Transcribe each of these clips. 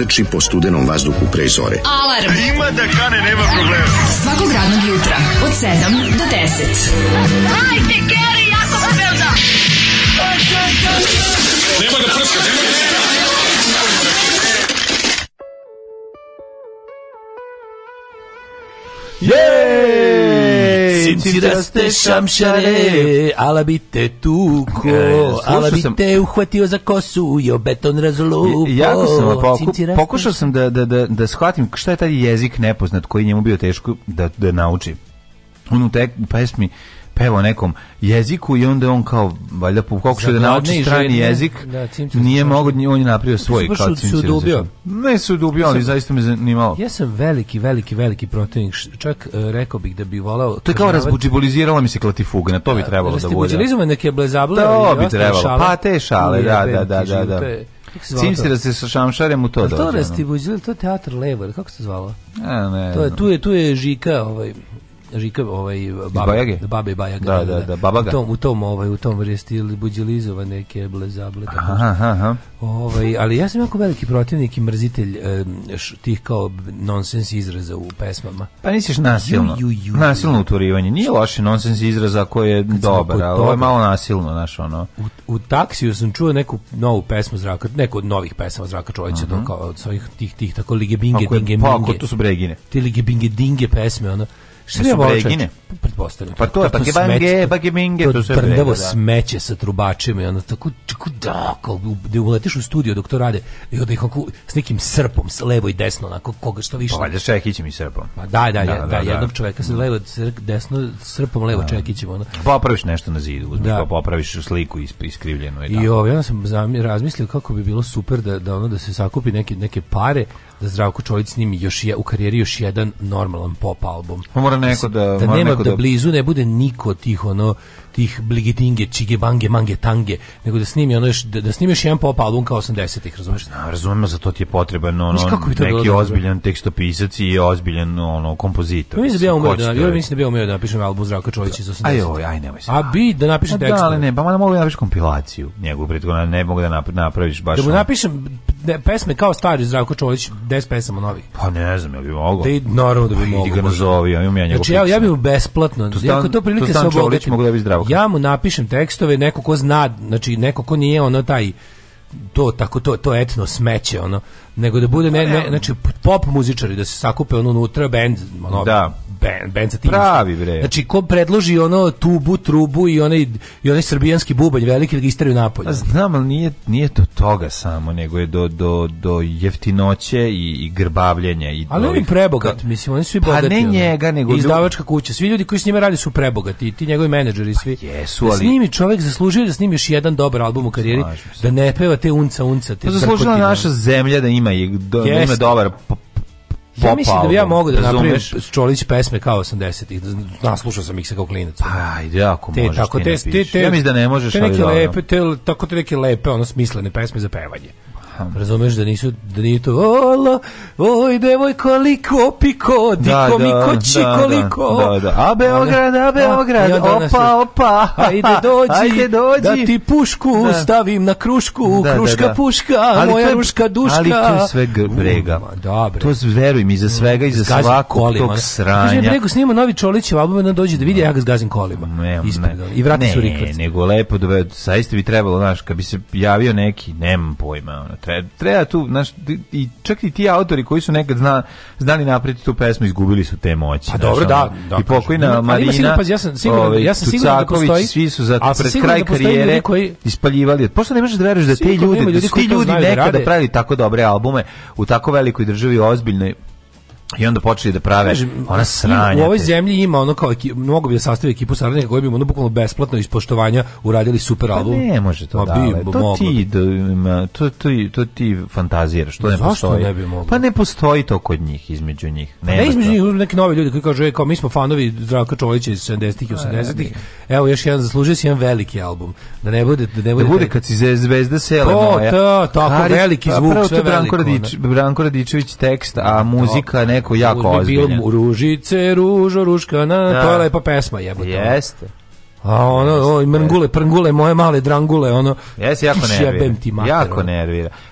proteči po studenom vazduhu pre zore. Alarm! A ima da kane, nema problema. Svakog radnog jutra, od 7 do 10. Hajde, Keri, ja sam Nema da prska, nema da prska! cinciraste da šamšare, ala bi te tuko, e, e ala bi te uhvatio za kosu, jo beton razlupo. Jako sam, poku, pa pokušao sam da, da, da, da shvatim šta je taj jezik nepoznat koji njemu bio teško da, da nauči. On u te pesmi peva nekom jeziku i onda on kao valjda pokušao da nauči strani jezik, da, nije mogao, on je napravio svoj kao dubio. Ne su dubio, ali zaista me zanimalo. Ja sam veliki, veliki, veliki protivnik, čak uh, rekao bih da bi voleo To je kao razbuđibolizirala mi se klatifuga, na to bi trebalo da bude. Razbuđibolizovanje neke blezable, to bi trebalo, pa te šale, da, da, da, da. da. Cimsira se sa šamšarem u to dođe. To je teatr to kako se zvalo? A, ne. To je, tu je, tu je Žika, ovaj, Žika ovaj babe, babe Bajag. Da da, da, da, da, babaga. U tom u tom ovaj u tom restil buđilizova neke blezable tako. Aha, aha. Ovaj, ali ja sam jako veliki protivnik i mrzitelj eh, tih kao nonsens izraza u pesmama. Pa nisiš nasilno. Ju, ju, ju, nasilno uturivanje. Nije loše nonsens izraza koji je dobar, ali ovo je malo nasilno, naš ono. U, u taksiju sam čuo neku novu pesmu Zraka, neku od novih pesama Zraka Čolića, uh mhm. -huh. kao od svojih tih, tih, tako Lige Binge, pa Dinge, pa Minge. Pa, to su bregine. Ti Lige Binge, Dinge pesme, ono Šta je Bregine? Pretpostavljam. Pa to je, pa gebange, bageminge, to, to sve brega, smeće sa trubačima i onda tako, tako da, kao, da uletiš u studio dok to rade i onda ih onako, s nekim srpom, s levo i desno, onako, koga što više. Pa valjda Čekićem i srpom. Pa da, da, da, da, da jednog čoveka sa levo, desno, srpom, levo da. Čekićem. Onda. Popraviš nešto na zidu, uzmiš, da. pa popraviš sliku is, iskrivljenu. I, I ovo, ja sam razmislio kako bi bilo super da, da ono da se sakupi neke, neke pare, da Zdravko Čolić snimi još je, u karijeri još jedan normalan pop album. Pa mora neko da, da, mora nema neko da, da... blizu ne bude niko tih ono tih bligitinge, čige bange, mange tange, nego da snimi ono još da, da snimi jedan pop album kao 80-ih, razumeš? Na, da, razumem, za to ti je potreban ono neki bilo, ozbiljan da? tekstopisac i ozbiljan ono kompozitor. Mislim da bi ja umeo da, ja da- mislim da bi umeo da napišem album Zdravka Čolića iz 80-ih. Aj, oj, aj, nemoj se. A bi da napišem tekst. Pa da, ali ne, pa malo mogu da napišem kompilaciju njegovu prethodno, ne mogu da napraviš baš. Da mu napišem de, pesme kao stari Zdravko Čolić, 10 pesama novih. Pa ne znam, ja bi mogo. Da, naravno da bi mogo. Pa idi ga nazovi, ja imam ja njegov Znači, ja, ja bi mu besplatno, to stan, jako to prilike sa obogatim, mogu da bi Zdravko. Ja mu napišem tekstove, neko ko zna, znači neko ko nije ono taj to tako to to etno smeće ono nego da bude ne, ne pa znači pop muzičari da se sakupe ono unutra bend ono da ben, ben Pravi bre. Znači ko predloži ono tubu, trubu i onaj i onaj srbijanski bubanj veliki da isteraju napolje. A znam, ali nije nije to toga samo, nego je do do do jeftinoće i, i grbavljenja i Ali oni prebogat, mislim, oni su i pa bogati. Pa ne njega, nego izdavačka kuća. Svi ljudi koji s njima rade su prebogati, i ti njegovi menadžeri svi. Pa jesu, ali da s njimi čovjek zaslužio da snimi još jedan dobar album u karijeri, da ne peva te unca unca, te. pa zaslužila naša zemlja da ima da ima dobar Ja mislim da bi ja mogu da napravim Čolić pesme kao 80-ih. Da naslušao sam ih se kao klinac. Pa, ide ako te, možeš. Tako, te, te, te, ja mislim da ne možeš. Te neke lepe, te, tako te neke lepe, ono smislene pesme za pevanje. Razumeš da nisu da nije to olo, oj devojko koliko piko, diko da, da, mi koči da, koliko. Da, da, A Beograd, a Beograd, opa, opa. Ajde dođi, ajde dođi. Da ti pušku stavim na krušku, kruška puška, moja ruška duška. Ali to je sve brega. Dobro. To veruj mi, za mm, svega i za svakog tog sranja. Kaže, Brego snima novi Čolićev album, da dođe da vidi, ja ga zgazim kolima. I vrati su rikvrci. Ne, nego lepo, saiste bi trebalo, znaš, kad bi se javio neki, nemam pojma, ono, treba, tu, znaš, i čak i ti autori koji su nekad zna, znali napraviti tu pesmu, izgubili su te moći. Pa dobro, da, da. I da, pokojna ima, Marina, ima pa ja sam siguran, ove, ovaj, ja sam siguran da postoji. Svi su za pred pa kraj da karijere koji... ispaljivali. Pošto pa ne možeš da veruješ da te ljudi, ljudi, ti ljudi da nekada pravili tako dobre albume u tako velikoj državi ozbiljnoj, I onda počeli da prave Kaži, ona sranja. Ima, u ovoj zemlji ima ono kao mnogo bi da sastavio ekipu saradnika koji bi ono bukvalno besplatno iz poštovanja uradili super pa album. Pa ne može to da, to ti, da, to, to, to ti fantaziraš, to ne postoji. Ne bi moglo? Pa ne postoji to kod njih, između njih. Ne, pa ne između njih, neki novi ljudi koji kažu, e, kao mi smo fanovi Zdravka Čolića iz 70-ih i 80-ih, Evo još jedan zaslužio si jedan veliki album. Da ne bude da ne bude, da bude kad si zvezda sela to, moja. To, to, tako Kari, veliki pa zvuk, prvo sve to Branko, Radič, da. Branko Radičević tekst, a muzika neko jako ozbiljna. Ružice, ružo, ruškana, da. to je lepa pesma, jebote. Jeste. A ono, o, mrngule, prngule, moje male drangule, ono. Jesi jako nervira. jako nervira.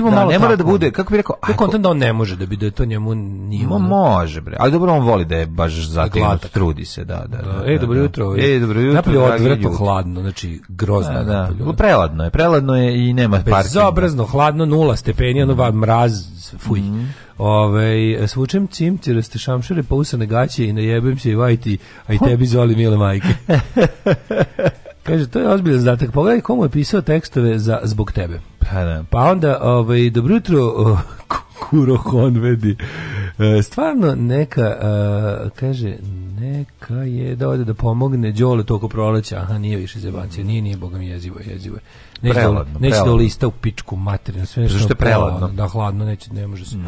ima da, malo ne mora tako. da bude, kako bi rekao, aj, kontent da on ne može da bi da to njemu nije. Ma može bre. Ali dobro on voli da je baš za zaklinut, trudi se, da, da. da, da Ej, da, da. e, dobro jutro. Ej, dobro jutro. Napolje odvratno hladno, znači grozno. Da, da. Napolje. Preladno je, preladno je i nema parkinga. Bezobrazno hladno, 0 stepeni, ono va mraz, fuj. Mm. Ove, ovaj, svučem cimci, raste da šamšere, pousane gaće i najebem se i vajti, a i tebi zoli mile majke. Kaže, to je ozbiljan zadatak. Pogledaj komu je pisao tekstove za zbog tebe. Pa, da. pa onda, ovaj, dobro jutro, o, Kuro Honvedi. E, stvarno neka, e, kaže, neka je da ode da pomogne Đole toko proleća. Aha, nije više zebancija, nije, nije, boga mi jezivo, jezivo je. Neće preladno, neće preladno. da lista u pičku materinu, sve što je preladno. Da, hladno, neće, ne može se. Mm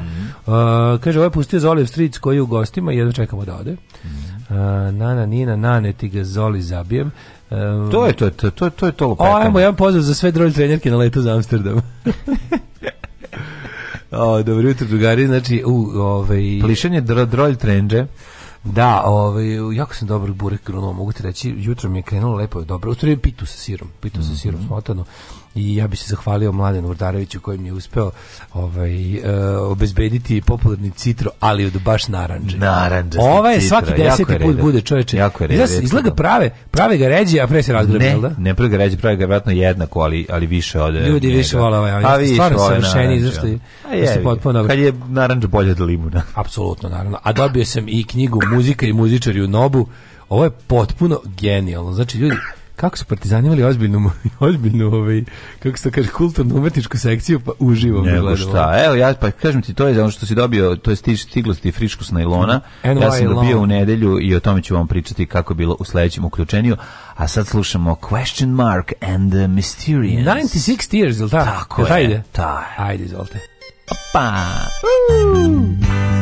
-hmm. uh, kaže, ovo ovaj je pustio Zolijev stric koji je u gostima i jedva čekamo da ode. Mm -hmm. uh, nana, Nina, Nane, ti ga Zoli zabijem. Ehm, to je to, to, to, to je to lupetanje. O, ajmo, jedan pozdrav za sve drolj trenerke na letu za Amsterdam. o, dobro jutro, drugari, znači, u, ovaj... Plišanje dro, drolj trenđe. Da, ovaj, jako sam dobar burek grunuo, mogu ti reći, jutro mi je krenulo lepo, dobro, u pitu sa sirom, pitu sa sirom, mm smotano i ja bih se zahvalio Mladenu Urdareviću koji mi je uspeo ovaj, e, obezbediti popularni citro, ali od baš naranđe. Naranđe. Ova je citro, svaki deseti put bude čoveče. Jako je redan. Izgleda prave, prave ga ređe, a pre se razgrebe, da? Ne, prave ga ređe, prave ga vratno jednako, ali, ali više od Ljudi njega. više vole ovaj, ali pa stvarno savršeni, izrašli. Pa da potpuno... Kad je naranđe bolje od limuna. Apsolutno, naravno. A dobio sam i knjigu Muzika i muzičari u Nobu. Ovo je potpuno genijalno. Znači, ljudi, kako su partizani imali ozbiljnu, ozbiljnu ovaj, kako se kaže, kulturno-umetničku sekciju, pa uživo. Nego šta, evo ja, pa kažem ti, to je ono što si dobio, to je stiš, stiglo ti frišku s najlona, ja sam dobio u nedelju i o tome ću vam pričati kako bilo u sledećem uključenju, a sad slušamo Question Mark and the Mysterians. 96 Years, ili tako? Tako je, taj ide? Ajde, izvolite. Opa! Uuu!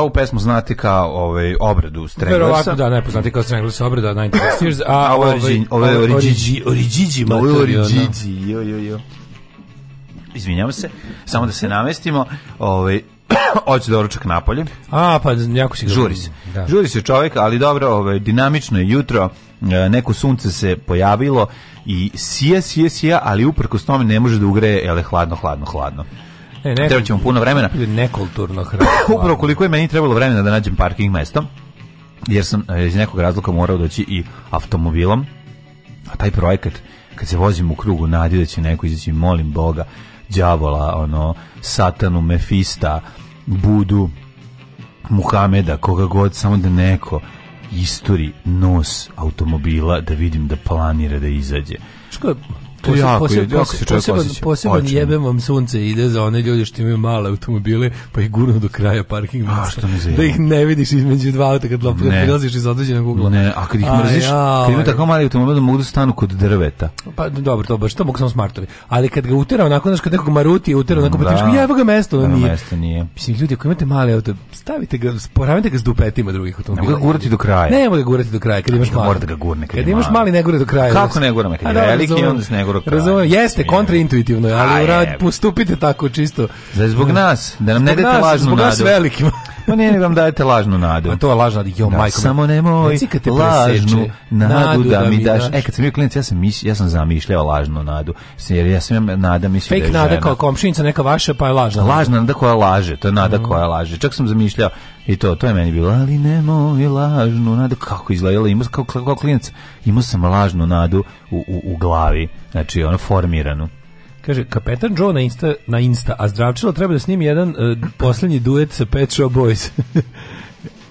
kao ovu pesmu znate kao ovaj obradu Stranglesa. Verovatno da, najpoznati kao Stranglesa obreda 90 Years, a ovo ovaj, ovaj Origigi, Origigi, Origigi, jo jo jo. Izvinjavam se, samo da se namestimo, ovaj hoće doručak da napolje. A, pa jako si Žuri se. Da. Žuri se čovjek, ali dobro, ovaj, dinamično je jutro, e, neko sunce se pojavilo i sije, sije, sija, ali uprkos tome ne može da ugreje, jel je hladno, hladno, hladno. E, ne, ne, ćemo puno vremena. Nekulturno hrano. Upravo koliko je meni trebalo vremena da nađem parking mesto, jer sam e, iz nekog razloga morao doći i automobilom, a taj projekat, kad se vozim u krugu, nadi da će neko izaći, molim Boga, đavola, ono, satanu, mefista, budu, Muhameda, koga god, samo da neko isturi nos automobila da vidim da planira da izađe. Što je to jako, posebno, jako se čovjek poseban, osjeća. Poseban jebem vam sunce ide za one ljudi što imaju male automobile, pa ih gurnu do kraja parking mesta. Da ih ne vidiš između dva auta kad lopka prilaziš iz određenog ugla. Ne, a kad ih mrziš, ja, kad imaju tako mali automobil da mogu da stanu kod drveta. Pa dobro, to baš, to mogu samo smartovi. Ali kad ga utera onako, znaš, kad nekog maruti utera onako, pa da, pa evo ga mesto, da, ono nije. Mesto nije. Mislim, ljudi, ako imate male auto, stavite ga, poravite ga s dupetima drugih automobila. Ne ga gurati do kraja. Ne mogu ga gurati do kraja, kad imaš mali. Mora da ga gurne, kad, kad imaš mali ne gure do kraja. Kako ne gurame, kad je veliki, onda se ne gura poruka. Razumem, jeste kontraintuitivno, ali rad, postupite tako čisto. Za zbog mm. nas, da nam zbog ne date nas, lažnu zbog nadu. Zbog nas velikim. Pa ne, ne vam dajete lažnu nadu. A pa to je lažna, jo, da, majko. Samo nemoj ne lažnu nadu, nadu da, da mi daš. daš. E, kad sam bio klinac, ja sam, mis, ja sam zamišljao lažnu nadu. Jer ja sam nada mislio Fake da je nada žena. kao komšinica neka vaša, pa je lažna. Lažna nada koja laže, to je nada mm. koja laže. Čak sam zamišljao I to, to je meni bilo, ali nemoj lažnu nadu, kako izgledala, imao, kao, kao klinac, imao sam lažnu nadu u, u, u glavi, znači ono formiranu. Kaže, kapetan Joe na Insta, na Insta a zdravčilo treba da snimi jedan uh, posljednji duet sa Pet Show Boys.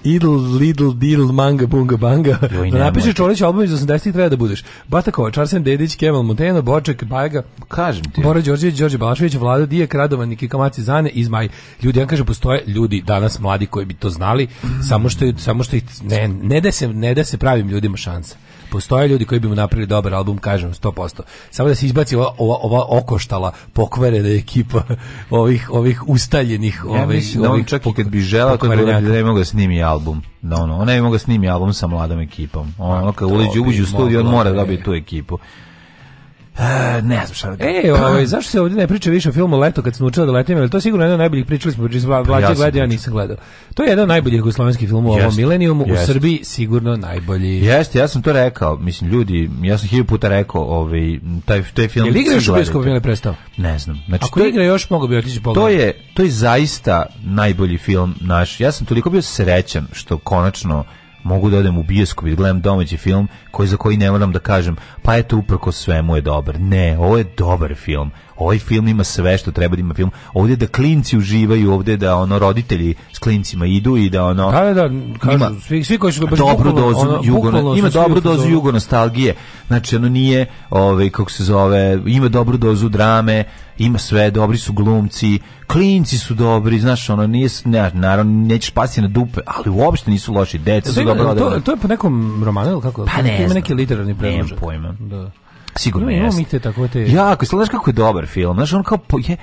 Idl, Lidl, Dil, Manga, Bunga, Banga. Joj, da Napiši Čolić album iz 80-ih treba da budeš. Bata Kovač, Arsen Dedić, Kemal Monteno, Boček, Bajga, Kažem ti. Bora Đorđević, Đorđe Balašević, Vlada Dijek, Radovan, Nikikamaci, Zane i Zmaj. Ljudi, ja kažem, postoje ljudi danas mladi koji bi to znali, mm. samo što, samo što ih, ne, ne, da se, ne da se pravim ljudima šansa. Postoje ljudi koji bi mu napravili dobar album, kažem 100%. Samo da se izbaci ova, ova, ova okoštala, pokvarena ekipa ovih ovih ustaljenih, ja, ovih, mislim, ovih da on čak i kad bi želeo kad da, da ne mogu da snimi album. Da ono, ona ne mogu da snimi album sa mladom ekipom. Ono pa, kad uđe u studio, on mora da bi tu ekipu. E, ne znam šta da kažem. E, ovaj, zašto se ovdje ne priča više o filmu Leto kad sam učila da letim, jer to je sigurno jedan od najboljih pričali smo, pričali smo, ja gledao, ja nisam gledao. To je jedan od najboljih jugoslovenskih filmova u ovom milenijumu, u Srbiji sigurno najbolji. Jeste, ja sam to rekao, mislim, ljudi, ja sam hilju puta rekao, ovaj, taj, taj film... Je li igra još u bioskopu ili prestao? Ne znam. Znači, Ako to, igra još, mogu bi otići pogledati. To je, to je zaista najbolji film naš. Ja sam toliko bio srećan što konačno mogu da odem u bioskop i da gledam domaći film koji za koji ne moram da kažem pa eto uprko svemu je dobar. Ne, ovo je dobar film ovaj film ima sve što treba da ima film. Ovde da klinci uživaju, ovde da ono roditelji s klincima idu i da ono da, da, da kažu, ima svi, svi koji su baš dobru dozu ono, jugo, ima dobru dozu jugo nostalgije. Znači ono nije, ovaj kako se zove, ima dobru dozu drame, ima sve, dobri su glumci, klinci su dobri, znaš, ono, nije, ne, naravno, nećeš pasti na dupe, ali uopšte nisu loši, deca su dobro to, to je po nekom romanu, ili kako? Pa ne, ne znam. Ima neki literarni predložak. Nemam pojma. Da. Sigurno jeste. Imamo mi te tako te... Jako, znaš kako je dobar film. Znaš, on kao... Je,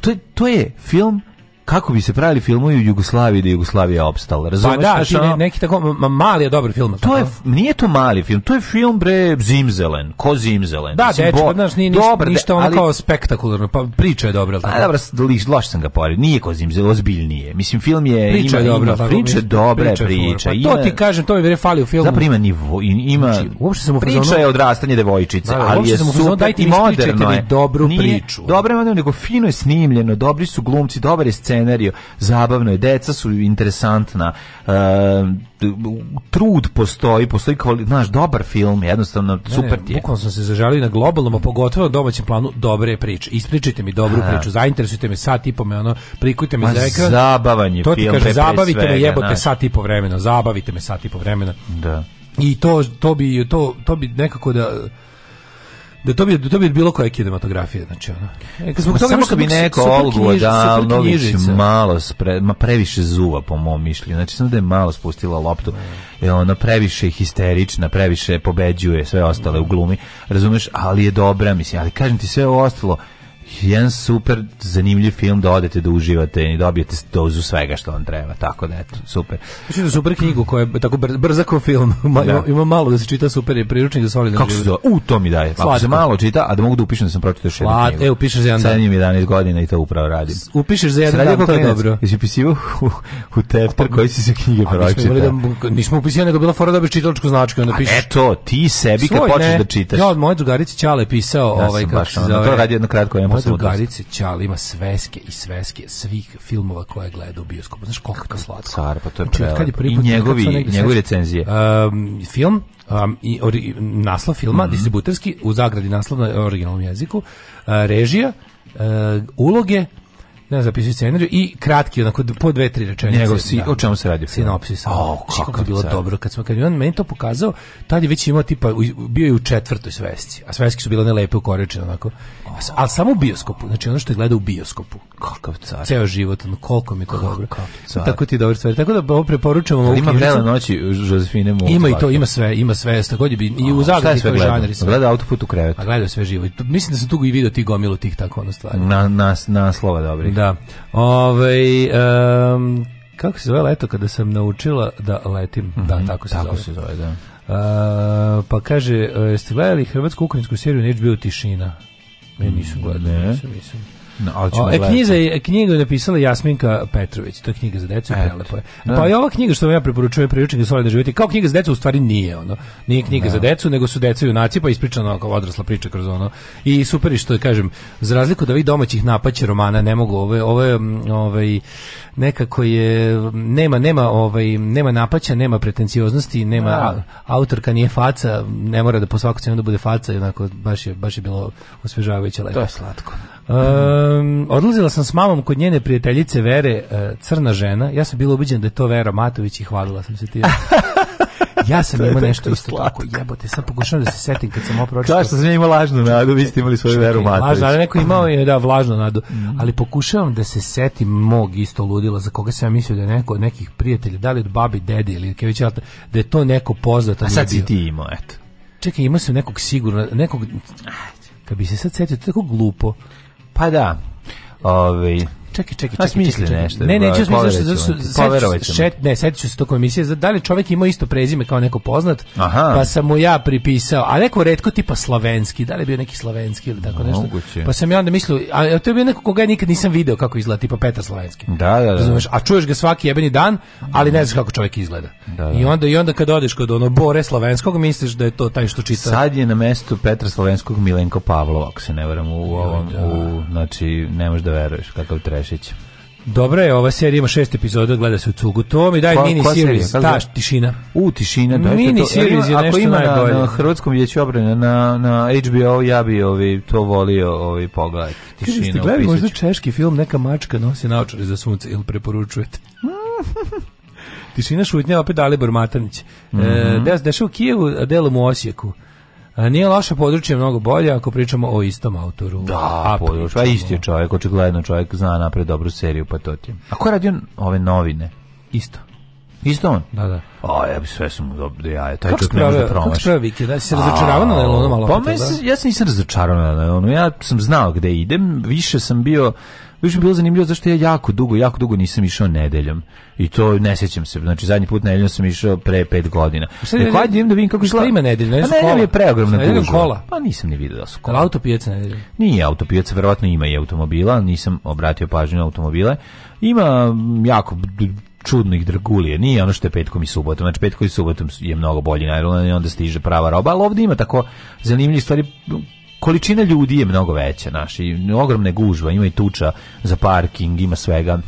to, je, to je film kako bi se pravili filmovi u Jugoslaviji da Jugoslavija opstala. Razumeš? Pa da, ti ne, neki tako mali je dobar film. To je nije to mali film, to je film bre Zimzelen, ko Zimzelen. Da, dečko, znaš, nije ništa, dobar, ništa da, ono ali, kao spektakularno, pa priča je dobra. Pa dobro, loš sam ga pored. Nije ko Zimzelen, ozbiljnije. Mislim film je priča ima, je dobra, ima, priča je dobra priča. priča. Pa, to ti kažem, to mi vre fali u filmu. Zapravo ima nivo, ima znači, uopšte sam priča je odrastanje devojčice, da, da ali je super dajte i moderno je. Dobru priču. Dobro je nego fino je snimljeno, dobri su glumci, dobar je scena scenariju, zabavno je, deca su interesantna, e, trud postoji, postoji kvalitet, znaš, dobar film, jednostavno, ne, super ti je. Bukvalno sam se zažalio na globalnom, a pogotovo na domaćem planu, dobre priče. Ispričajte mi dobru a. priču, zainteresujte me sat i po me, ono, prikujte me za ekran. Zabavan je to film, kaže, zabavite svega, me, jebote, znaš. sat i po vremena, zabavite me sat i po vremena. Da. I to, to, bi, to, to bi nekako da da to bi da to bi bilo koja kinematografija znači ona e, zbog toga samo što bi neko Olgu da malo spre, ma previše zuva po mom mišljenju znači samo da je malo spustila loptu mm. je ona previše histerična previše pobeđuje sve ostale u glumi razumeš ali je dobra mislim ali kažem ti sve ostalo jedan super zanimljiv film da odete da uživate i dobijete dozu svega što vam treba. Tako da eto, super. Mislim da super knjigu koja je tako br brzako film. Ma, da. ima, malo da se čita super je priručnik za solidarno Kako se U to mi daje. Ako se malo čita, a da mogu da upišem da sam pročitao još jednu knjigu. Evo, pišeš za jedan dan. 11 godina i to upravo radim. Upišeš za jedan dan, to je dobro. Jesi upisivao u, u tefter koji si se knjige pročitao? Da nismo upisivali, nego bila fora da bi čitalačku značku. Onda pišeš. eto, ti sebi kad počneš da čitaš. Ja od moje drugarice Ćale pisao ovaj, kako se zove. To radi jedno kratko, moja drugarica Ćal ima sveske i sveske svih filmova koje je gleda u bioskopu. Znaš koliko to slatko. Car, pa to je znači, kad I njegovi, njegovi recenzije. Um, film, um, i, ori, naslov filma, mm -hmm. distributerski, u zagradi naslov na originalnom jeziku, uh, režija, uh, uloge, ne zapisuje scenariju i kratki onako po dve tri rečenice. Njegov si, da, o čemu se radi? Sinopsis. O, oh, kako je bilo car. dobro kad smo kad je on meni to pokazao, tad je već imao tipa bio je u četvrtoj svesci, a sveski su bile one lepe ukoričene, onako ali samo u bioskopu, znači ono što je gleda u bioskopu. Kakav car. Ceo život, no, koliko mi je to Kakav dobro. Car. Tako ti dobro stvari. Tako da ovo preporučujem ovu Ima vrela noći Žozefine Mozart. Ima i to, ima sve, ima sve. Takođe bi i u Zagrebu to žanri sve. Gleda autoput u krevet. A gleda sve živo. Mislim da sam tu i video ti gomilo tih tako ono stvari. Na, nas, naslova dobrih. Da. Ovaj um, kako se zove leto kada sam naučila da letim? Mm -hmm, da, mhm, tako se tako zove. se zove, da. Uh, pa kaže, e, jeste gledali hrvatsko-ukrajinsku seriju Neće bio tišina? Ne, nisam gledao, ne. nisam, nisam. No, o, e, knjiza je, knjigu je napisala Jasminka Petrović, to je knjiga za decu, e, prelepa je. Da. Pa i ova knjiga što vam ja preporučujem priručnik za da živjeti, kao knjiga za decu u stvari nije ono. Nije knjiga no. Da. za decu, nego su deca junaci, pa ispričana kao odrasla priča kroz ono. I super što je, kažem, za razliku da ovih domaćih napaće romana, ne mogu ove, ove, mm, ovaj nekako je nema nema ovaj nema napaća, nema pretencioznosti, nema a. Da. autorka nije faca, ne mora da po svaku cenu da bude faca, onako baš je baš je bilo osvežavajuće lepo. To je slatko. Um, odlazila sam s mamom kod njene prijateljice Vere, uh, crna žena. Ja sam bilo ubiđena da je to Vera Matović i hvalila sam se ti. Ja sam imao nešto isto slatko. tako, jebote, sad pokušavam da se setim kad sam opročito. Kao što sam imao lažnu nadu, vi ste imali svoju veru Matović. Lažno, ali neko imao je, da, vlažnu nadu. Mm. Ali pokušavam da se setim mog isto ludila, za koga sam ja mislio da je neko od nekih prijatelja, da li od babi, dede ili kević, da je to neko poznato. A sad si ti imao, eto. Čekaj, imao sam nekog sigurno, nekog, kad bi se sad setio, to je tako glupo. Pa da. Ove, ovaj, čekaj, čekaj, čekaj. smisli nešto. Ne, neću smisliti zato što šet, ne, setit ću se toko emisije, da li čovek ima isto prezime kao neko poznat, Aha. pa sam mu ja pripisao, a neko retko tipa slavenski, da li je bio neki slavenski ili tako nešto. Moguće. Pa sam ja onda mislio, a to je bio neko koga ja nikad nisam video kako izgleda, tipa Petar Slavenski. Da, da, da. a čuješ ga svaki jebeni dan, ali ne znaš kako čovek izgleda. Da, da. I onda i onda kad odeš kod ono Bore Slavenskog, misliš da je to taj što čita. Sad je na mestu Petra Slavenskog Milenko Pavlov, ako se ne veram u ovom, da. u, znači ne možeš da veruješ kakav treš Tomašić. Dobra je, ova serija ima šest epizoda, gleda se u cugu. To mi daj mini ko series, ta tišina. U, tišina, dajte mini to. series je ako nešto ima najbolje. na, na Hrvatskom vijeću obrane, na, na HBO, ja bi ovi, to volio ovi pogled. Tišina. Kada ste gledali možda češki film, neka mačka nosi naočare za sunce, ili preporučujete? tišina šutnja, opet Dalibor Matanić. Mm -hmm. e, mhm. dešava u Kijevu, a delom u Osijeku. Nije loše područje, mnogo bolje ako pričamo o istom autoru. Da, područje, pa isti je čovjek, očigledno čovjek zna napred dobru seriju, pa to ti je. A ko radi on ove novine? Isto. Isto on? Da, da. A, ja bi sve sam dobro, ja, taj čovjek ne može promašiti. Kako spravo Viki, da si se razočarao na Lelonu malo? Pa, me, da? ja se nisam razočarao na Lelonu, ja sam znao gde idem, više sam bio Još mi bilo zanimljivo zašto ja jako dugo, jako dugo nisam išao nedeljom. I to ne sećam se. Znači zadnji put nedeljom sam išao pre 5 godina. Rekao ajde idem da vidim kako je Ima nedelja, ne, ne, pa ne, je preogromna gužva. kola. Pa nisam ni video da su kola. Ali autopijaca nedelja. Nije autopijaca, verovatno ima i automobila, nisam obratio pažnju na automobile. Ima mm, jako čudnih dragulije. Nije ono što je petkom i subotom. Znači petkom i subotom je mnogo bolji najrolani i onda stiže prava roba, ali ovde ima tako zanimljivih stvari količina ljudi je mnogo veća, znaš, i ogromne gužva, ima i tuča za parking, ima svega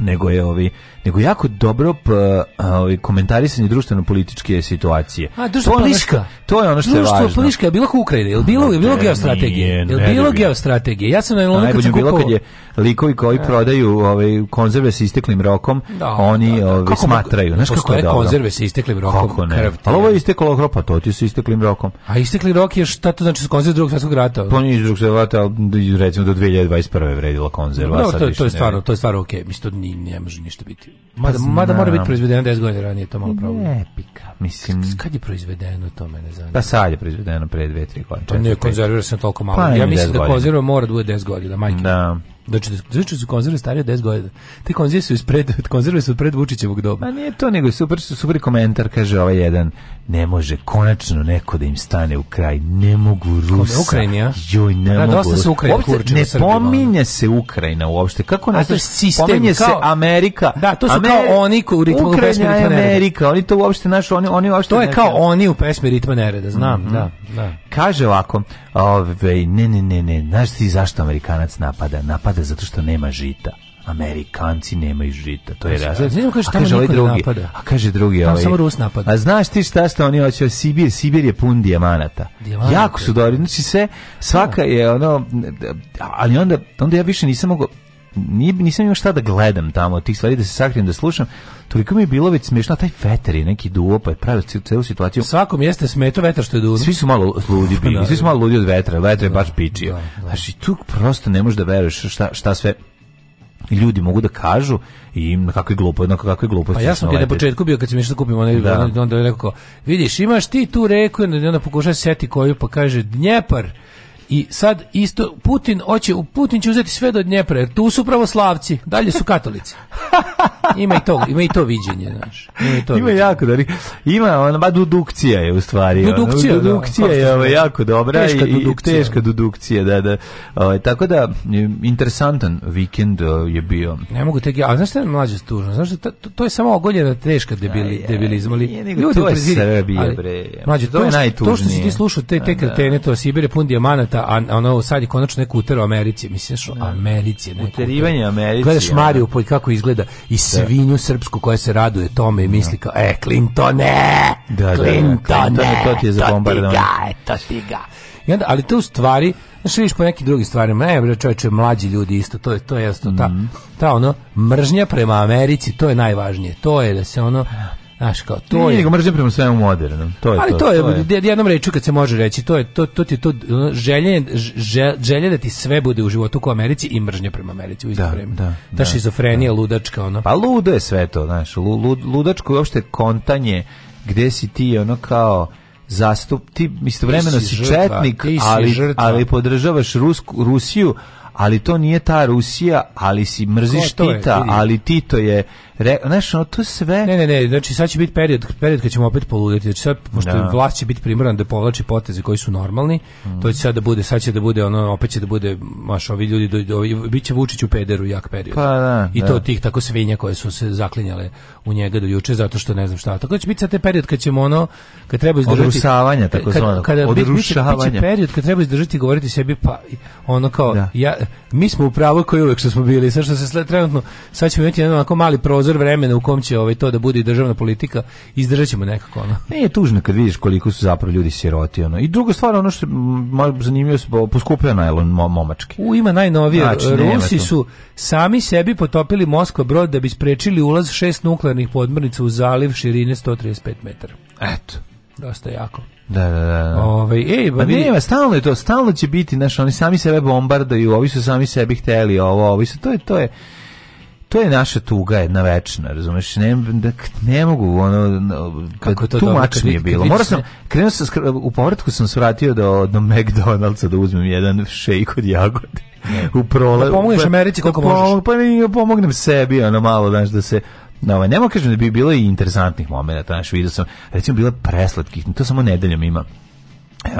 nego je ovi nego jako dobro uh, komentarisanje društveno-političke situacije. A, društveno politička. To je ono što društvo, je važno. Politička, je bilo kako Ukrajina, je bilo, je bilo geostrategije. Je bilo geostrategije. Ja sam na ono kad sam bilo kad je likovi koji e. prodaju ovaj, konzerve sa isteklim rokom, da, oni da, da. Ovaj, kako smatraju. Znaš kako je dobro? konzerve sa isteklim rokom. Kako ne? Ali ovo je isteklo ropa, to ti sa isteklim rokom. A istekli rok je šta to znači sa konzerve drugog svjetskog rata? Pa nije iz drugog svjetskog rata, recimo do 2021. vredila konzerva. No, to, to, je stvarno, to je stvarno okej. Okay. Mislim, to nije, ne može ništa biti. Mada, Zna. Pa mada mora biti proizvedeno 10 godina ranije, to malo pravo. Epika, mislim... K kad je proizvedeno, to mene zanima. Pa sad je proizvedeno pre 2-3 godina. Pa nije konzervirao se toliko malo. Pa ja mislim da konzervirao mora da bude 10 godina, majke. Da. Znači, da- znači su konzerve starije 10 godina. Te konzerve su ispred, konzerve su pred Vučićevog doba. A pa nije to, nego je super, super komentar, kaže ovaj jedan, ne može konačno neko da im stane u kraj, ne mogu Rusa. Ukrajina, Joj, ne da, mogu. Dosta se Ukrajina uopšte, ne Srbima, pominje se Ukrajina uopšte. Kako ne znaš sistem? Pominje kao, se Amerika. Da, to su Amer... kao oni u ritmu Ukrajina pesmi Ritma Nereda. Amerika, oni to uopšte, naš, oni, oni uopšte... To je kao da- oni u pesmi Ritma Nereda, znam, mm -hmm. da, da. Kaže ovako, ove, ne, ne, ne, ne, znaš ti zašto Amerikanac napada? Napada napada zato što nema žita. Amerikanci nemaju žita. To je razlog. Znači, kaže, tamo kaže, ovaj drugi, napada. A kaže drugi, tamo ovaj, samo Rus napada. A znaš ti šta što oni hoće Sibir, Sibir je pun dijamanata. Dijamanata. Jako su dobri. Znači sve svaka je ono ali onda onda ja više nisam mogao nije, nisam imao šta da gledam tamo, tih stvari da se sakrijem, da slušam. Toliko mi je bilo već smiješno, taj veter je neki duo, pa je pravio celu situaciju. Svakom jeste smeto vetar što je duo. Svi su malo ludi bili, da, svi su malo ludi od vetra, vetar je baš pičio. Da, da. Znači, tu prosto ne možeš da veruješ šta, šta sve ljudi mogu da kažu i na kakve gluposti jednako kakve gluposti Pa ja sam ti na početku bio kad se mi što da kupimo onaj, da. onda je rekao, vidiš, imaš ti tu reku, onda pokušaš da seti koju, pa kaže, Dnjepar, I sad isto Putin hoće u Putin će uzeti sve do Dnjepra, jer tu su pravoslavci, dalje su katolici. Ima i to, ima i to viđenje, znači. Ima i to. Ima viđenje. jako da ima ona ba dedukcija je u stvari. Dudukcija, ona, dedukcija da, pa, je ovo, da. jako dobra teška i, i teška dedukcija, da da. O, ovaj, tako da interesantan vikend eh, je bio. Ne mogu tek a znaš šta je mlađe tužno? Znaš šta, to, to je samo ogoljena teška debili, je, debilizma, ali ljudi to je Srbija, bre. Mlađe, to, je najtužnije. To što si ti slušao te te da, da. kretene, to Sibire pun dijamanata, leta, a ono sad je konačno da. neko uter Americi, misliš, što Americi, neko uterivanje Americi. Gledaš da. Mariju Polj kako izgleda i da. svinju srpsku koja se raduje tome i misli kao e Clintone. Da, da, Clintone, to ti je za bombardovanje. E, to ti ga. I onda, ali to u stvari, znaš, vidiš po nekim drugim stvarima, ne, bre, čovječe, mlađi ljudi isto, to je, to je jasno, ta, mhm. ta ono, mržnja prema Americi, to je najvažnije, to je da se ono, pa Znaš, kao to Nije, je. Nego mržnja prema svemu modernom. To je Ali to, to je, to je. jednom reču kad se može reći, to je to, to ti to želje, želje da ti sve bude u životu u Americi i mržnja prema Americi u isto da, vreme. Da, da, šizofrenija, da. ludačka, ono. Pa ludo je sve to, znaš, ludačko je uopšte kontanje gde si ti ono kao zastup, ti istovremeno si, si žrtva, četnik, si ali, žrtva. ali podržavaš Rusku, Rusiju, ali to nije ta Rusija, ali si mrziš Tita, je, ali Tito je Re, znaš, ono, to sve... Ne, ne, ne, znači sad će biti period, period kad ćemo opet poluditi, znači sad, pošto da. vlast će biti primoran da povlači poteze koji su normalni, mm. to će sad da bude, sad će da bude, ono, opet će da bude, maš, ovi ljudi, do, do, bit će Vučić u pederu jak period. Pa, da, I to da. tih tako svinja koje su se zaklinjale u njega do juče, zato što ne znam šta. Tako da će biti sad te period kad ćemo ono, kad treba izdržati... Odrusavanja, tako zvano, kad, kada odrušavanja. Biće, biće period kad treba izdržati govoriti sebi, pa, ono kao, da. ja, mi smo u pravu koji uvek što smo bili, sve što se sle, trenutno, sad ćemo imati jedan onako mali prozor prozor vremena u kom će ovaj to da bude državna politika, izdržaćemo nekako ono. Ne je tužno kad vidiš koliko su zapravo ljudi siroti ono. I druga stvar ono što malo zanimljivo je poskupio najlon momački. U ima najnovije znači, Rusi su sami sebi potopili Moskva brod da bi sprečili ulaz šest nuklearnih podmornica u zaliv širine 135 metara. Eto, dosta jako. Da, da, da. da. Ove, ovaj, ej, ba, pa vidi... nema, stalno je to, stalno će biti, znaš, oni sami sebe bombardaju, ovi su sami sebi hteli ovo, ovi su, to je, to je, to je naša tuga jedna večna, razumeš? Ne, da, ne mogu, ono, kako to tumač mi je bilo. Morao sam, krenuo sam, u povratku sam svratio vratio do, do McDonald'sa da uzmem jedan šejk od jagode. u prole. Da pomogneš pa- Americi koliko da pa- pomogu, možeš. Pa ne, da pomognem sebi, ono malo, znaš, da se no, ovaj, ne mogu kažem da bi bilo i interesantnih momenta, znaš, vidio sam, recimo, bilo preslatkih, to samo nedeljom ima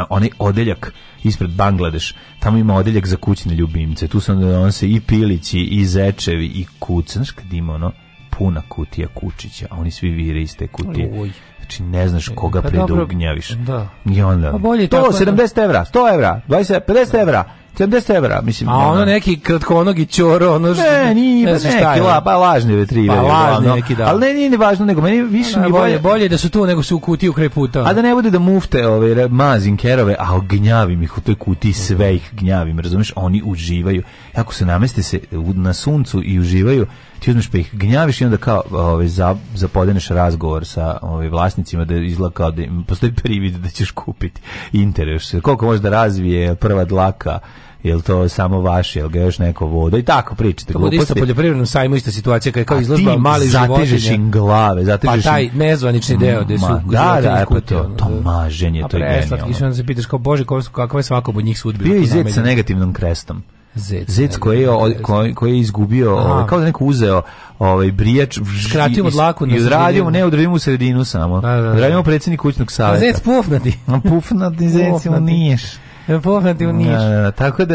onaj odeljak ispred Bangladeš, tamo ima odeljak za kućne ljubimce, tu su on se i pilići, i zečevi, i kuce, znaš kad ima ono puna kutija kučića, a oni svi vire iz te kutije. Uj. Znači ne znaš e, koga pa predugnjaviš. Da. I onda, pa to, 70 evra, 100 evra, 20, 50 evra, 70 evra, mislim. A ono neki kratkonogi čoro, ono što... Ne, nije, ne pa neki, je, la, pa lažne vetrive. Pa lažne neki, da. Ali ne, nije ne važno, nego meni više da, mi bolje... Bolje da su tu nego su u kutiju kraj puta. A da ne bude da mufte ove mazin kerove, a gnjavim ih u toj kuti, sve ih gnjavim, razumeš? Oni uživaju. Ako se nameste se na suncu i uživaju, ti uzmeš pa ih gnjaviš i onda kao ovaj za, zapodeneš razgovor sa ove, ovaj, vlasnicima da izlaka kao da postoji privid da ćeš kupiti interes. Koliko može da razvije prva dlaka jel to samo vaš, jel ga još neko voda i tako pričate. To bude isto poljoprivrednom sajmu, ista situacija kada je kao izložba mali životinja. Zatežeš im glave, zatežeš Pa taj nezvanični deo mm, gde su da, da, pa to, to da. maženje, to je genijalno. I onda se pitaš kao, Bože, kakva je svakom od njih sudbina? Bio je zec sa negativnom krestom. Zec, Zec koji je, koji, koji je izgubio, ovaj, kao da neko uzeo ovaj, brijač skratio dlaku i odradimo, ne odradimo u sredinu samo. Da, da, da. kućnog savjeta. Pa Zec pufnati. pufnati Zec u niješ. E, Pofnati u da, Niš. Da, da, tako da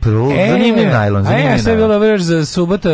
pro, e, zanimljiv najlon, zanimljiv. E, a sve bilo vrš za subota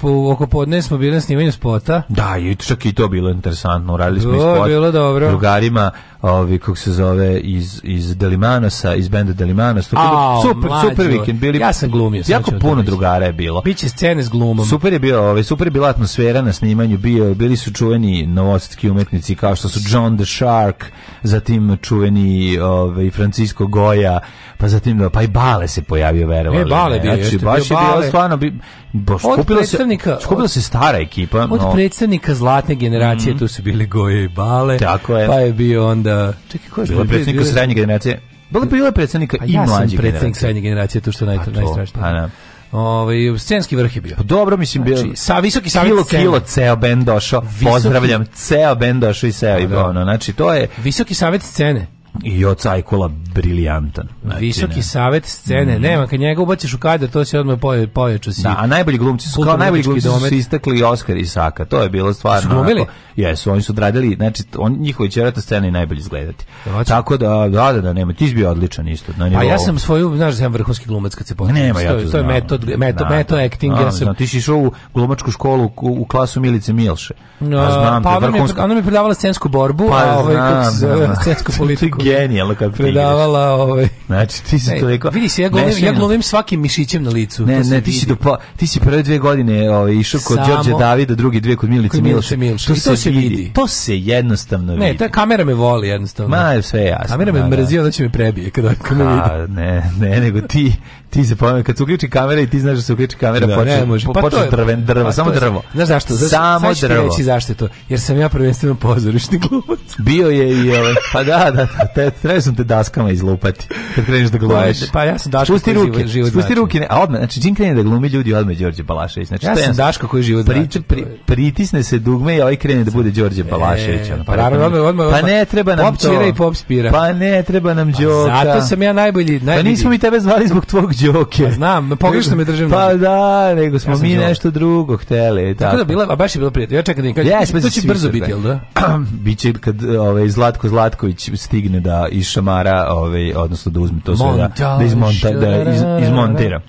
po, oko podne smo bili na snimanju spota. Da, i čak i to bilo interesantno. Radili smo o, i spot bilo dobro. drugarima ovi kako se zove iz iz Delimanosa, iz benda Delimanos. Tako super mlađo. super vikend bili. Ja sam glumio, sam jako da puno drugara je bilo. Biće scene s glumom. Super je bilo, ovaj super je bila atmosfera na snimanju, bio bili su čuveni novosadski umetnici kao što su John the Shark, zatim čuveni ovaj Francisco Goya, pa zatim pa i Bale se pojavio verovatno. E, Bale bio, znači, jeste, baš bio je bilo stvarno bi, bo, skupila se skupila se stara ekipa. Od no. predstavnika zlatne generacije mm -hmm. tu su bili Goje i Bale. Tako je. Pa je bio onda bila... Da Čekaj, ko je bila? predsjednika srednje generacije. bilo bila predsjednika i mlađe generacije. Ja sam predsjednik srednje generacije, to što je najstrašnije. Pa da. Ovaj scenski vrh je bio. Pa dobro mislim znači, bio. Sa visoki sa kilo scene. kilo ceo bend došao. Visoki... Pozdravljam ceo bend došao i ceo i pa da. ono. Znači to je visoki savet scene i od Cajkula briljantan. Znači, Visoki ne. savet scene, mm. nema, kad njega ubaćeš u kadar, to se odmah poje, pojača si. Da, a najbolji glumci su, kao najbolji glumci domet. su istakli Oskar i Saka, to je bilo stvarno. Su glumili? Jesu, oni su odradili, znači, on, njihovi će rata scene i najbolje izgledati. Doći. Tako da, da, da, da, nema, ti si bio odličan isto. Na pa nivou. a ja sam svoju, znaš, sam vrhunski glumac kad se pojača. Nema, ja to, to je metod, metod, da, metod acting, ja sam... ti si išao u glumačku školu u, u klasu Milice Milše. No, ja znam pa te, ona, vrhunska... mi, ona mi predavala scensku borbu, pa, a ovaj, znam, scensku politiku genijalno kako Predavala, ovaj. Znači, ti si ne, toliko... Vidi se, ja glumim, ja glumim svakim mišićem na licu. Ne, ne, ti si, do, pa ti si prve dve godine ovaj, išao kod Đorđe Davida, drugi dve kod Milice Miloše. To, se vidi. To se jednostavno vidi. Ne, ta kamera me voli jednostavno. Ma, sve jasno. Kamera me mrzio da, da. će me prebije. Kada, kada A, ne, ne, nego ti, Ti se pa kad se uključi kamera i ti znaš da se uključi kamera, da, počne, može. Pa počne drven, pa drvo, pa samo to, drvo. Znaš zašto? Znaš, samo sad drvo. Reći zašto to? Jer sam ja prvenstveno pozorišni glumac. Bio je i ovaj. Pa da, da, da te, treba sam te daskama izlupati. Kad kreneš da glumiš. Pa, pa ja sam Daško spusti koji ruke, život, život Spusti znači. ruke, ne, a odmah, znači čim krene da glumi ljudi, odmah Đorđe Balašević. Znači, ja sam Daško koji život pri, znači. pri, pritisne se dugme i ovaj krene da bude Đorđe e, Balašević. E, ono, pa, pa odmah, odmah, pa ne treba nam to. Pop i pop spira. Pa ne treba nam pa Đoka. Zato sam ja najbolji. Pa nismo mi tebe zvali zbog tvog Đoke. Pa znam, no pogrešno me držim. Pa da, nego smo ja mi Đoke. nešto drugo hteli. Tako, tako da bila, a baš je bilo prijatno. Ja čekam da im kažem, yes, to pa će brzo biti, jel da? Biće kad ovaj, Zlatko Zlatković stigne da iz šamara, ovaj, odnosno da uzme to sve, da, da, izmonta, da, da, da iz, da, izmontira.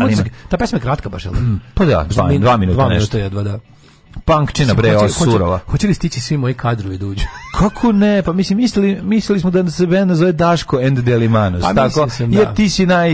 Ali, ta pesma je kratka baš, jel da? Mm, pa da, dva, dva minuta nešto. Dva minuta dva, da punkčina bre hoće, surova. Hoće, hoće li stići svi moji kadrovi da uđu? Kako ne? Pa mislim mislili, mislili smo da se bend zove Daško and Delimanos, pa, tako. Sam, da. Jer ti si naj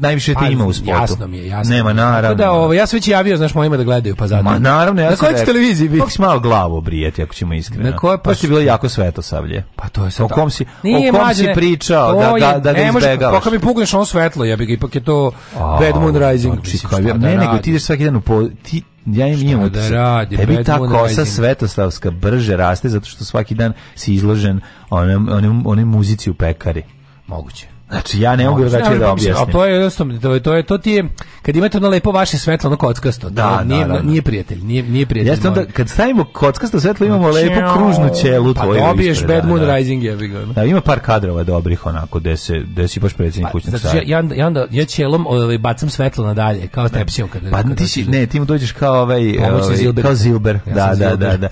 najviše pa, ti ima u sportu. Jasno mi je, jasno. Nema naravno. Da, ovo ja sam već javio, znaš, mojima da gledaju, pa zato. Ma naravno, ja na kojoj televiziji bi. Kako malo glavu brijeti, ako ćemo iskreno. Na kojoj pa što je bilo jako svetosavlje. Pa to je sad. O kom si, Nije, o kom mlađe, si pričao da da da ne izbegavaš. Pa kad mi pugneš ono svetlo, ja bih ipak je to Bad Moon Rising. Znači, da ne, nego ti ideš svaki dan u ti ja im imam da radi, tebi pa ta da kosa svetoslavska brže raste zato što svaki dan si izložen onim, onim, onim muzici u pekari. Moguće. Znači ja ne mogu drugačije da objasnim. A to je jednostavno to je to je to ti je kad imate ono lepo vaše svetlo na kockasto, da, da, nije da, da, da. nije prijatelj, nije nije prijatelj. Jeste onda kad stavimo kockasto svetlo imamo Čeo, lepo kružnu ćelu pa tvoju. Dobiješ ispred, Bad da, Moon da, da. Rising je ga. Da, ima par kadrova dobrih onako gde se gde si baš predsjednik pa, kućnog znači, ja, ja onda ja ćelom ovaj bacam svetlo na dalje kao tepsijom kad. Pa ti si ne, ti mu dođeš kao ovaj, ovaj kao Zilber. Da, da, da, da.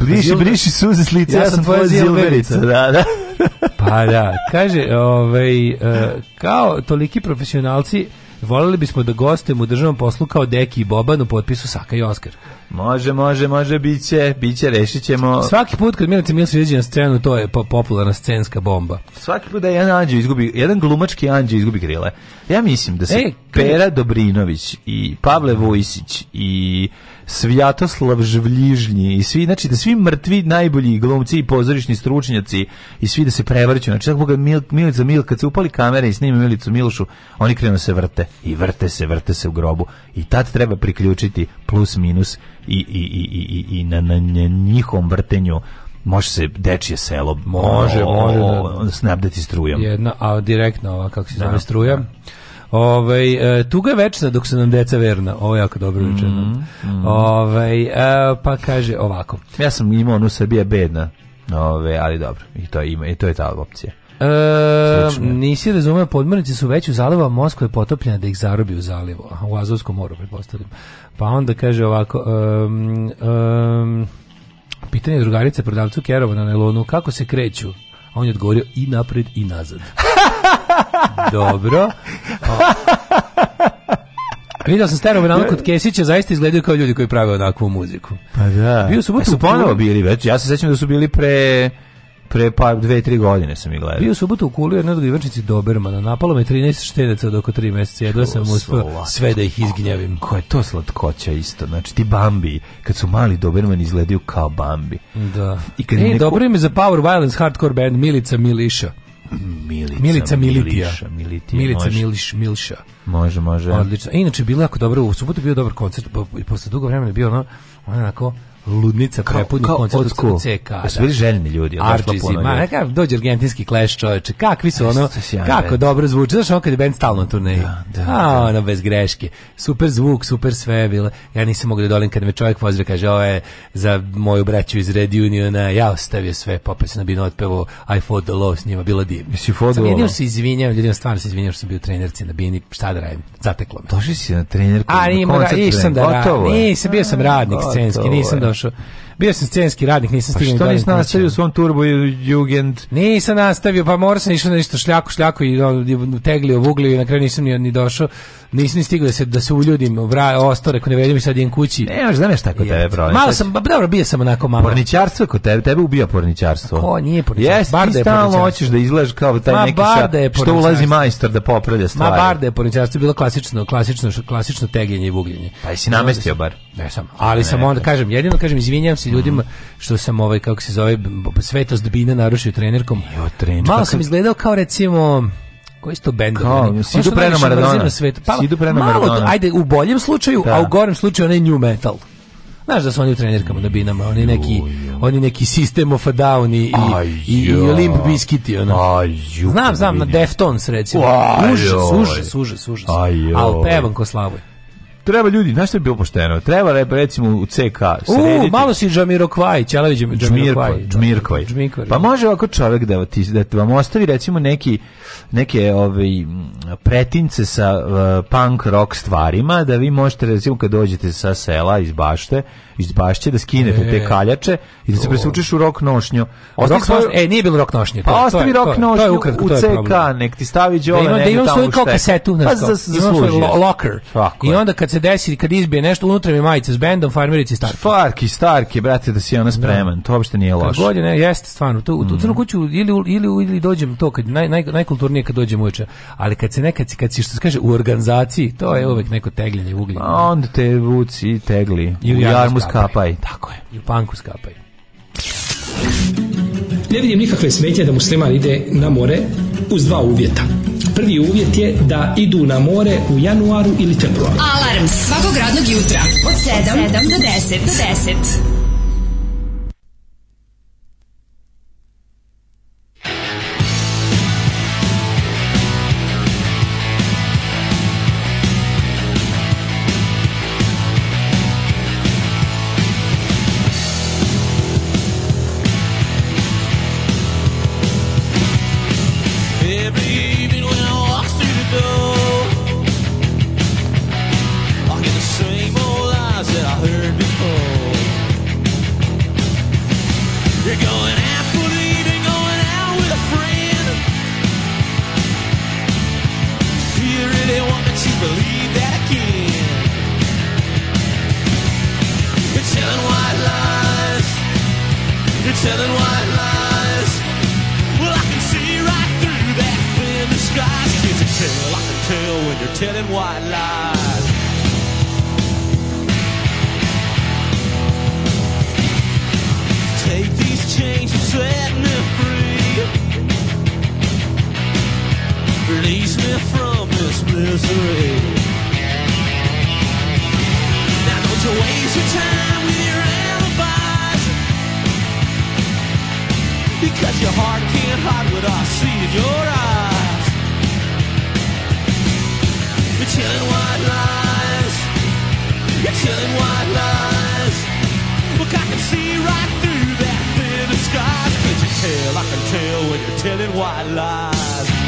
Briši, briši suze s lica, ja sam tvoja Zilberica. Da, da. A da, kaže, ovaj, e, kao toliki profesionalci, voleli bismo da gostujemo u državnom poslu kao Deki i Boban u potpisu Saka i Oskar. Može, može, može, biće, biće, rešit ćemo. Svaki put kad Milica Milić izađe na scenu, to je popularna scenska bomba. Svaki put da jedan anđeo izgubi, jedan glumački anđeo izgubi krile. Ja mislim da se e, Pera Dobrinović i Pavle Vojsić i Svjatoslav Žvljižnji i svi, znači da svi mrtvi najbolji glumci i pozorišni stručnjaci i svi da se prevrću. Znači tako kad Mil, Milica Milica, kad se upali kamere i snime Milicu Milušu, oni krenu da se vrte i vrte se, vrte se u grobu. I tad treba priključiti plus minus i, i, i, i, i na, na njihom vrtenju može se dečije selo može, o, može da. snabdati strujom. Jedna, a direktno ova, kako se da, zove, struja. Da. Ove, ovaj, tuga je večna dok su nam deca verna. Ovo je jako dobro rečeno. Mm, mm-hmm, mm. Mm-hmm. Ove, ovaj, a, pa kaže ovako. Ja sam imao onu Srbija bedna, Ove, ali dobro, i to, ima, i to je ta opcija. E, nisi razumeo, podmornice su već u zalivu, a Moskva je potopljena da ih zarobi u zalivu, u Azovskom moru, pretpostavljam. Pa onda kaže ovako, um, um, pitanje drugarice prodavcu Kerova na nelonu, kako se kreću? A on je odgovorio i napred i nazad. Dobro. Vidio sam staro vrano kod Kesića, zaista izgledaju kao ljudi koji prave onakvu muziku. Pa da. Bio su, e su ponovo bili već, ja se sećam da su bili pre pre pa dve, tri godine sam ih gledao. Bio subotu u Kuli jedna od Ivančici Dobermana. Napalo me 13 štedeca od oko 3 meseca. Jedva sam uspio sve da ih izgnjavim. Ko je to slatkoća isto? Znači ti Bambi, kad su mali Doberman izgledaju kao Bambi. Da. I kad e, neko... dobro ime za Power Violence Hardcore Band Milica Miliša. Milica, Milica Militija. Militija, Milica može. Miliš, Milša. Može, može. Odlično. E, inače, bilo jako dobro, u subotu bio dobar koncert, posle dugo vremena je bio ono, onako, ludnica prepudnih koncerta u CK. Da. Su bili željni ljudi. Arčizi, pa ma, neka, dođe argentinski clash čoveče, kakvi su ono, kako dobro zvuči, znaš ono kad je band stalno turneji. Da, da, A, da. ono, bez greške. Super zvuk, super sve bilo. Ja nisam mogao da dolim kad me čovjek pozdrav, kaže, ovo je za moju braću iz Red Uniona, ja ostavio sve, popet se na bino otpevo I fought the law s njima, bilo divno. Jesi fought the law? se izvinjam, ljudima stvarno se izvinjam što sam bio trenerci na bini, šta da radim, zateklo me. Došli si na trenerku, A, nisam da, nisam bio sam radnik scenski, nisam da došao. Bio sam scenski radnik, nisam pa stigao. Pa što nisi nastavio u svom turbo jugend? Nisam nastavio, pa morao sam išao na isto šljaku, šljaku i teglio, vuglio i na kraju nisam ni, ni došao nisam ni stigao da se da se uljudim, vra, ostao reko ne vedim sad idem kući. Ne, baš znaš tako tebe problem. Malo sam dobro bio sam onako malo. Porničarstvo kod tebe, tebe ubija porničarstvo. Ko nije porničarstvo? Yes, bar da je hoćeš da izgledaš kao taj neki sa, da što ulazi majstor da popravlja stvari. Ma barde da je porničarstvo bilo klasično, klasično, klasično tegljenje i vugljenje. Pa i jesi namestio bar. Ne sam, ali sam onda kažem, jedino kažem izvinjavam se mhm. ljudima što sam ovaj kako se zove svetost bine narušio trenerkom. Jo, trener. Malo sam izgledao kao recimo koji su to bendovi? Sidu Preno Maradona. Svet. Pa, Sidu Preno Maradona. To, ajde, u boljem slučaju, da. a u gorem slučaju onaj new metal. Znaš da su oni u trenerkama na binama, oni neki, oni neki System of a Down i, i, i Limp Bizkit Znam, znam, na Deftones recimo. Aj, užas, užas, užas, užas. Al pevam ko slavoj treba ljudi, znaš što je bilo pošteno? Treba recimo u CK srediti. U, malo si Džamirokvaj, Ćelavi Džamirokvaj. Da, Džmirkvaj. Pa da. može ovako čovjek da, ti, da vam ostavi recimo neki, neke ove, ovaj, pretince sa uh, punk rock stvarima, da vi možete recimo kad dođete sa sela iz bašte, iz bašće, da skinete e, te kaljače i da se presučiš u rock nošnju. Rock svoj... E, nije bilo rock nošnje. pa ostavi to rock nošnju to je, ukratko, u CK, nek ti stavi džole. Da imam, da imam svoju kao kasetu. Pa za, za, za, locker. I onda kad se desi, kad izbije nešto, unutra mi majice s bendom, farmerici star Farki, starke brate, da si ona da. spreman, da. to uopšte nije loše. Kad ne, jeste, stvarno, tu u, mm. u crnu kuću ili, ili, ili dođem to, kad, naj, naj, najkulturnije kad dođem uče ali kad se nekad, kad si, što se kaže, u organizaciji, to je uvek neko tegljenje ugljenje. A onda te vuci tegli, i u, jarmu skapaj. tako je. I u panku skapaj. Ne vidim nikakve smetje da musliman ide na more uz dva uvjeta. Prvi uvjet je da idu na more u januaru ili februaru. Alarm svakog radnog jutra od 7, od 7 do 10. Do 10. telling white lies. You're telling white lies. Well, I can see right through that thin disguise. You can tell, I can tell when you're telling white lies. Take these chains and set me free. Release me from this misery to waste your time with your alibis. Because your heart can't hide what I see in your eyes. You're telling white lies. You're telling white lies. Look, I can see right through that thin disguise. Could you tell? I can tell when you're telling white lies.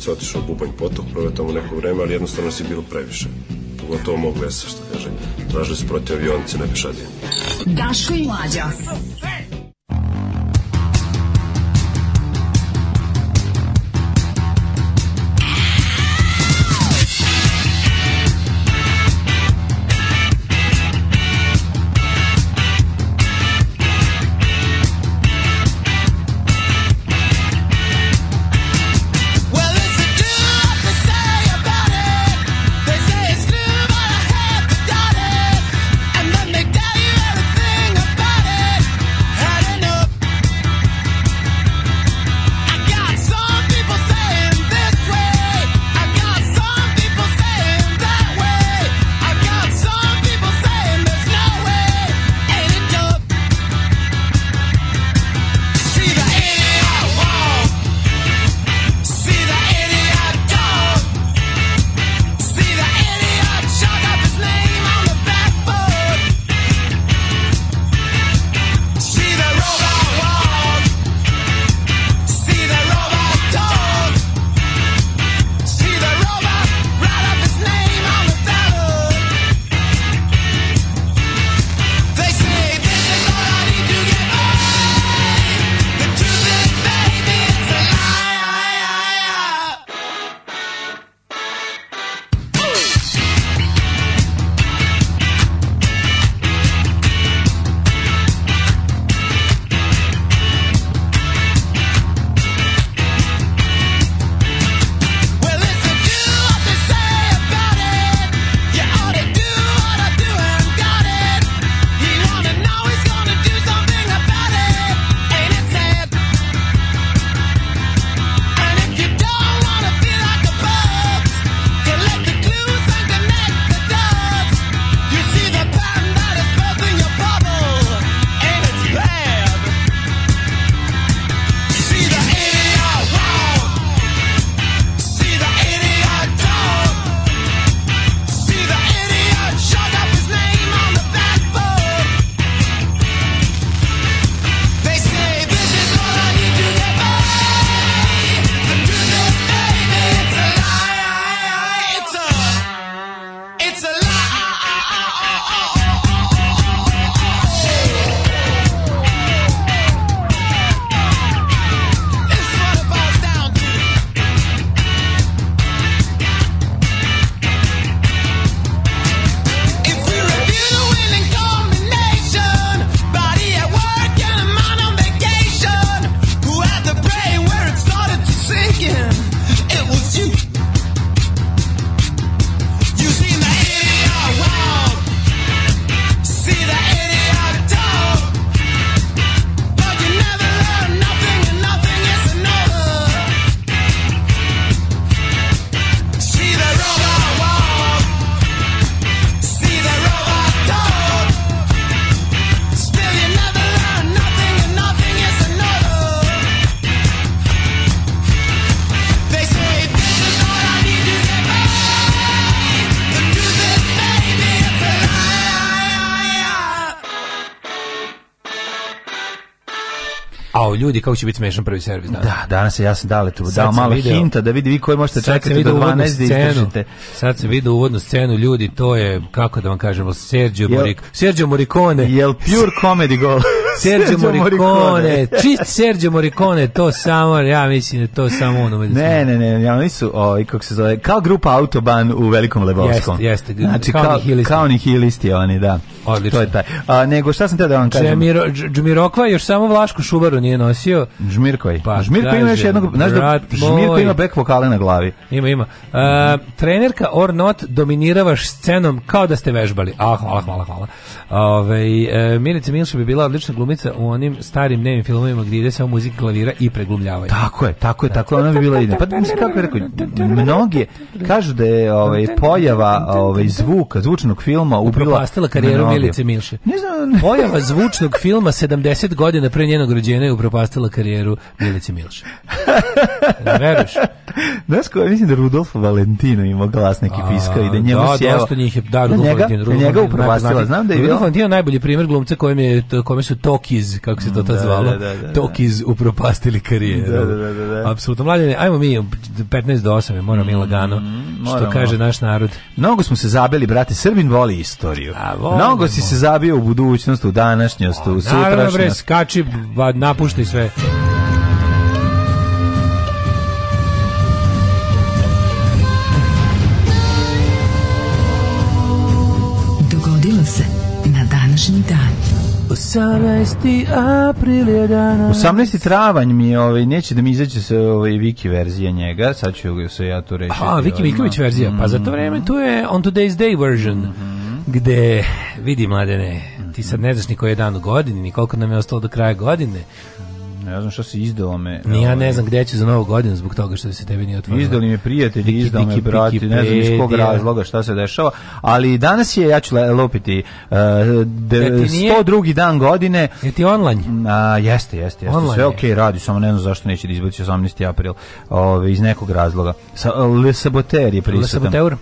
porodica otišla u Bubanj potok, prove tamo neko vreme, ali jednostavno si bilo previše. Pogotovo mog lesa, što kaže. Tražili se protiv avionice na pešadinu. Daško i Mlađa. ljudi kako će biti smešan prvi servis danas. Da, danas ja sam dale tu, dao malo video, hinta da vidi vi koji možete čekati do 12 da izdržite. Sad se vidi uvodnu scenu, ljudi, to je kako da vam kažemo Sergio Morik, Sergio Morikone. Jel pure comedy goal. Sergio, Morikone, Morikone. čist Sergio Morikone, to samo, ja mislim, da to samo ono. Ne, ne, ne, ja nisu, oj, ovaj, kako se zove, kao grupa Autoban u Velikom Lebovskom. Jeste, jeste. Znači, kao, kao nihilisti oni, da. Odlično. To je taj. A, nego šta sam te da vam kažem? Džemiro, džmirokva još samo Vlašku šuvaru nije nosio. Žmirkoj. Pa, Žmirko ima još jednog, znaš da, Žmirko ima back vokale na glavi. Ima, ima. A, e, trenerka or not dominiravaš scenom kao da ste vežbali. A, hvala, hvala, hvala. Ove, e, Milica Milša bi bila odlična glumica u onim starim dnevnim filmovima gdje ide samo muzika klavira i preglumljavaju. Tako je, tako je, tako je ona bi bila ideja. Pa mislim kako je rekao, mnoge kažu da je ovaj pojava ovaj zvuka, zvučnog filma ubila karijeru Milice Milše. Ne znam. Pojava zvučnog filma 70 godina pre njenog rođenja je upropastila karijeru Milice Milše. veruješ? Znaš ko, mislim da Rudolf Valentino ima glas neki piska i da njemu da, sjeo. Da, njih je, da, da, Rudolf njega, Valentino. Da Rudolf njega upropastila, znam da je Rudolf Valentino najbolji primjer glumca kojem, je, kome su Tokiz, kako se to tad da, zvalo, Tokiz upropastili karijeru. Da, da, da, da. Apsolutno, mladine, ajmo mi 15 do 8, moramo mi mm, lagano, što kaže naš narod. Mnogo smo se zabeli, brate, Srbin voli istoriju. A, voli, mnogo si se zabio u budućnost, u današnjost, u sutrašnjost. Naravno, bre, skači, napušti sve. Dogodilo se na današnji dan. 18. april je danas. 18. travanj mi je, ovaj, neće da mi izađe se ovaj, Viki verzija njega, sad ću se ja to reći. A, Viki ovaj, Miković verzija, pa za to mhm. vreme tu je On Today's Day version. Mm -hmm gde, vidi mladene, ti sad ne znaš ni koji je dan u godini, ni koliko nam je ostalo do kraja godine, ne znam što se izdalo me. Ni ja ne ovaj. znam gdje ću za novu godinu zbog toga što se tebi nije otvorilo. Izdali mi prijatelji, izdao me brati, ne znam iz kog razloga šta se dešava, ali danas je, ja ću lopiti, uh, 102. dan godine. Je ti online? A, jeste, jeste, jeste. Online Sve ok, radi, samo ne znam zašto neće da izbaci 18. april ove, iz nekog razloga. Sa, Le Saboter je prisutan. Le Saboteur?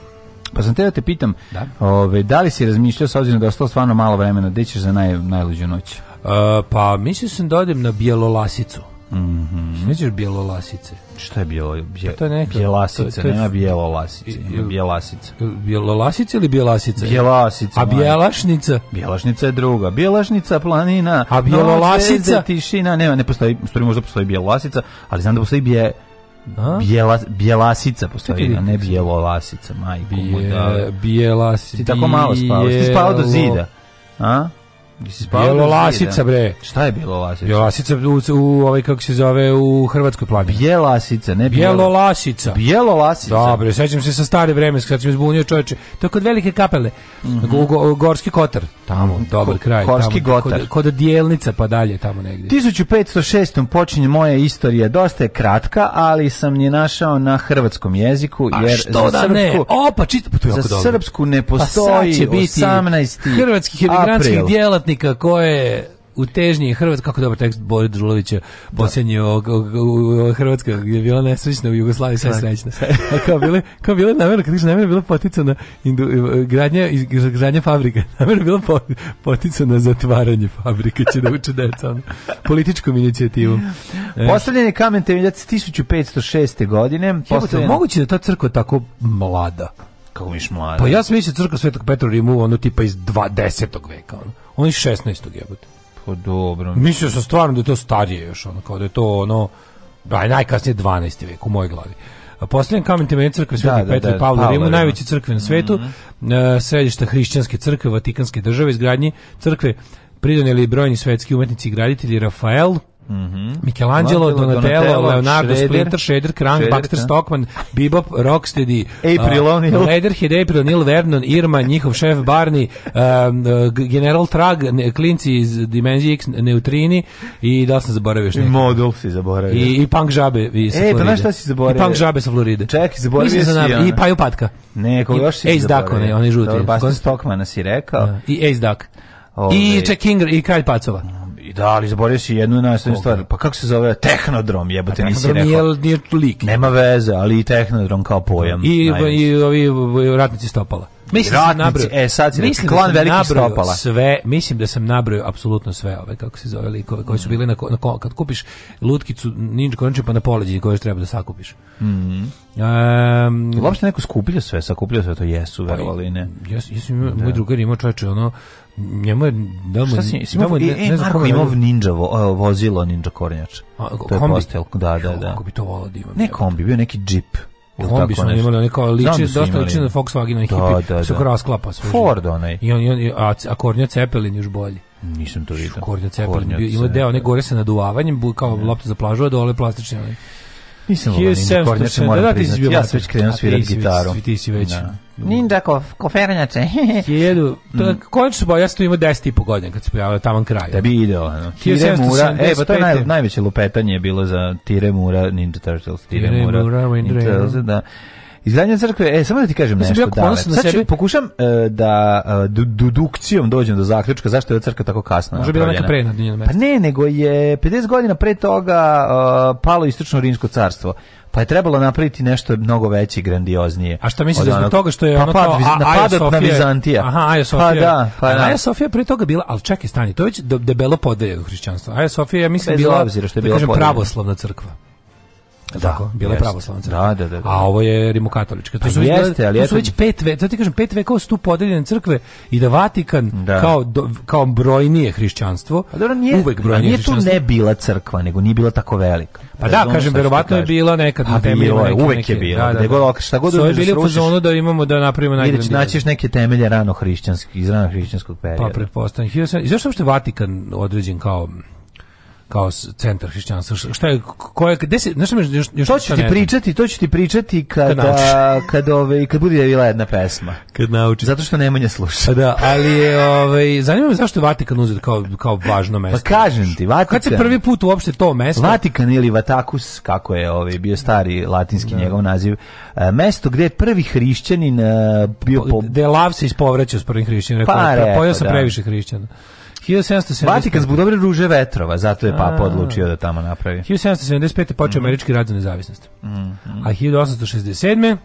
Pa sam te da te pitam, da, ove, da li si razmišljao, s obzirom da je ostalo stvarno malo vremena, gde ćeš za naj, najluđu noć? Uh, pa mislio sam da odem na Bjelolasicu. Mhm. Mm Sjećaš Bjelolasice? Šta je bijelo? Bje, pa to je neka Bjelasica, to, to je, nema Bjelolasice, Bjelasica. Bjelolasice ili Bjelasice? Bjelasica. A Bjelašnica? Bjelašnica je druga. Bjelašnica planina. A Bjelolasica? Tišina, nema, ne postoji, stoji možda postoji Bjelolasica, ali znam da postoji Bje Bijela, Bjelasica postoji, a ne Bjelolasica, majko. Bije, da. Bijelasica. Ti tako malo spavaš, ti spavao do zida. A? Bjelolasica bre. Šta je bilo Bjelolasica? Bjelolasica u, u ovaj kako se zove u hrvatskoj planini. Bjelasica, ne Bjelo. Bjelolasica. Bjelolasica. Dobro, da, sećam se sa stare vremena, kad sam izbunio čoveče. To je kod velike kapele. Mm -hmm. go, gorski Kotar, tamo, dobar Ko, kraj. Gorski Kotar. Kod, kod Dijelnica pa dalje tamo negde. 1506. počinje moja istorija, dosta je kratka, ali sam je našao na hrvatskom jeziku A jer što za da srpsku, ne? O, pa čita, pa to je za dobro. srpsku ne pa postoji pa 18. hrvatskih emigrantskih djela ratnika koje u težnji Hrvatska, kako dobar tekst Boris Đulovića, posljednji o, da. o, Hrvatska, gdje je bila nesrećna u Jugoslaviji, sve srećna. A kao bile, kao bile namjera, kad namjera bila poticana indu, gradnja, gradnja fabrika, namjera bila poticana zatvaranje fabrike, će da uče deca, ono, političkom inicijativom. E. Postavljen je kamen temeljac 1506. godine. Postavljen... Moguće da ta crkva tako mlada? Kako miš mlada? Pa ja sam mislio crkva Svetog Petra Rimu, ono tipa iz 20. veka, ono. On je 16. jebote. Po pa dobro. Mislio sam stvarno da je to starije još, ono, kao da je to ono, aj, da najkasnije 12. vek u mojoj glavi. A Posljednji kamen temeljen crkve Svetog da, da, Petra da, i Pavla Rimu, da. najveći crkve na svetu, mm -hmm. središta hrišćanske crkve, Vatikanske države, izgradnji crkve pridoneli brojni svetski umetnici i graditelji Rafael, Mm -hmm. Michelangelo, Donatello, Donatello Leonardo, Schrader, Splinter, Shredder, Krang, Baxter, da. Stockman, Bebop, Rocksteady, April uh, O'Neil, Leatherhead, April O'Neil, Vernon, Irma, njihov šef Barney, um, General Trag, klinci iz Dimenzije X, Neutrini i da sam zaboravio što Modul si zaboravio. I, i Punk Žabe iz e, Floride. E, pa znaš šta si zaboravio? I Punk Žabe sa Floride. Čekaj, zaboravio da si ona. I Paju Patka. Ne, koga još si Ace zaboravio? Ace Duck, on je žuti. Dobro, Baxter Stockmana si rekao. Da. I Ace Duck. Ove. I Jack Inger i Kralj Pacova. I da, ali zaboravio si jednu nastavnu stvar. Pa kako se zove? Tehnodrom, jebote, nisi rekao. Tehnodrom nije lik. Nema veze, ali i tehnodrom kao pojam. I, najviš. i ovi ratnici stopala. Mislim da sam nabrojio. E, sad si mislim da klan da velikih stopala. Sve, mislim da sam nabrojio apsolutno sve ove, kako se zove likove, koji su bili na, na kad kupiš lutkicu ninja konče pa na poleđini koje treba da sakupiš. Mhm. Um, Uopšte neko skupljao sve, sakupljao sve, to jesu, pa verovali ne. Jes, jes, da. moj drugar imao čoveče, ono, njemu je da mu si, si da mu, ne, e, e, ne znam ninja vo, e, vozilo ninja kornjač. A, to je postel, da, da, da. Kako bi to volao da imam. Ne kombi, bio neki džip. Kombi smo imali, oni kao liči, da dosta liči na Volkswagen, na hippie, da, da, se da. rasklapa sve. Ford onaj. I on, i on, a, a Kornja Cepelin još bolji. Nisam to video kornjač Cepelin, bio, ima deo, ne gore se naduvavanjem, kao lopta za plažu, a dole plastične. Ali. Nisam volao Ninu Kornjača, moram da, priznati. Ja sam već krenuo svirati gitaru. Ti si već. Da. Ninja da, ko, koferanjače. Hiljadu, mm. koji su ja sam tu imao deset i po godina kad se pojavio taman kraj. Da bi ideal, ano. Tire Mura, e, pa to je naj, najveće lupetanje je bilo za Tire Mura, Ninja Turtles, Tire, Tire Mura, Mura Ninja Turtles, da. Izgradnja crkve, e, samo da ti kažem Mislim, nešto. Ja Sad ću, sebi... pokušam uh, da uh, dedukcijom dođem do zaključka zašto je crkva tako kasna. Može bila neka prenadnjena Pa ne, nego je 50 godina pre toga uh, palo istočno rimsko carstvo pa je trebalo napraviti nešto mnogo veće i grandioznije. A šta misliš da zbog toga što je pa, ono kao napadat na Vizantija? Aha, Aja pa Sofija. Pa da, pa da. Aja Sofija prije toga bila, ali čekaj, stani, to je već debelo podeljeno hrišćanstvo. Aja Sofija, ja mislim, Bez bila, obzira što je da bila da kažem, pravoslavna crkva. Da, bila je pravoslavna crkva. Da, da, da, da. A ovo je rimokatolička. To pa su već, jeste, ali to su već pet ve, to ti kažem pet vekova su tu podeljene crkve i da Vatikan da. kao do, kao brojnije hrišćanstvo. A pa dobro, nije, uvek pa brojnije. Nije tu ne bila crkva, nego nije bila tako velika. Pa da, kažem, verovatno je bila nekad na temelju. Uvek je bila. Da, da, da. Golo, da. šta god so je bili u fazonu da imamo da napravimo najgrandiozno. Ideš naćiš neke temelje rano hrišćanskih, iz rano hrišćanskog perioda. Pa pretpostavljam. I zašto uopšte Vatikan određen kao kao centar hrišćanstva. Šta je koje gde se znaš još, još to ću ti pričati, to će ti pričati kada kad kad ove kad bude javila jedna pesma. Kad nauči. Zato što Nemanja sluša. Pa da, ali je ovaj zanima me zašto je Vatikan uzeo kao kao važno mesto. Pa kažem ti, Vatikan. Kad se prvi put uopšte to mesto Vatikan ili Vatakus kako je ovaj bio stari latinski da. njegov naziv, e, mesto gde je prvi hrišćanin e, bio po... De Lav se ispovraćao s prvim hrišćaninom, pa rekao, pa, rekao, pojao sam da. previše hrišćana. 1775. Vatikan zbog dobre ruže vetrova, zato je papa odlučio da tamo napravi. 1775. počeo mm. američki rad za nezavisnost. Mm, mm. A 1867.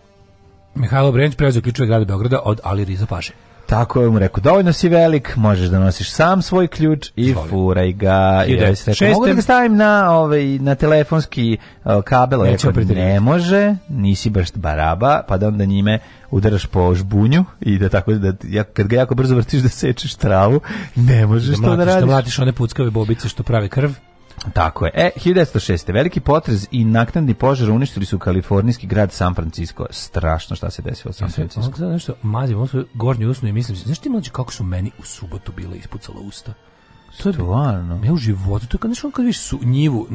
Mihajlo Brenč preuzeo ključeve grada Beograda od Ali Riza Paše. Tako je mu rekao, dovoljno si velik, možeš da nosiš sam svoj ključ i Zvolim. furaj ga. I da ja sam mogu da ga stavim na, ovaj, na telefonski uh, kabel, rekao, ne može, nisi baš baraba, pa da onda njime udaraš po žbunju i da tako da ja, kad ga jako brzo vrtiš da sečeš travu, ne možeš da to da, da radiš. Da mlatiš one puckave bobice što prave krv. Tako je. E, 1906. Veliki potres i naknadni požar uništili su kalifornijski grad San Francisco. Strašno šta se desilo u San Francisco. Ja sam nešto mazim, ono su gornji usnu i mislim, znaš ti mlađe kako su meni u subotu bile ispucala usta? To je stvarno. Ne u životu, to je kad nešto kad viš su njivu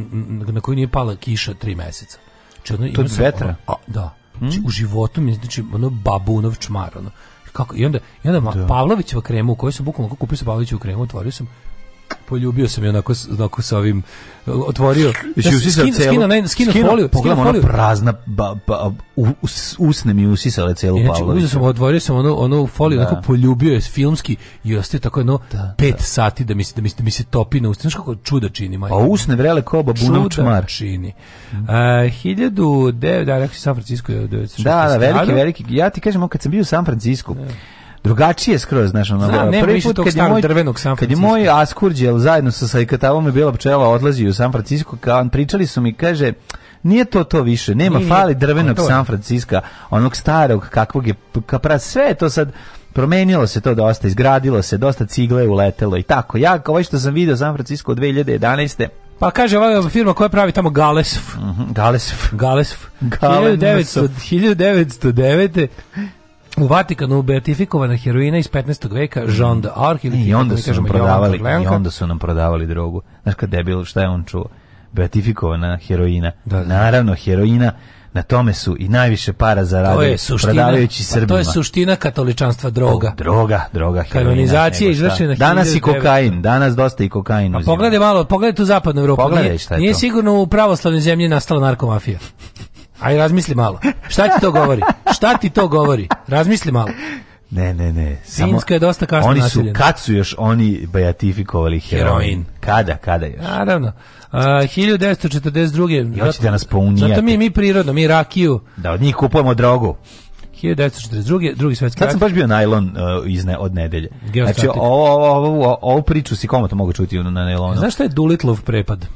na kojoj nije pala kiša tri meseca. Znači, ono, to je vetra? Ono, a, da. Hmm? Znači, hm? u životu mi znači ono babunov čmar, ono. Kako, I onda, i onda da. Pavlovićeva krema u kojoj sam bukvalno kupio sa Pavlovićevu kremu, otvorio sam, poljubio sam je onako, onako sa ovim otvorio da, da skino, skino, ne, skino, foliju pogledam ona prazna ba, ba, us, usne mi usisala celu Inače, Pavlovića uzeo otvorio sam ono, ono foliju da. onako poljubio je filmski i ostaje tako jedno da, pet da. sati da mi, da, mi, da mi se topi na usne kako čuda čini majka. Pa a usne vrele ko babunov čmar čini mm. a, 1009 da rekao San Francisco je da, da, veliki, veliki ja ti kažem kad sam bio u San Francisco da drugačije skroz, znaš, ono, Znam, nema prvi put kad je moj drvenog San Francisco. Kad je moj Askurđel zajedno sa Sajkatavom i Bila pčela odlazi u San Francisco, kao pričali su mi kaže nije to to više, nema nije, fali drvenog San Franciska, onog starog kakvog je kapra, sve to sad promenilo se to dosta, izgradilo se, dosta cigle je uletelo i tako. Ja, kao ovaj što sam video San Francisco 2011. Pa kaže ova firma koja pravi tamo Galesf. Mhm, -hmm, Galesf. Galesf. Galesf. 1900, 1909 u Vatikanu beatifikovana heroina iz 15. veka Jean de Arc ili I onda su nam prodavali i onda su nam prodavali drogu. Znaš kad debil šta je on čuo? Beatifikovana heroina. Da, da. Naravno heroina na tome su i najviše para zaradili prodavajući Srbima. To je pa suština katoličanstva droga. O, droga, droga, heroina. Kanonizacija izvršena Danas i kokain, danas dosta i kokain. A pa pogledaj malo, pogledaj tu zapadnu Evropu. Pogledaj šta je Nije to. sigurno u pravoslavnoj zemlji nastala narkomafija. Aj, razmisli malo. Šta ti to govori? Šta ti to govori? Razmisli malo. Ne, ne, ne. Samo je dosta kasno Oni su, nasiljena. kad su još oni bajatifikovali heroin? Heroin. Kada, kada još? Naravno. Uh, 1942. Ja hoćete zato- nas pounijati. Zato mi, mi prirodno, mi rakiju. Da od njih kupujemo drogu. 1942. drugi svetski rat. Sad sam baš bio najlon uh, iz od nedelje. Znači, Geostatik. ovo, ovo, ovo, ovu priču si komato mogu čuti na nailonu. Znaš šta je Dulitlov prepad?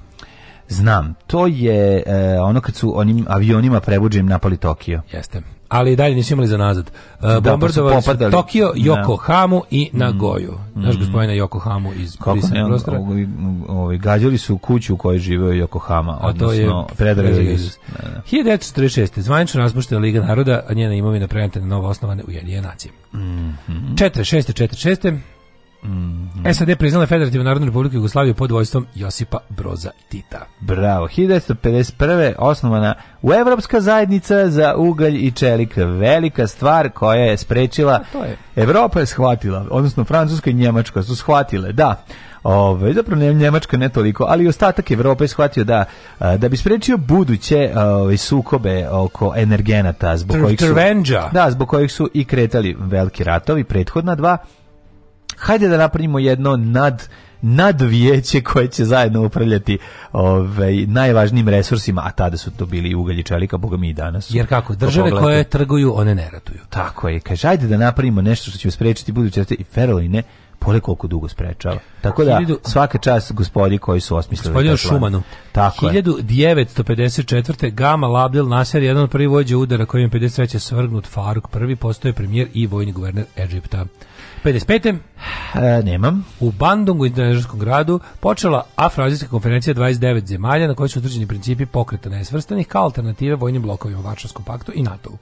Znam, to je e, ono kad su onim avionima prebuđenim napali Tokio. Jeste. Ali dalje nisu imali za nazad. E, bombardovali da, pa su Tokio, da. Yokohamu i mm. Nagoju. Mm. Naš gospodina Yokohamu iz Prisa prostora. Ovi, gađali su kuću u kojoj živeo Yokohama, a to je predrag da, 1946. Da. Zvanično raspuštena Liga naroda, a njena imovina prenata na novo osnovane Ujedinjene nacije. Mhm. Mm -hmm. 46. 46. Mm. SAD priznala Federativnu Narodnu Republiku Jugoslaviju pod vojstvom Josipa Broza Tita. Bravo. 1951. osnovana u Evropska zajednica za ugalj i čelik. Velika stvar koja je sprečila... Pa to je. Evropa je shvatila, odnosno Francuska i Njemačka su shvatile, da. Ove, zapravo ne, Njemačka ne toliko, ali ostatak Evrope je shvatio da da bi sprečio buduće ove, sukobe oko energenata zbog kojih su, da, zbog kojih su i kretali veliki ratovi, prethodna dva, hajde da napravimo jedno nad nadvijeće koje će zajedno upravljati ovaj, najvažnijim resursima, a tada su to bili ugalj i čelika, boga mi i danas. Jer kako, države koje trguju, one ne ratuju. Tako je, kaže, ajde da napravimo nešto što će sprečiti buduće i Feroline, pole koliko dugo sprečava. E, Tako da, svaka čast gospodi koji su osmislili. Gospodinu Šumanu. Tako 1954. Gama Labdel Nasser, jedan od prvi vođe udara koji je 53. svrgnut Faruk, prvi postoje premijer i vojni guverner Egipta. 55. E, nemam. U Bandungu, Indonežarskom gradu, počela afroazijska konferencija 29 zemalja na kojoj su utvrđeni principi pokreta nesvrstanih kao alternative vojnim blokovima Varšavskom paktu i NATO-u.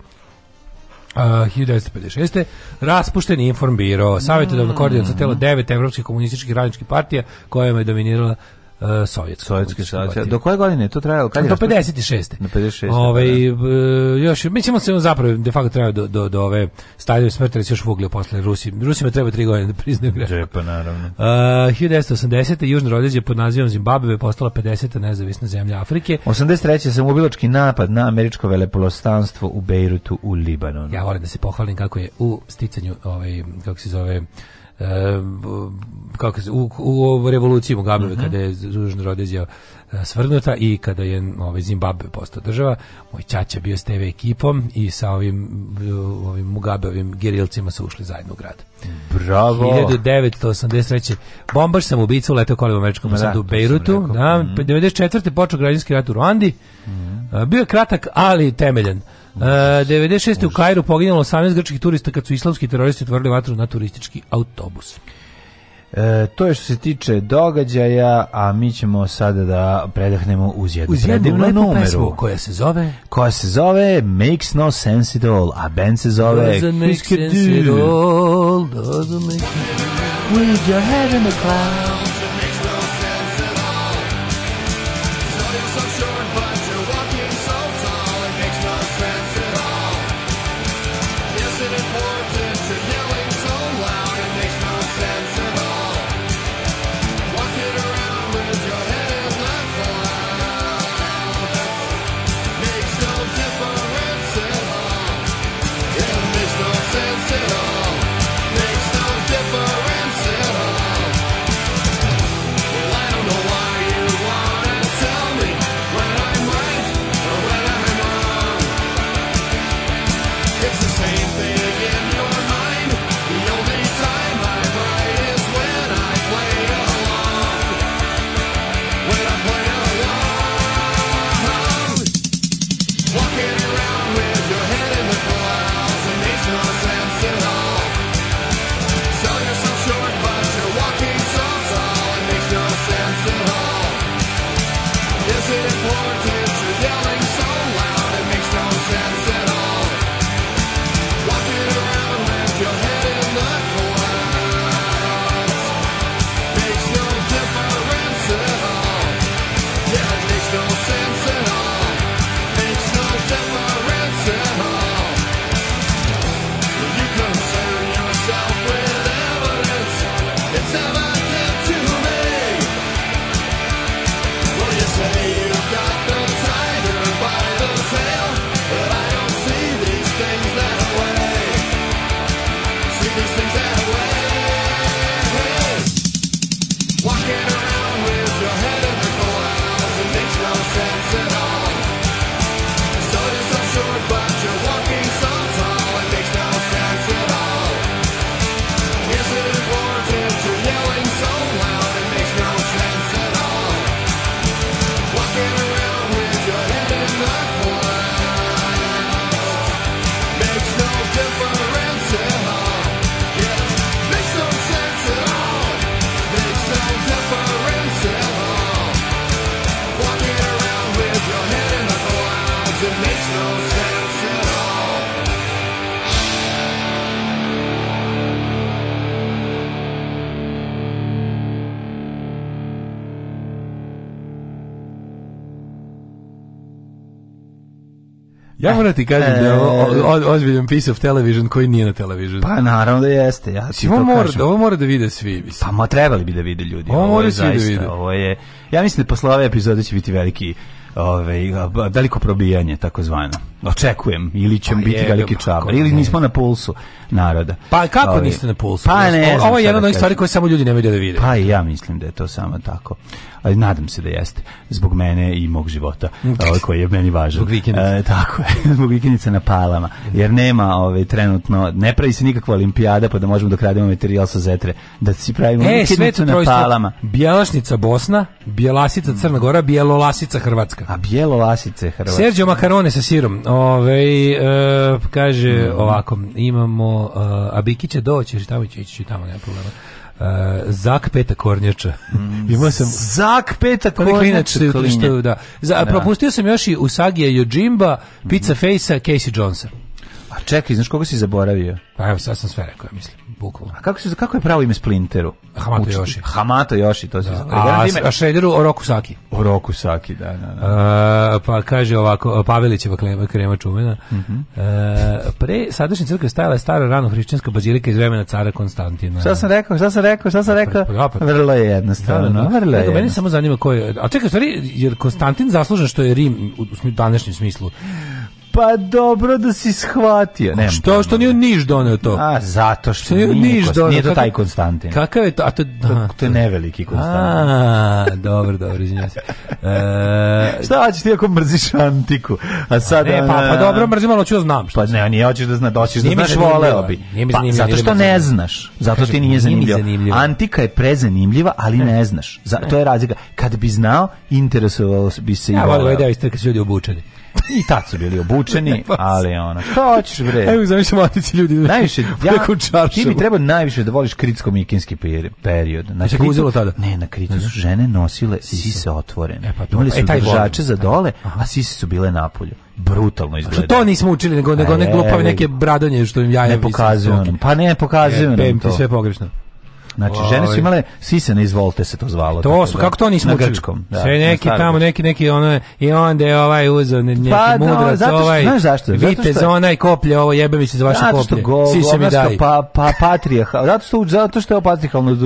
Uh, 1956. raspušten informbiro, savjetodavno mm. koordinacijno telo devet evropskih komunističkih radničkih partija kojima je dominirala E, sovjetska. Sovjetska stacija. Do koje godine je to trajalo? Kad je do 56. Do 56. Ovaj da, da. E, još mi ćemo se zapravo de facto trajao do do do ove staljeve smrti se još vogle posle Rusi. Rusima treba 3 godine da priznaju greške. Džepa naravno. E, uh, 1980. Južna Rodeđa pod nazivom Zimbabve postala 50. nezavisna zemlja Afrike. 83. sam ubilački napad na američko velepolostanstvo u Bejrutu u Libanonu. Ja volim da se pohvalim kako je u sticanju ovaj kako se zove kako se, u, u, revoluciji Mugabeve, mm -hmm. kada je Južna Rodezija e, svrnuta i kada je ovaj Zimbabwe postao država, moj ćaća bio s TV ekipom i sa ovim, ovim Mugabevim gerilcima su ušli zajedno u grad. Bravo! 1983. Bombaš sam ubica, uletao kolima američkom da, u Beirutu. Da, 94. Mhm. počeo građanski rat u Ruandi. Mm -hmm. Bio je kratak, ali temeljen. Uh, e, 96. u Kairu poginulo 18 grčkih turista kad su islamski teroristi otvorili vatru na turistički autobus. E, to je što se tiče događaja, a mi ćemo sada da predahnemo uz jednu, uz jednu lepu pesmu koja se zove koja se zove Makes No Sense At All, a band se zove Doesn't Make Sense At All, doesn't make sense. With your head in the clouds Ja moram da ti kažem da je ovo e. ozbiljan piece of television koji nije na television. Pa naravno da jeste. Ja ti ovo, mora, da, ovo mora da vide svi. Mislim. Pa ma trebali bi da vide ljudi. Ovo, mora svi da vide. Ovo je, ja mislim da posle ove epizode će biti veliki ovaj veliko probijanje takozvano. Očekujem ili će pa biti veliki čabar ili nismo na pulsu naroda. Pa kako ove, ovaj, niste na pulsu? Pa ne, ovo je jedna da od onih stvari koje samo ljudi ne vide da vide. Pa i ja mislim da je to samo tako ali nadam se da jeste, zbog mene i mog života, ovaj, koji je meni važan. Zbog vikendice. E, tako je, zbog vikendice na palama, jer nema ovaj, trenutno, ne pravi se nikakva olimpijada, pa da možemo dok radimo materijal sa zetre, da se pravimo e, vikendicu na palama. Bjelašnica Bosna, Bjelasica Crna Gora, Bjelolasica Hrvatska. A bjelolasice Hrvatska. Sergio Makarone sa sirom, ovaj e, kaže mm. ovako, imamo, e, a Bikića doći, tamo će ići, tamo nema problema. Uh, Zak Peta Kornjača. Mm, Imao sam Zak Peta Kornjača. Da. Za, da. Propustio sam još i Usagija Jojimba, Pizza mm -hmm. Facea, Casey Jonesa. A čekaj, znaš koga si zaboravio? Pa evo, sad sam sve rekao, mislim bukvalno. A kako se kako je pravo ime Splinteru? Hamato Yoshi. Hamato Yoshi, to se da. A, ime... a Shaderu Oroku Saki. Oroku Saki, da, da, da. A, e, pa kaže ovako, Pavelićeva krema, krema čumena. Uh mhm. -huh. E, a, pre sadašnje crkve stajala je stara rano hrišćanska bazilika iz vremena cara Konstantina. Šta sam rekao? Šta sam rekao? Šta sam pa, pa, rekao? Pa, da, vrlo je jednostavno. Da, da, da. Vrlo je jednostavno. Meni samo zanima ko je... A čekaj, stvari, jer Konstantin zaslužen što je Rim u, u današnjem smislu Pa dobro da si shvatio. Ne, što što nije Niš doneo to? A zato što, što nije Niš doneo. Nije to taj Konstantin. Kakav je to? A to, da, to, je neveliki Konstantin. A, dobro, dobro, izvinjavam se. E, šta hoćeš ti ako mrziš antiku? A sad ne, pa, pa e, dobro, mrzim, ali hoću da znam. Šta pa ne, nije hoćeš da zna, doćiš da znaš, voleo bi. Pa, zato što ne znaš. Zato ti nije zanimljivo. Antika je prezanimljiva, ali ne znaš. To je razlika. Kad bi znao, interesovalo bi se i voleo. Ja je da deo istrka ljudi obučeni. I tad su bili obučeni, pa- ali ono, šta hoćeš bre? Evo, zamišljam matici ljudi. Najviše, ja, ti bi trebao najviše da voliš kritsko-mikinski period. Na Kritu, uzelo tada? Ne, na Kritu su žene nosile sise otvorene. E, pa to, Imali su e, držače za dole, a sise su bile napolju brutalno izgleda. to nismo učili nego nego ne glupave neke bradonje što im jaja ne pokazuju. Pa ne pokazuju e, nam to. Sve pogrešno. Znači, žene su ovaj. imale sisene izvolte se to zvalo. To su, da, kako to nismo učili? Da, Sve neki tamo, neki, neki, ono, i onda je ovaj uzo, neki pa, da, mudrac, zato što, ovaj, znaš zašto? Vitez, što... onaj koplje, ovo jebe mi se za vaše koplje. Zato što go, Sise mi daj. Pa, pa, patrija, zato što, zato što je patrihalno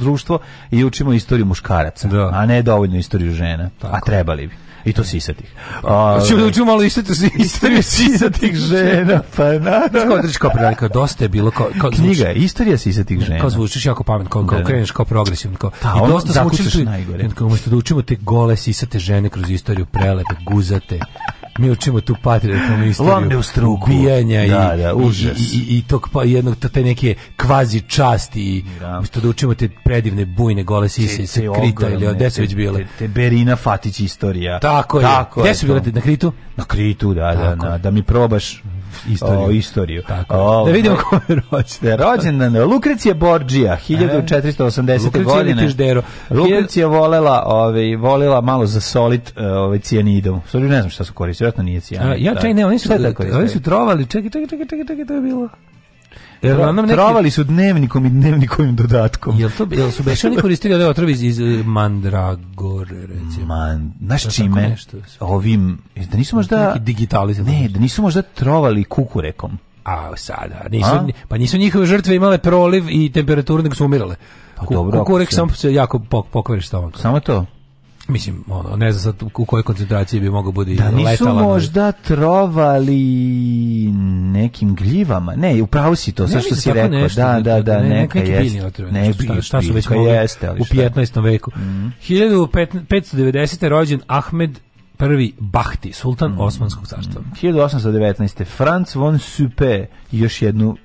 društvo i učimo istoriju muškaraca, da. a ne dovoljno istoriju žena. Tako. A trebali bi. I to sisatih. A, ću, ću malo istati istoriju sisatih žena, pa naravno. Kao držiš kao predalika, dosta je bilo kao... kao Knjiga zvuči, je, istorija sisatih da, žena. Kao zvučiš jako pametno, kao, da, kao da. kreneš kao progresivno. Kao, Ta, I dosta smo najgore. Kao, umesto da učimo te gole sisate žene kroz istoriju prelepe, guzate, mi učimo tu patrijarhalnu istoriju ubijanja da, da, i, da, užas. i, i, i tog pa, jednog te neke kvazi časti i da. usto da učimo te predivne bujne gole sise se krita ili od već bile te, te Berina Fatić istorija tako, tako je, gde su bile na kritu na kritu da da, da, da mi probaš istoriju. O, istoriju. Tako. O, da vidimo ovaj. ko je rođen. Da, Rođendan Lukrecija Borđija, 1480. E. Lukrecija godine. Lukrecija Lukrecija volela, ovaj, volela malo za solid eh, ovaj, cijanidom. Sorry, ne znam šta su koristili, vjerojatno nije cijanid. Ja da. čaj ne, oni su, oni su trovali, čekaj, čekaj, čekaj, čekaj, to je bilo. Jer Tro, neki... Trovali su dnevnikom i dnevnikovim dodatkom. Jel, to, jel su baš oni koristili ove otrovi iz, iz eh, Mandragore, recimo? Man, znaš čime? Nešto. Ovim, da nisu možda... Ne, da nisu možda trovali kukurekom. A sada, nisu, A? pa nisu njihove žrtve imale proliv i temperaturu, nego su umirale. Pa dobro. Kukurek sam se jako pok, pokvariš stomak. Samo to? Mislim, ono, ne znam sad u kojoj koncentraciji bi mogao bude da, nisu letala. možda trovali nekim gljivama. Ne, upravo si to, sa što si rekao. Nešto, da, da, da, ne, neka, neka jeste. Ne, otrove, ne, šta, šta su već mogli jeste, ali u 15. veku. Mm. 1590. rođen Ahmed prvi Bahti, sultan mm. Osmanskog carstva. 1819. Franz von Suppe, još jednu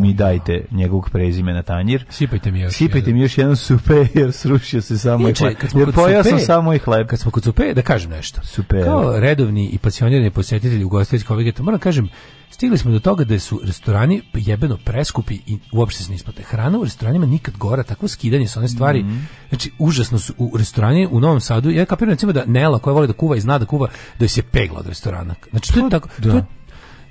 mi dajte njegovog prezimena tanjir. Sipajte mi još. Sipajte mi još jedan supe jer srušio se samo i hleb. Jer pojao sam samo i hleb. Kad smo kod supe, da kažem nešto. Supe. Kao redovni i pasionirani posjetitelji u gostiteljskog objekta, moram da kažem, Stigli smo do toga da su restorani jebeno preskupi i uopšte se ne isplate. Hrana u restoranima nikad gora, takvo skidanje sa one stvari. Mm -hmm. Znači, užasno su u restorani u Novom Sadu. Ja kapiram recimo da Nela koja voli da kuva i zna da kuva, da se pegla od restorana. Znači, to je tako, da. to je da.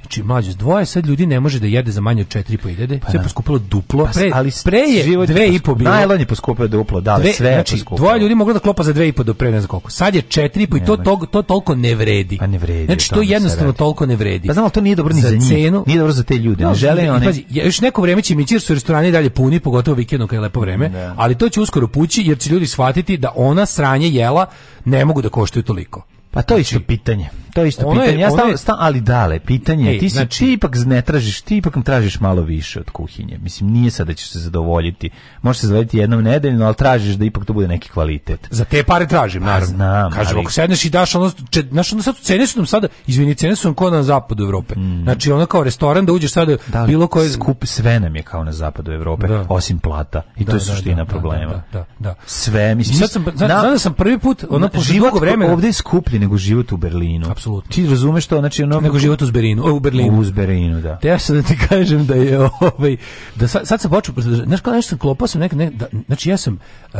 Znači, mlađe, dvoje sad ljudi ne može da jede za manje od 4,5 Pa, sve je da. poskupilo duplo. Pa pre, ali pre je život dve i po bilo. Najlon je poskupio duplo, da, dve, sve je znači, poskupilo. Dvoje ljudi mogu da klopa za 2.5 do pre ne znam koliko. Sad je 4.5 i to, to, to toliko ne vredi. Pa ne vredi. Znači, to, to jednostavno toliko ne vredi. Pa znam, ali to nije dobro ni za, za Cenu, nije dobro za te ljude. No, ne žele one... Pazi, još neko vreme će mići jer su restorani dalje puni, pogotovo vikendom kad je lepo vreme, ne. Da. ali to će uskoro pući jer će ljudi shvatiti da ona sranje jela ne mogu da koštaju toliko. Pa to je isto znači- pitanje. To je isto ono pitanje. Je, ja stav, je... stavno, ali dale, pitanje, Ej, ti, si, znači, ti ipak ne tražiš, ti ipak tražiš malo više od kuhinje. Mislim, nije sad da ćeš se zadovoljiti. Možeš se zadovoljiti jednom nedeljno, ali tražiš da ipak to bude neki kvalitet. Za te pare tražim, naravno. Znam, Kažem, ako sedneš i daš ono, če, znaš, ono sad cene su nam sada, izvini, cene su nam kao na zapadu Evrope. Mm. Znači, ono kao restoran da uđeš sada da, bilo koje... Skup, sve nam je kao na zapadu Evrope, da. osim plata. I da, to je da, suština da, da, problema. Da, da, Sve, mislim, sad sam, znam, da sam prvi put, ono, život vremena. Ovde je skuplje nego život u Berlinu apsolutno. Ti razumeš to, znači ono nego život u Berlinu, u Berlinu. U Berlinu, da. Te ja sam da ti kažem da je ovaj da sad, sad sam počeo, znaš kako ja sam klopao sam neka ne, da, znači ja sam uh,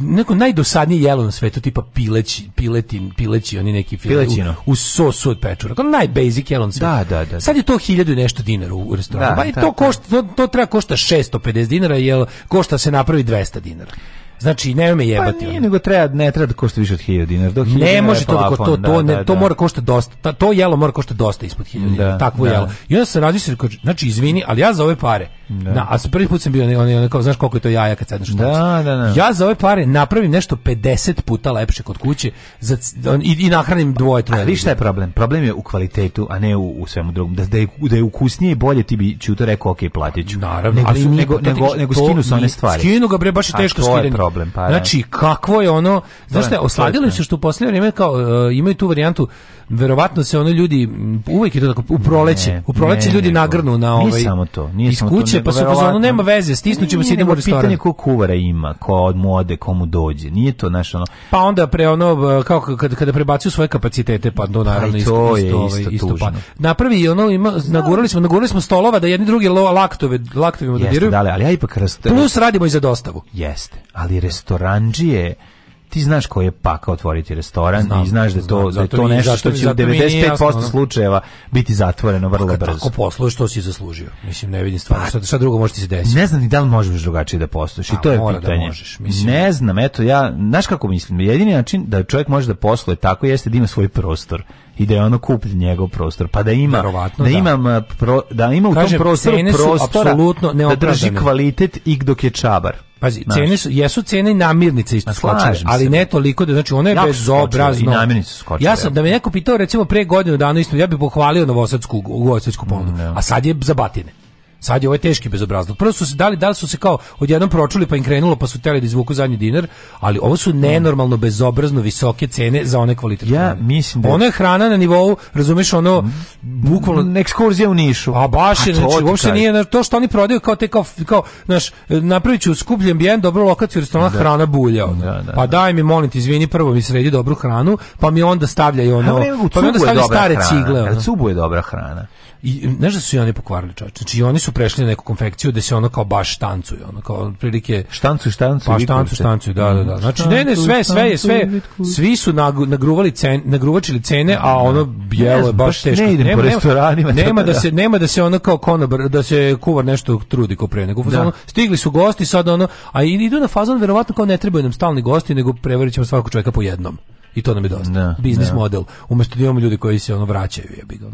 neko najdosadnije jelo na svetu, tipa pileći, piletin, pileći, oni neki fileći u, u sosu od pečura. Ono najbasic jelo na svetu. Da, da, da, da. Sad je to hiljadu i nešto dinara u, restoranu. Da, ba, i to, košta, to, to, treba košta 650 dinara, jel košta se napravi 200 dinara. Znači, ne me jebati. Pa nije, nego treba, ne treba da košta više od 1000 dinara. Do 1000 ne može to, da plafon, to, to, da, ne, da, to da. mora košta dosta. Ta, to jelo mora košta dosta ispod 1000 da, dinara. Takvo da. jelo. I onda se razmišlja, znači, izvini, ali ja za ove pare, na, a prvi put sam bio, on, on, kao, znaš koliko je to jaja kad sedneš u da, da, da. Ja za ove pare napravim nešto 50 puta lepše kod kuće za, i, i nahranim dvoje, troje. A vi šta je problem? Problem je u kvalitetu, a ne u, u svemu drugom. Da, da, je, da je ukusnije i bolje, ti bi Ćuto rekao, okej platit ću. Naravno, nego, ali nego, nego, nego skinu sa one stvari. Skinu ga, bre, baš je teško skidanje problem, pa. Da. Znači, kakvo je ono, znaš da, šta, osladilo se što u poslednje vreme kao uh, imaju tu varijantu verovatno se oni ljudi uvek je to tako u proleće, u proleće ne, ljudi ne, nagrnu na ovaj nije samo to, nije samo kuće, to, pa se pozvano nema veze, stisnućemo se idemo u restoran. Pitanje ko kuvara ima, ko od mode komu dođe. Nije to naš ono. Pa onda pre ono kao kada kada prebacuju svoje kapacitete, pa do naravno pa to isto, je isto, ovaj, isto, isto pa tužno. pa. Napravi ono ima nagurali smo, nagurali smo stolova da jedni drugi laktove, laktovima dodiruju. Jeste, dale, ali ja ipak raste. Plus radimo i za dostavu. Jeste, ali ali restoranđije ti znaš ko je paka otvoriti restoran znam, i znaš da, to, znam, da je to mi, nešto što će u 95% slučajeva biti zatvoreno vrlo pa brzo. Tako posluješ, to si zaslužio. Mislim, ne vidim stvarno. Pa šta, šta drugo može ti se desiti? Ne znam ni da li možeš drugačije da posluješ. I pa to je da pitanje. Da možeš, mislim. Ne znam, eto, ja, znaš kako mislim, jedini način da čovjek može da posluje tako jeste da ima svoj prostor i da je ono kupljen njegov prostor pa da ima Darovatno, da, da, imam, da. Pro, da ima u Kažem, tom prostoru prostora apsolutno da drži kvalitet i dok je čabar Pazi, Znaš. cene su, jesu cene namirnice isto pa skočile, ali da. ne toliko da znači ona je bezobrazno. Ja sam da me neko pitao recimo pre godinu dana isto ja bih pohvalio Novosadsku u ponudu. Mm, A sad je za batine. Sad je ovaj teški bezobrazluk. Prvo su se dali, da, da su se kao odjednom pročuli pa im krenulo pa su teli da izvuku zadnji dinar, ali ovo su nenormalno bezobrazno visoke cene za one kvalitetne. Ja mislim da Ona je hrana na nivou, razumeš, ono bukvalno ekskurzija u Nišu. A baš je, znači, uopšte nije znači, to što oni prodaju kao te kao kao naš napraviću skupljen bijen, dobru lokaciju, restorana da. hrana bulja. Ono. Da, da, pa da. daj mi molim te, izvini, prvo mi sredi dobru hranu, pa mi onda stavljaju ono, pa mi onda stavljaju stare hrana. cigle. Ono. Cubu je dobra hrana i znaš da su i oni pokvarili čač. Znači i oni su prešli na neku konfekciju da se ono kao baš štancuju, ono kao otprilike štancu štancu, pa štancu štancu, da da da. Mm. Znači ne ne sve sve je sve svi su nagruvali cen, nagruvačili cene, a da. ono bjelo je baš teško. Ne idem nema, po restoranima. Nema da, da se nema da se ono kao konobar da se kuvar nešto trudi ko pre nego da. stigli su gosti sad ono a idu na fazon verovatno kao ne trebaju nam stalni gosti nego prevarićemo svakog čoveka po jednom. I to nam je dosta. Da, Biznis model. Umesto da imamo ljudi koji se ono vraćaju, jebi ga.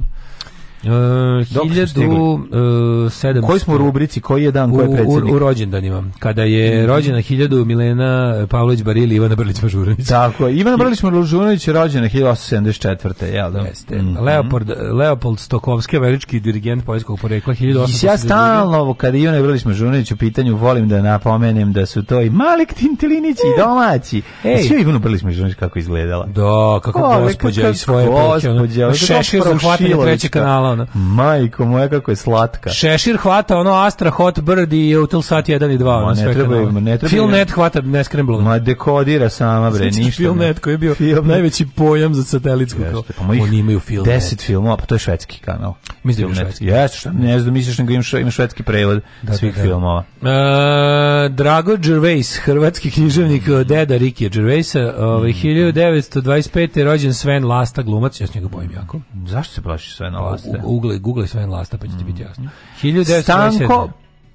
Uh, Dok 1700... Koji smo u rubrici, koji je dan, koji je predsjednik? U, u, rođendanima, kada je mhm. rođena 1000 Milena Pavlović Barili i Ivana Brlić Mažurović. Tako, Ivana Brlić Mažurović je rođena 1874. Jel da? Jeste. Mm -hmm. Leopold, Leopold Stokovski, američki dirigent poljskog porekla 1872. Ja stalno, kada Ivana Brlić Mažurović u pitanju, volim da napomenem da su to i Malik Tintilinić i e. domaći. Ej, sve Ivana Brlić Mažurović kako izgledala. Da, kako gospodja i svoje peke. Ono, šešir za hvatanje trećeg kanala ono. Majko moja kako je slatka. Šešir hvata ono Astra Hot Bird i Hotel Sat 1 i 2. Ma, ne, treba, ima, ne treba. Film net hvata neskremblo. Ma dekodira sama bre, Sliči, ništa. Film koji je bio film... najveći pojam za satelitsku. Jeste, pa Oni imaju film. 10 filmova, pa to je švedski kanal. Mislim da je švedski. Jeste, šta? Ne znam, misliš nego ima ima švedski prevod da, da svih da, da. filmova. E, Drago Gervais, hrvatski književnik e, deda Rikija Gervaisa, ovaj, 1925. Mm, da. rođen Sven Lasta, glumac, ja se njega bojim jako. Zašto se plašiš Svena pa, Lasta? Google, google Sven Lasta, pa će ti biti mhm. jasno. 1927. Stanko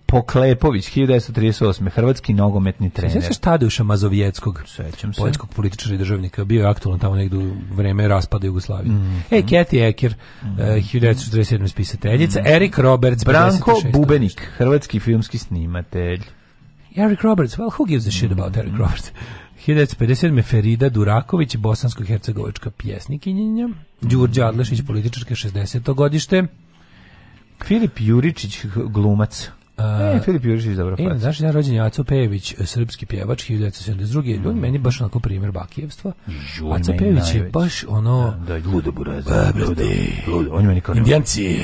Poklepović, 1938. Hrvatski nogometni trener. Sjećaš Tadeuša Mazovjeckog, Sećam se. poljskog političara i državnika, bio je aktualan tamo negdje u vreme raspada Jugoslavije. Mm E, Keti Eker, mm -hmm. 1947. spisateljica, mm Erik Roberts, Branko 56. Bubenik, hrvatski filmski snimatelj. Eric Roberts, well, who gives a shit about Eric mhm. Roberts? 1957. Ferida Duraković, bosansko-hercegovička pjesnikinjenja. Đurđe Adlešić, političarka 60. godište. Filip Juričić, glumac. Uh, e, Filip Jurišić dobro E, znaš, ja rođen je Aco Pejević, srpski pjevač, 1972. Mm. On meni baš onako primjer bakijevstva. Žuj, Aco Pejević je baš ono... Da, da ludo burazi. E, on meni kao... Indijanci.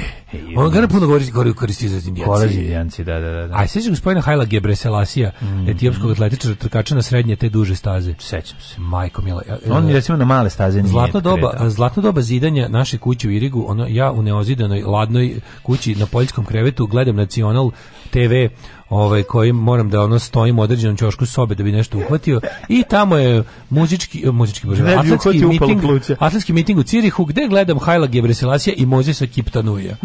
On ga ne puno govori, govori koristi za Indijanci. Koristi Indijanci, da, da, da. da. A sećam gospodina Hajla Gebreselasija, mm. etijopskog atletičara, trkača na srednje te duže staze. Sećam se. Majko mila. E, on je recimo na male staze nije zlatna doba, kreda. zlatna doba zidanja naše kuće u Irigu, ono, ja u neozidanoj, ladnoj kući na poljskom krevetu gledam nacional TV ovaj koji moram da ono stojim u određenom ćošku sobe da bi nešto uhvatio i tamo je muzički muzički bože da atletski miting atletski miting u Cirihu gde gledam Hajla Gebreselasija i Mozesa Kiptanuja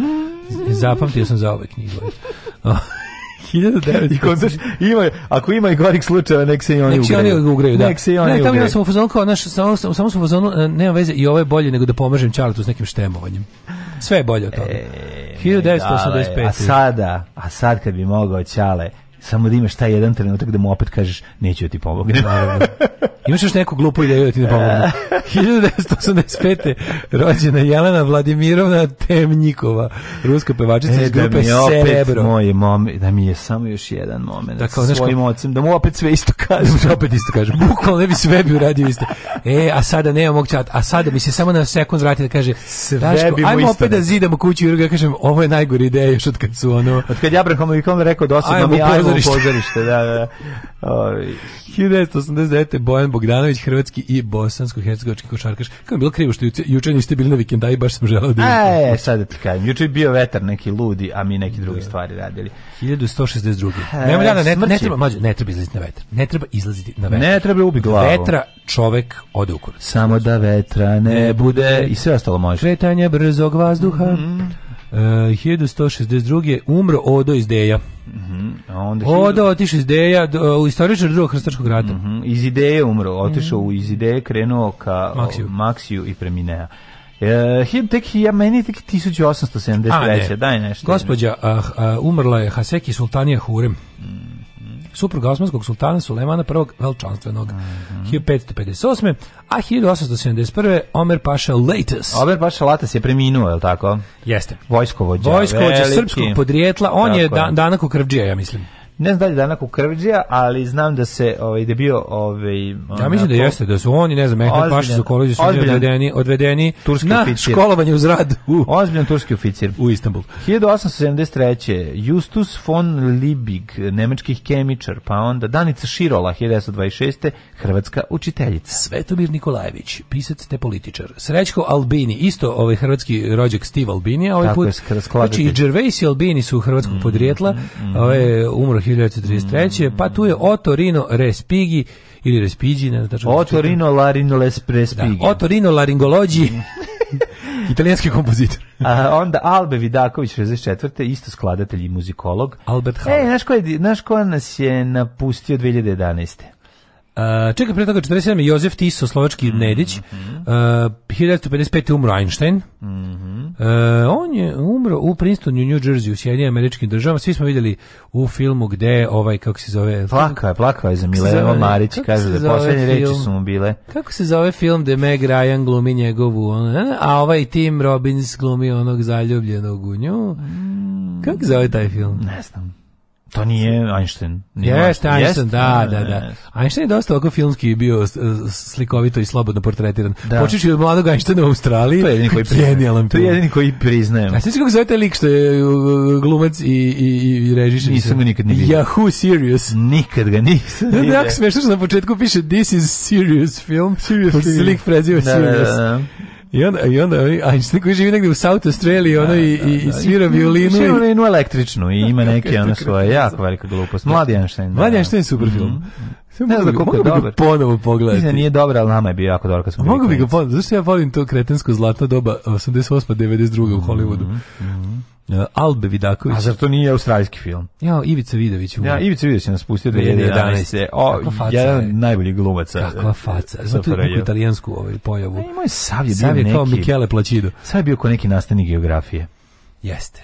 zapamtio sam za ove knjige 1900. I koncert, ima, ako ima i gorih slučajeva, nek se i oni ugreju. Nek se oni ugreju, da. Nek se i oni ne, tamo ja sam u fazonu kao, naš, samo, samo sam u fazonu, e, nema veze, i ovo je bolje nego da pomažem Čarletu s nekim štemovanjem. Sve je bolje od toga. E, 1985. A sada, a sad kad bi mogao Ćale, samo da imaš taj jedan trenutak da mu opet kažeš neću da ti pomognem. imaš još neku glupu ideju da ti ne pomogne. 1985. rođena Jelena Vladimirovna Temnikova, ruska pevačica e, iz da grupe da Cerebro. Moj mom, da mi je samo još jedan moment da kao, svojim ko... ocem, da mu opet sve isto kažem. Da opet isto kažem. Bukvalno ne bi sve bi uradio isto. E, a sada nema mog čata, a sada mi se samo na sekund vrati da kaže Daško, ajmo opet da zidamo kuću i ja kažem ovo je najgore ideja još od kad su ono... Od kad ja Abraham i rekao dosadno da mi ajmo pozorište. pozorište, da, da. da. Ovi. 1989. Bojan Bogdanović, hrvatski i bosansko-hercegovački košarkaš. Kako je bilo krivo što juče, juče niste bili na vikenda i baš sam želeo da... E, sad da ti kažem, juče bio vetar neki ludi, a mi neki drugi da. stvari radili. 1162. E, Nema ne, ne, treba, mađu, ne treba izlaziti na vetar. Ne treba izlaziti na vetar. Ne treba ubi glavu. Vetra čovek ode u kurac. Samo da vetra ne bude i sve ostalo može. Kretanje brzog vazduha. Mm -hmm. Uh, eh, 1162. umro Odo iz Deja. Mm -hmm. onda Odo otišao iz Deja, uh, istoričar drugog hrstačkog rata. Mm -hmm. Iz Ideje umro, otišao mm -hmm. iz Ideje, krenuo ka Maksiju, o, Maksiju i Preminea. Uh, tek ja meni tek 1873. A, ne. Daj nešto. Gospođa uh, uh, umrla je Haseki Sultanija Hurem. Mm suprug Osmanskog sultana Sulemana I velčanstvenog mm -hmm. 1558. A 1871. Omer Paša Leitas. Omer Paša Leitas je preminuo, je li tako? Jeste. Vojskovođa. Vojskovođa srpskog podrijetla. On tako je da, danak u krvđija, ja mislim. Ne znam da li danak u Krvđija, ali znam da se ovaj da je bio ovaj Ja mislim da jeste da su oni ne znam Mehmet Paša za kolodje su ozbiljan, odvedeni odvedeni turski na oficir. školovanje uz rad u ozbiljan turski oficir u Istanbul. 1873. Justus von Liebig, nemački hemičar, pa onda Danica Širola 1926. hrvatska učiteljica. Svetomir Nikolajević, pisac te političar. Srećko Albini, isto ovaj hrvatski rođak Steve Albini, ovaj Tako put. Je, znači i Gervais i Albini su hrvatskog mm, podrijetla, mm, ovaj, mm. ovaj umro 1933. Mm. Pa tu je Otorino Respigi ili Respigi, ne znam tačno. Otorino Larino Respigi. Da, Otorino Laringologi. Italijanski kompozitor. A onda Albe Vidaković 64. isto skladatelj i muzikolog. Albert Hall. E, znaš ko, je, znaš ko nas je napustio 2011. Uh, čekaj, pre toga 47. Jozef Tiso, slovački mm -hmm. Nedić. Mhm. Uh, 1955. umro Einstein. Mm -hmm. uh, on je umro u Princetonu, New Jersey, u Sjedinim američkim državama. Svi smo vidjeli u filmu gde ovaj, kako se zove... Plakao je, plakao je za Mileva Marić. Kaže da posljednje reči su mu bile. Kako se zove film gde Meg Ryan glumi njegovu, a ovaj Tim Robbins glumi onog zaljubljenog u nju? Mm. Kako zove taj film? Ne znam. To nije Einstein. Nije Jeste, Einstein, Einstein jest? da, da, da. Einstein je dosta ovako filmski bio slikovito i slobodno portretiran. Da. Počeš od mladog Einsteina u Australiji. To je jedini koji priznaje. To je jedini koji priznajem. A sveći kako zove taj lik što je uh, glumac i, i, i režiš? Nisam ga nikad ni vidio. Yahoo Serious. Nikad ga nisam da, vidio. Da, jako smešno što na početku piše This is serious film. Serious film. Lik preziva da, da Serious. Da, da, da. I onda, i onda Einstein koji živi negdje u South Australia ono, da, da, i, i, da. i svira violinu. Svira violinu električnu i ima neke ono svoje, jako velika glupost. Mladi znači, Einstein. Da, Mladi Einstein je super mhm. film. Mm -hmm. Ne znam koliko je dobar. Mogu bi ga ponovo pogledati. Mislim, nije dobar, ali nama je bio jako dobar kad smo Mogu bi ga ponovo, zašto ja volim to kretensko zlatno doba 88-92 u mhm, Hollywoodu. Mm -hmm. E, Albe Vidaković. A zar to nije australijski film? Ja, Ivica Vidović. Ja, Ivica Vidović je nas pustio 2011. Da, o, jedan od najboljih glumaca. Kakva e, faca. Zato je neku italijansku ovaj pojavu. Ne, moj Sav je bio neki... kao Michele Placido. Sav je bio kao neki nastavnik geografije. Jeste.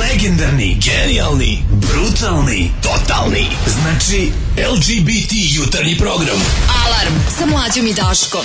Legendarni, genijalni, brutalni, totalni. Znači, LGBT jutarnji program. Alarm sa mlađom i Daškom.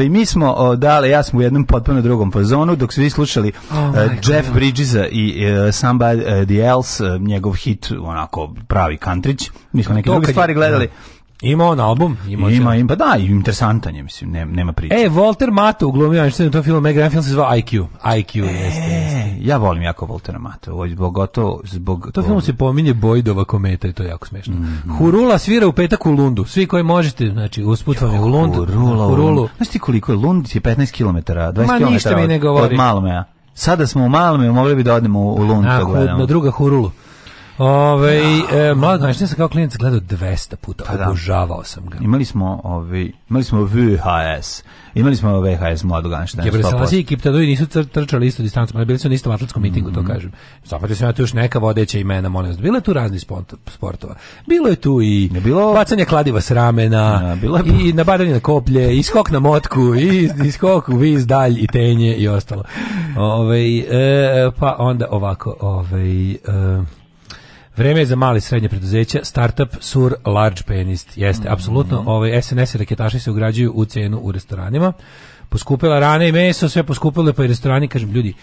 Ove, mi smo dale, ja sam u jednom potpuno drugom fazonu, dok su vi slušali oh uh, Jeff Bridgesa i uh, Somebody e, Else, uh, njegov hit, onako pravi kantrić. Mi smo neke druge stvari gledali. Da. Ima on album? Ima, ima, ima pa da, interesantan je, mislim, nema, nema priče. E, Walter Mato uglumio, što je to film, Ryan film se zvao IQ. IQ, e, jeste, jeste. Ja volim jako Voltera Mata, ovo ovaj, zbog gotovo, zbog... To film se pominje Bojdova kometa i to je jako smešno. Mm -hmm. Hurula svira u petak u Lundu, svi koji možete, znači, usput vam u Lundu. Hurula, Hurulu. Znaš ti koliko je Lund, je 15 km, 20 Ma, km ništa mi ne govori. od Malmeja. Sada smo u Malmeju, mogli bi da odemo u, u Lund. Na, na druga Hurulu. Ove, ja, e, mlad Einstein sam kao klinac gledao 200 puta, pa da. obožavao sam ga. Imali smo, ove, imali smo VHS, imali smo VHS mladog Einsteina. Gebre Salasi i Kiptadovi nisu tr trčali isto distancu, ali bili su na istom atlatskom mitingu, mm -hmm. to mhm. kažem. Zapatio sam ja tu još neka vodeća imena, molim vas. Bilo je tu razni sportova. Bilo je tu i je bilo... bacanje kladiva s ramena, ja, bilo je... i nabadanje na koplje, i skok na motku, i, i skok u viz, dalj, i tenje, i ostalo. Ove, e, pa onda ovako, ove, e, Vreme je za mali srednje preduzeće, startup sur large penis. Jeste, mm apsolutno, ovaj SNS raketaši se ugrađuju u cenu u restoranima. Poskupila rane i meso, sve poskupilo, pa i restorani, kažem, ljudi,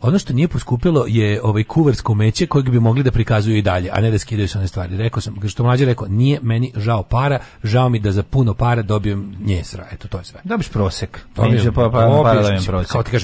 ono što nije poskupilo je ovaj kuversko umeće kojeg bi mogli da prikazuju i dalje, a ne da skidaju sa one stvari. Rekao sam, što mlađe rekao, nije meni žao para, žao mi da za puno para dobijem njesra. Eto, to je sve. Dobiš prosek. Dobiš, pa, pa, pa, pa, pa, pa,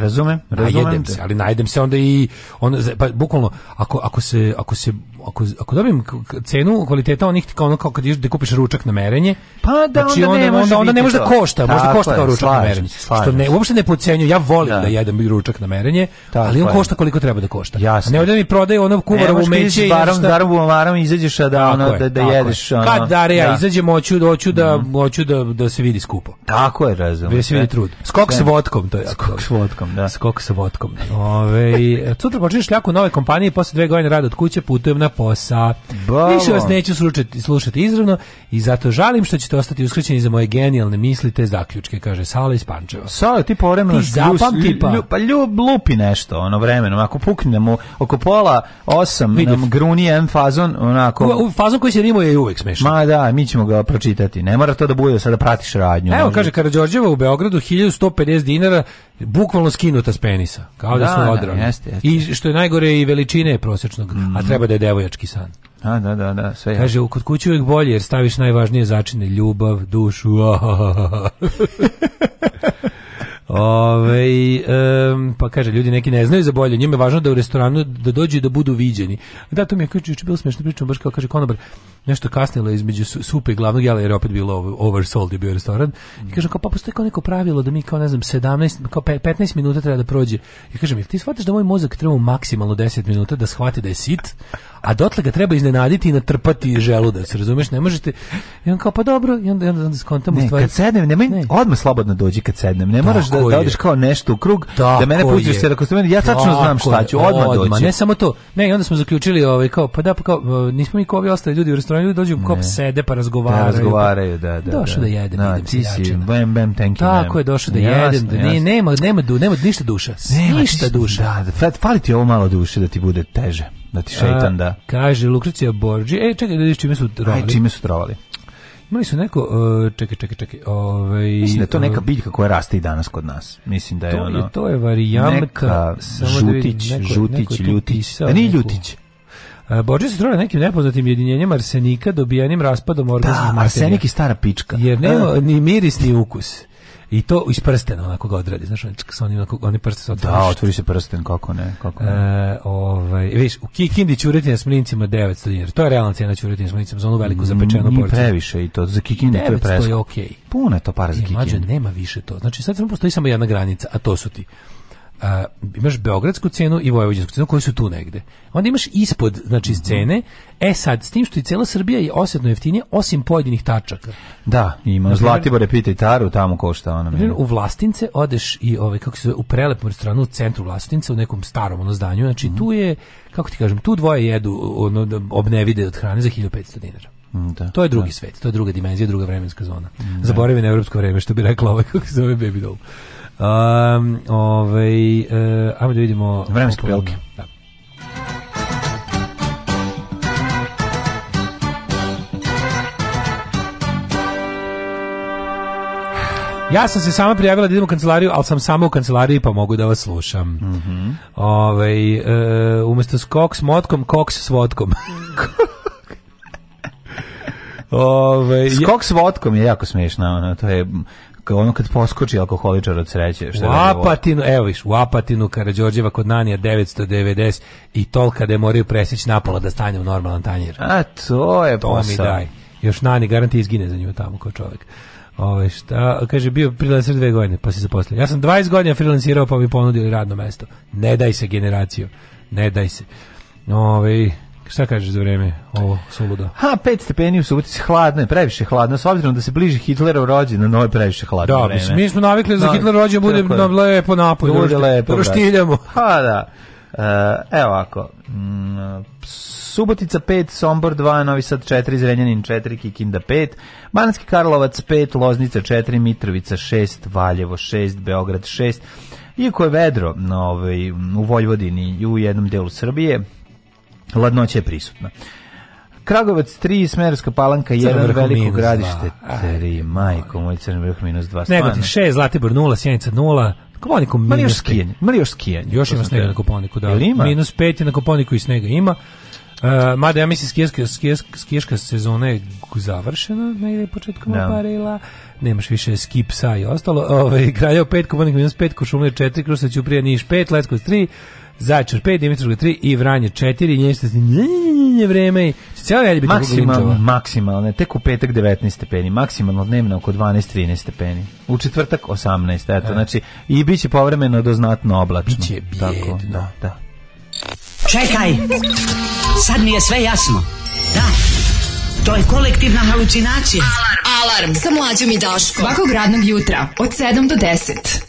Razumem, razumem. Najedem se, ali najedem se onda i on pa bukvalno ako ako se ako se ako, ako dobijem cenu kvaliteta onih kao ono kao kad ideš da kupiš ručak na merenje, pa da znači onda, onda, ne može onda, onda ne može da košta, može da košta kao ručak slažem, na merenje. Što ne uopšte ne procenjujem ja volim da, da jedem ručak na merenje, tako ali on je. košta koliko treba da košta. Jasne. A ne ovdje da mi prodaje ono kuvarovo meće i barom darom bularom izađeš a da ono da, da jedeš ono. Kad dare ja da. izađem hoću da hoću mhm. da hoću da da se vidi skupo. Tako je, razumem. Da se vidi trud. Skok s votkom, to je skok s votkom, da. Skok s votkom. Ovaj sutra počinješ šljaku nove kompanije posle dve godine rada od kuće putujem na posa. Bravo. Više vas neću slušati, slušati izravno i zato žalim što ćete ostati uskrećeni za moje genijalne misli te zaključke, kaže Sala iz Pančeva. Sala ti povremeno ti zapamti pa. Ljub, pa ljub, lupi nešto ono vremenom, ako puknemo oko pola osam Vidim. nam gruni jedan fazon, onako. U, u fazon koji se rimo je uvek smešan. Ma da, mi ćemo ga pročitati. Ne mora to da bude sada pratiš radnju. Evo, može. kaže Karadžorđeva u Beogradu 1150 dinara bukvalno skinuta s penisa, kao da, da su da, odrani. Jeste, jeste. I što je najgore i veličine prosečnog, mm. a mhm. treba da je devojački san. A, da, da, da, sve Kaže, kod kuće uvijek bolje, jer staviš najvažnije začine, ljubav, dušu, Ove, um, pa kaže, ljudi neki ne znaju za bolje, njima je važno da u restoranu da dođu i da budu viđeni. Da, to mi je kao juče bilo smiješno pričamo, baš kao kaže konobar, nešto kasnilo između supe i glavnog jela, jer je opet bilo oversold je bio restoran. I kaže, kao, pa postoji kao neko pravilo da mi kao, ne znam, 17, kao 15 minuta treba da prođe. I kažem, jel ti shvataš da moj mozak treba maksimalno 10 minuta da shvati da je sit, a dotle ga treba iznenaditi i natrpati želudac, razumeš? Ne možete. I on kao pa dobro, i onda onda skontam ne, stvari. Kad sednem, nemoj ne. odmah slobodno dođi kad sednem. Ne moraš da, da odeš kao nešto u krug, da Tako da mene pustiš se da mene, ja tačno znam šta ću, odmah, odmah dođi. Ne samo to. Ne, i onda smo zaključili ovaj kao pa da pa kao nismo mi kao ovi ostali ljudi u restoranu, ljudi dođu kao sede pa da, razgovaraju. Da, razgovaraju, da, da. Došao da, da jedem, no, da, ti si, bam, bam, thank you. Tako je došao da jedem, da nema, nema, nema, nema, ništa duša. Ništa duša. Da, fali ti ovo malo duše da ti bude teže. Da ti šeitan, da. Kaže Lukrecija Borđi, e, čekaj, da vidiš čime su trovali. Aj, čime su trovali. Imali su neko, uh, čekaj, čekaj, čekaj, ovaj... Mislim da je to neka e, biljka koja raste i danas kod nas. Mislim da je to ono... Je, to je varijanta... Neka da žutić, da neko, žutić, neko ljutić. Pisao, da nije ljutić. E, Borđe se trove nekim nepoznatim jedinjenjem arsenika dobijenim raspadom organizma. Da, arsenik i stara pička. Jer nema ni miris ni ukus i to iz prstena onako ga odradi, znaš, sa onim onako, oni prste se otvori. Da, otvori se prsten, kako ne, kako ne. E, ovaj, vidiš, u Kikindi ćuretina s mlincima 900 dinara, to je realna cena ćuretina s mlincima za onu veliku zapečenu mm, porciju. Nije previše i to, za Kikindi to je presko. To je okej. Okay. Puno je to para za e, Kikindi. Mađo, nema više to, znači sad samo postoji samo jedna granica, a to su ti Uh, imaš beogradsku cenu i vojvođansku cenu koje su tu negde. Onda imaš ispod znači mhm. scene. E sad s tim što i cela Srbija je osetno jeftinija osim pojedinih tačaka. Da, ima znači, Zlatibore pitaj taru tamo košta ona. Znači, u Vlastince odeš i ovaj kako se zove u prelepom restoranu u centru Vlastince u nekom starom ono zdanju. Znači mm. tu je kako ti kažem, tu dvoje jedu ono da, obnevide od hrane za 1500 dinara. Mm, da, to je drugi da. svet, to je druga dimenzija, druga vremenska zona. Mm, da. Zaboravim na evropsko vreme, što bi rekla ovaj kako se zove Baby Doll. Um, ovaj, uh, ajmo da vidimo... Vremenske prilike. Da. Ja sam se sama prijavila da idem u kancelariju, ali sam samo u kancelariji pa mogu da vas slušam. Mm -hmm. Ove, ovaj, e, umjesto s kok s motkom, kok s vodkom. Ove, ovaj, Skok s vodkom je jako smiješno, to je kao ono kad poskoči alkoholičar od sreće. Što u da Apatinu, evo viš, u Apatinu Karadžorđeva kod Nanija 990 i tolka da je moraju presjeći napola da stane u normalan tanjir. A to je to posao. mi daj. Još Nani garanti izgine za nju tamo kao čovjek. Ove, šta, kaže, bio freelancer dve godine, pa se zaposlio. Ja sam 20 godina freelancirao, pa mi ponudili radno mesto. Ne daj se generaciju. Ne daj se. Ove, Šta kažeš za vreme ovo suludo? Ha, 5 stepeni u subotici, hladno je, previše hladno, s obzirom da se bliži Hitlerov rođendan, no je previše hladno da, vreme. Da, mi smo navikli da no, za Hitler rođen bude na lepo napolju, bude da lepo, da roštiljamo. Ha, da. E, evo ovako, mm, Subotica 5, Sombor 2, Novi Sad 4, Zrenjanin 4, Kikinda 5, Manski Karlovac 5, Loznica 4, Mitrovica 6, Valjevo 6, Beograd 6, Iako je vedro na ovaj, u Vojvodini i u jednom delu Srbije, Ladnoća je prisutna. Kragovac 3, Smerska palanka 1, Veliko gradište 3, majko moj, Crni vrh minus 2. Negotin 6, Zlatibor 0, Sjenica 0, Koponiku minus... Mali još skijanje. Mali još skijanje. Još ima snega na Koponiku, da. Ima? Minus 5 je na Koponiku i snega ima. Uh, mada ja mislim skijaška, skijaška, skijaška sezona je završena negde početkom no. Da. aparela nemaš više ski psa i ostalo ovaj, Kraljevo 5, Koponik minus 5, Košumlje 4, Krušac Ćuprija Niš 5, Leskovac 3 Zaječar 5, Dimitrovka 3 i Vranje 4. Nješte se njenje vreme i cijela velja biti Maksimalno, maksimalno, tek u petak 19 stepeni, maksimalno dnevno oko 12-13 stepeni. U četvrtak 18, eto, e. znači i bit će povremeno doznatno oblačno. Biće bijedno. Tako, da, da. Čekaj, sad mi je sve jasno. Da, to je kolektivna halucinacija. Alarm, alarm, sa mlađom i Daškom. Svakog radnog jutra, od 7 do 10.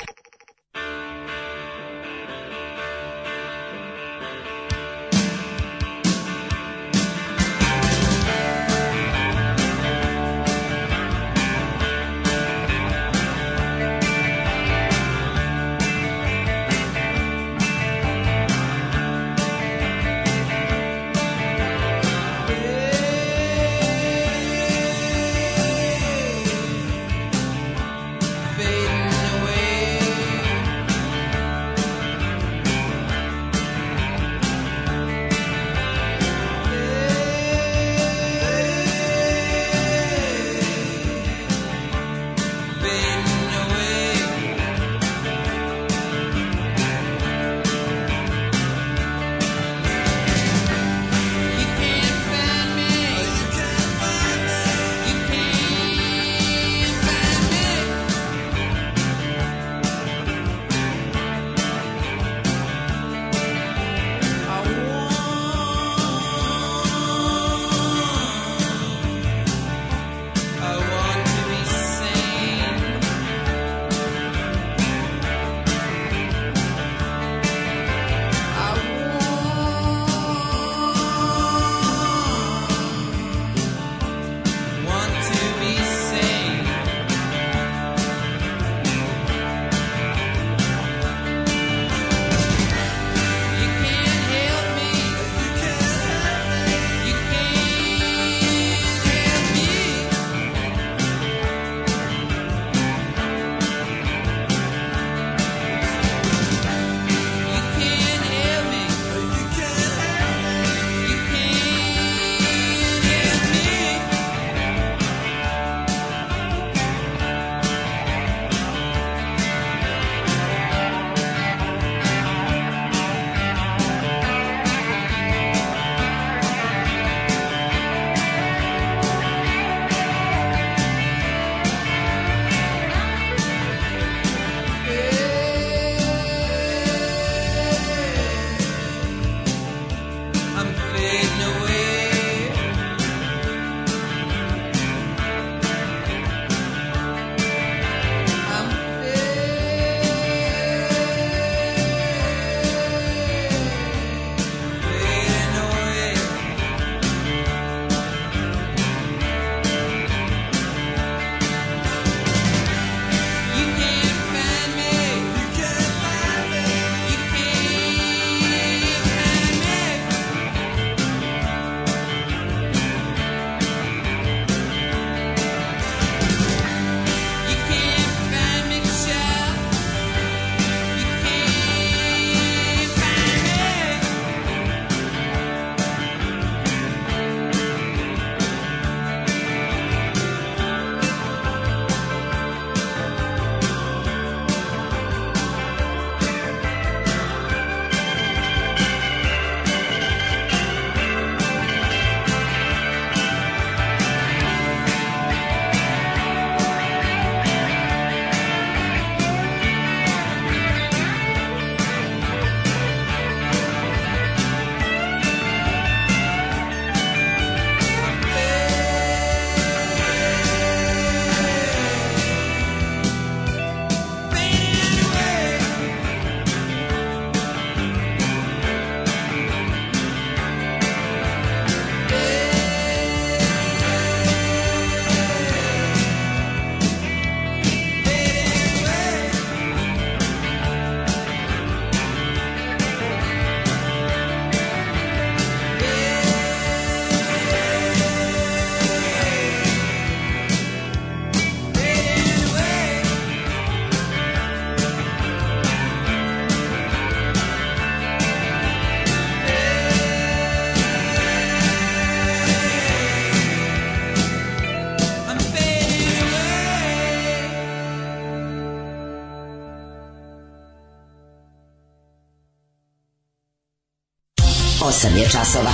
je časova.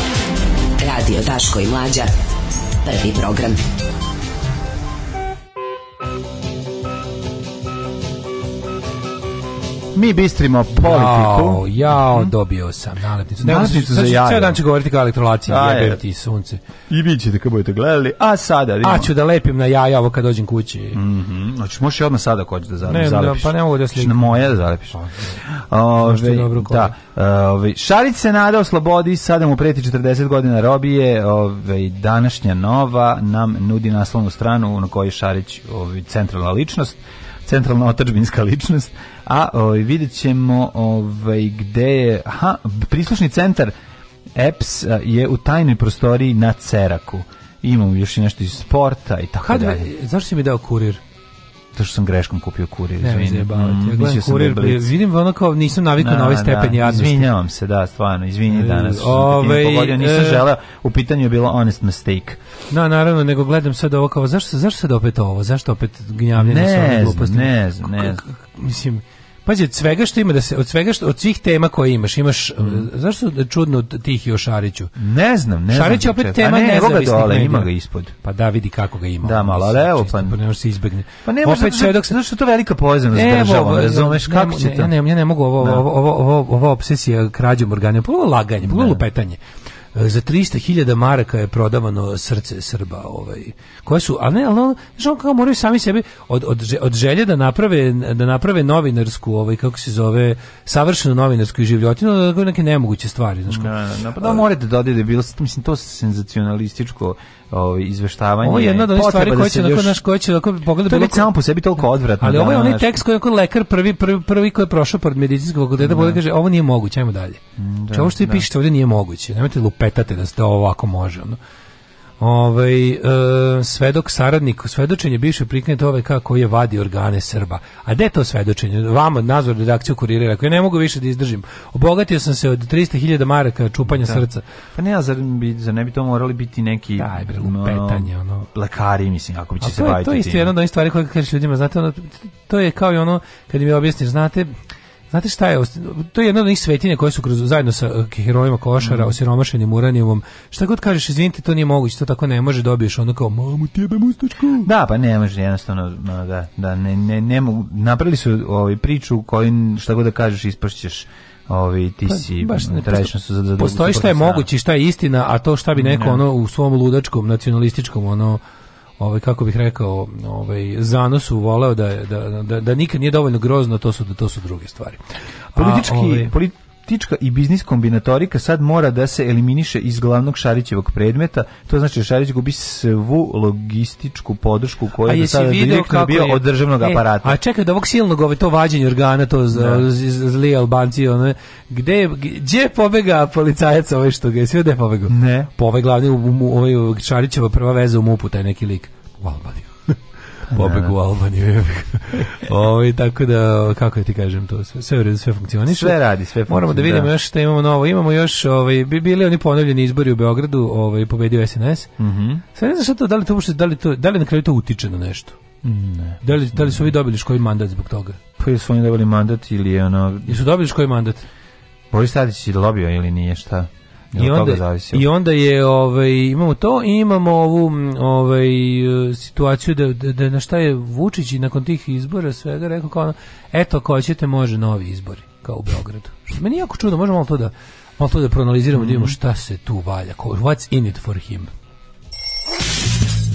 Radio Daško i Mlađa. Prvi program. Mi bistrimo politiku. Jao, jao, mhm. dobio sam nalepnicu. Nalepnicu za jajo. Ceo dan ću govoriti kao elektrolacija, da, jebem ti sunce. I vi ćete kad budete gledali, a sada... Imamo. A ću da lepim na jaja ovo kad dođem kući. Mm -hmm. Znači, možeš i odmah sada ako da, da zalepiš. Ne, da, pa ne mogu da slikam. Na moje da zalepiš. Pa, Ove, da, Uh, ove, ovaj, Šarić se nadao slobodi, sada mu preti 40 godina robije, ove, ovaj, današnja nova nam nudi naslovnu stranu na kojoj Šarić ove, ovaj, centralna ličnost, centralna otačbinska ličnost, a ove, vidjet ćemo ove, gde je, aha, prislušni centar EPS je u tajnoj prostoriji na Ceraku. Imamo još i nešto iz sporta i tako dalje. Zašto si mi dao kurir? to što sam greškom kupio kurir, ne, izvini. Ne, mm, ja kurir, da vidim ono kao nisam navikao na, ovaj da, stepen da, jadnosti. Izvinjavam se, da, stvarno, izvinji e, danas. Ove, ovaj, pogodio, nisam e. želeo, u pitanju je bilo honest mistake. Na, naravno, nego gledam sad ovo kao, zašto, zašto sad opet ovo, zašto opet gnjavljeno sa gluposti? Ne znam, ne znam, ne znam. Mislim, Pazi, od svega što ima da se od svega što od svih tema koje imaš, imaš mm. Eh, zašto čudno tih i Šariću? Ne znam, ne Šarić znam. Šarić opet tema ne, nezavisnih dole, ima ga ispod. Pa da vidi kako ga ima. Da, malo, ali evo pa-, pa ne može se izbegne. Pa ne može sve dok znaš što to velika povezanost s državom, razumeš kako će to. Ne, ne, ne mogu ovo da. ovo ovo ovo obsesija krađom organa, polu laganje, polu da. lupetanje. E, za 300.000 maraka je prodavano srce Srba, ovaj. Koje su, a ne, al znači kako moraju sami sebi od, od, od želje da naprave da naprave novinarsku, ovaj kako se zove, savršenu novinarsku i življotinu, da neke nemoguće stvari, znači. Da, da, pa da morate da da bilo, mislim to senzacionalističko ovaj izveštavanje. Ovo je jedna od onih stvari da koje će nakon naš koje će ako pogleda bilo samo po sebi toliko da. odvratno. Ali ovo je da, onaj tekst koji je lekar prvi prvi prvi koji je prošao pored medicinskog fakulteta, da. kaže ovo nije moguće, ajmo dalje. Da, Čao znači, što vi pišete ovde nije moguće. Nemate lup lupetate da se ovako može. Ono. Ovaj e, svedok saradnik svedočenje biše priknete ove kako je vadi organe Srba. A gde to svedočenje? Vama nazor redakciju kurira, ako ja ne mogu više da izdržim. Obogatio sam se od 300.000 maraka čupanja da. srca. Pa ne, a zar, bi, zar ne bi to morali biti neki Daj, bre, lupetanje, ono, ono. Lekari, mislim, ako bi će se baviti. To je isto jedna od onih stvari koje kažeš ljudima, znate, ono, to je kao i ono, kad mi objasniš, znate, Znate šta je, to je jedna od njih svetinja koje su kroz, zajedno sa eh, herojima košara, mm. osiromašenim uranijevom, šta god kažeš, izvinite, to nije moguće, to tako ne može, dobiješ ono kao, mamu ti jebem Da, pa ne može, jednostavno, da, da, ne, ne, ne mogu, napravili su ovaj, priču u kojoj šta god da kažeš, ispašćeš ovi ovaj, ti pa, si baš ne, posto, su za, Postoji šta je moguće, šta je istina, a to šta bi neko ono u svom ludačkom nacionalističkom ono ovaj kako bih rekao, ovaj zanosu voleo da da da, da nikad nije dovoljno grozno, to su to su druge stvari. Politički A, ovaj, polit, politička i biznis kombinatorika sad mora da se eliminiše iz glavnog Šarićevog predmeta. To znači da Šarić gubi svu logističku podršku koju je sada direktno bio je... od državnog e, aparata. A čekaj, da ovog silnog ove to vađenje organa, to da. zli Albanci, ono, gde, gdje pobega policajac ovaj što ga je sve gde pobegao? Ne. Po ovaj glavni, ovaj Šarićeva prva veza u mup taj neki lik. U Albaniju pobeg u Albaniju. Ovo, ovaj, tako da, kako da ti kažem to, sve, sve u redu, sve funkcioniše. Sve radi, sve funkcioniše. Moramo da vidimo da. još šta imamo novo. Imamo još, ovaj, bi bili oni ponovljeni izbori u Beogradu, ovaj, pobedio SNS. Mm -hmm. Sve ne znam šta to, da li to uopšte, da li, to, da li na kraju to utiče na nešto? Ne. Da li, da li su vi dobili škoji mandat zbog toga? Pa su oni dobili mandat ili ono... Jesu dobili škoji mandat? Boris Tadić je dobio ili nije šta? I onda, I onda je ovaj imamo to i imamo ovu ovaj e, situaciju da, da, da na šta je Vučić i nakon tih izbora svega rekao kao ono, eto ako hoćete može novi izbori kao u Beogradu. Što meni jako čudo, možemo malo to da malo to da proanaliziramo, mm -hmm. da vidimo mhm. šta se tu valja. What's in it for him?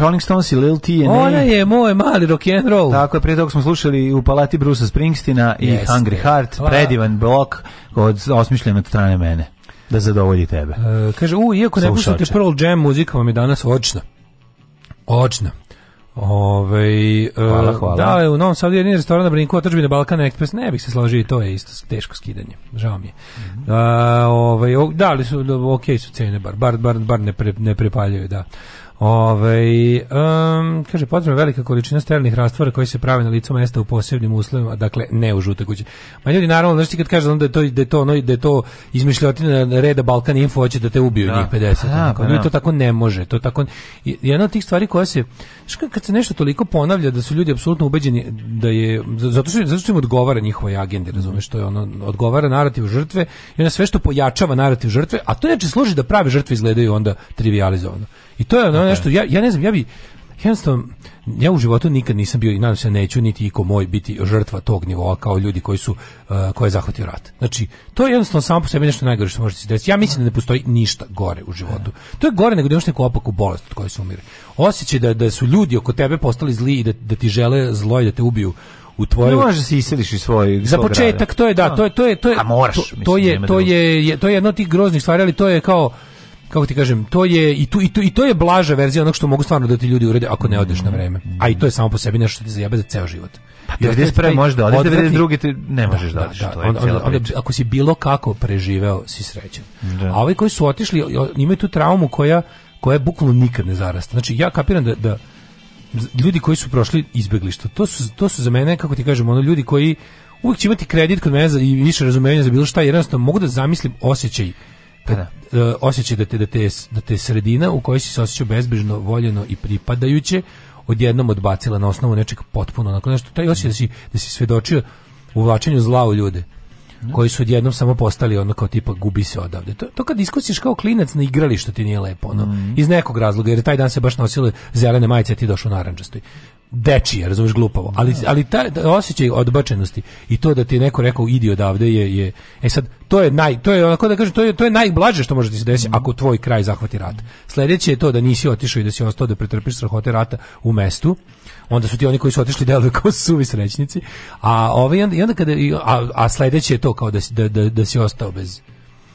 Rolling Stones i Lil T&A. Ona je moj mali rock and roll. Tako je, prije toga smo slušali u palati Brusa Springsteena i yes, Hungry Heart, wow. predivan blok od osmišljen od strane mene da zadovolji tebe. E, kaže, u, iako ne puštate Pearl Jam, muzika vam je danas očna. Očna. Ove, e, hvala, hvala. Da, u Novom Sadu je jedin restoran na Brinku, otržbina Balkan Express, ne bih se složio i to je isto teško skidanje, žao mi je. Mm -hmm. A, ove, da, li su, da, ok su cene, bar, bar, bar, bar ne, pre, ne prepaljaju, da. Ove, ovaj, um, kaže, potrebna velika količina sterilnih rastvora koji se prave na licu mesta u posebnim uslovima, dakle, ne u žute kuće. Ma ljudi, naravno, znaš ti kad kaže da je to, da je to, ono, da je to izmišljotina reda Balkan Info, hoće da te ubiju da. njih 50. Pa da, pa, da. To tako ne može. To tako, jedna od tih stvari koja se, znaš, kad se nešto toliko ponavlja da su ljudi apsolutno ubeđeni da je, zato što, zato što im odgovara njihovoj agendi, razumeš, to je ono, odgovara narativ žrtve i ona sve što pojačava narativ žrtve, a to inače služi da pravi žrtve izgledaju onda trivializovano. I to je ono nešto, ja, ja ne znam, ja bi, jednostavno, ja u životu nikad nisam bio i nadam se neću niti iko moj biti žrtva tog nivoa kao ljudi koji su uh, koje je zahvatio rat. Znači, to je jednostavno samo po sebi nešto najgore što može se desiti. Ja mislim da ne postoji ništa gore u životu. To je gore nego da imaš neku opaku bolest od koje se umire. Osjećaj da, da su ljudi oko tebe postali zli i da, da ti žele zlo i da te ubiju u tvojoj može da se iseliš i svoj za početak to je da to je to je to je a moraš to, to je to je to je jedno od tih groznih stvari ali to je kao kako ti kažem, to je i tu i to i to je blaža verzija onog što mogu stvarno da ti ljudi urede ako ne odeš na vreme. A i to je samo po sebi nešto što te zajebe za ceo život. Pa 91. možeš da odeš, 92. ti ne možeš da, da odeš. Da, to je on, on, on, ako si bilo kako preživeo, si srećan. Da. A ovi koji su otišli, imaju tu traumu koja koja je bukvalno nikad ne zarasta. Znači ja kapiram da, da ljudi koji su prošli izbeglištvo, to su, to su za mene, kako ti kažem, ono ljudi koji uvijek će imati kredit kod mene za, i više razumevanja za bilo šta, jednostavno mogu da zamislim osjećaj Pa da. E, osjećaj da te, da, te, da te sredina u kojoj si se osjećao bezbrižno, voljeno i pripadajuće, odjednom odbacila na osnovu nečeg potpuno, onako nešto, taj osjećaj da si, da si svedočio uvlačenju zla u ljude da. koji su odjednom samo postali ono kao tipa gubi se odavde. To, to kad iskosiš kao klinac na igralištu ti nije lepo, ono, mm. iz nekog razloga, jer taj dan se baš nosile zelene majice, a ti došao narandžastoj dečije, razumeš glupavo. Ali, da. ali taj osećaj odbačenosti i to da ti neko rekao idi odavde je, je e sad to je naj to je onako da kažem to je to je najblaže što može ti da se desiti mm. ako tvoj kraj zahvati rat. Sledeće je to da nisi otišao i da si ostao da pretrpiš strahote rata u mestu. Onda su ti oni koji su otišli deluju kao suvi srećnici, a ovaj onda, i onda kada a, a sledeće je to kao da, da, da, da si ostao bez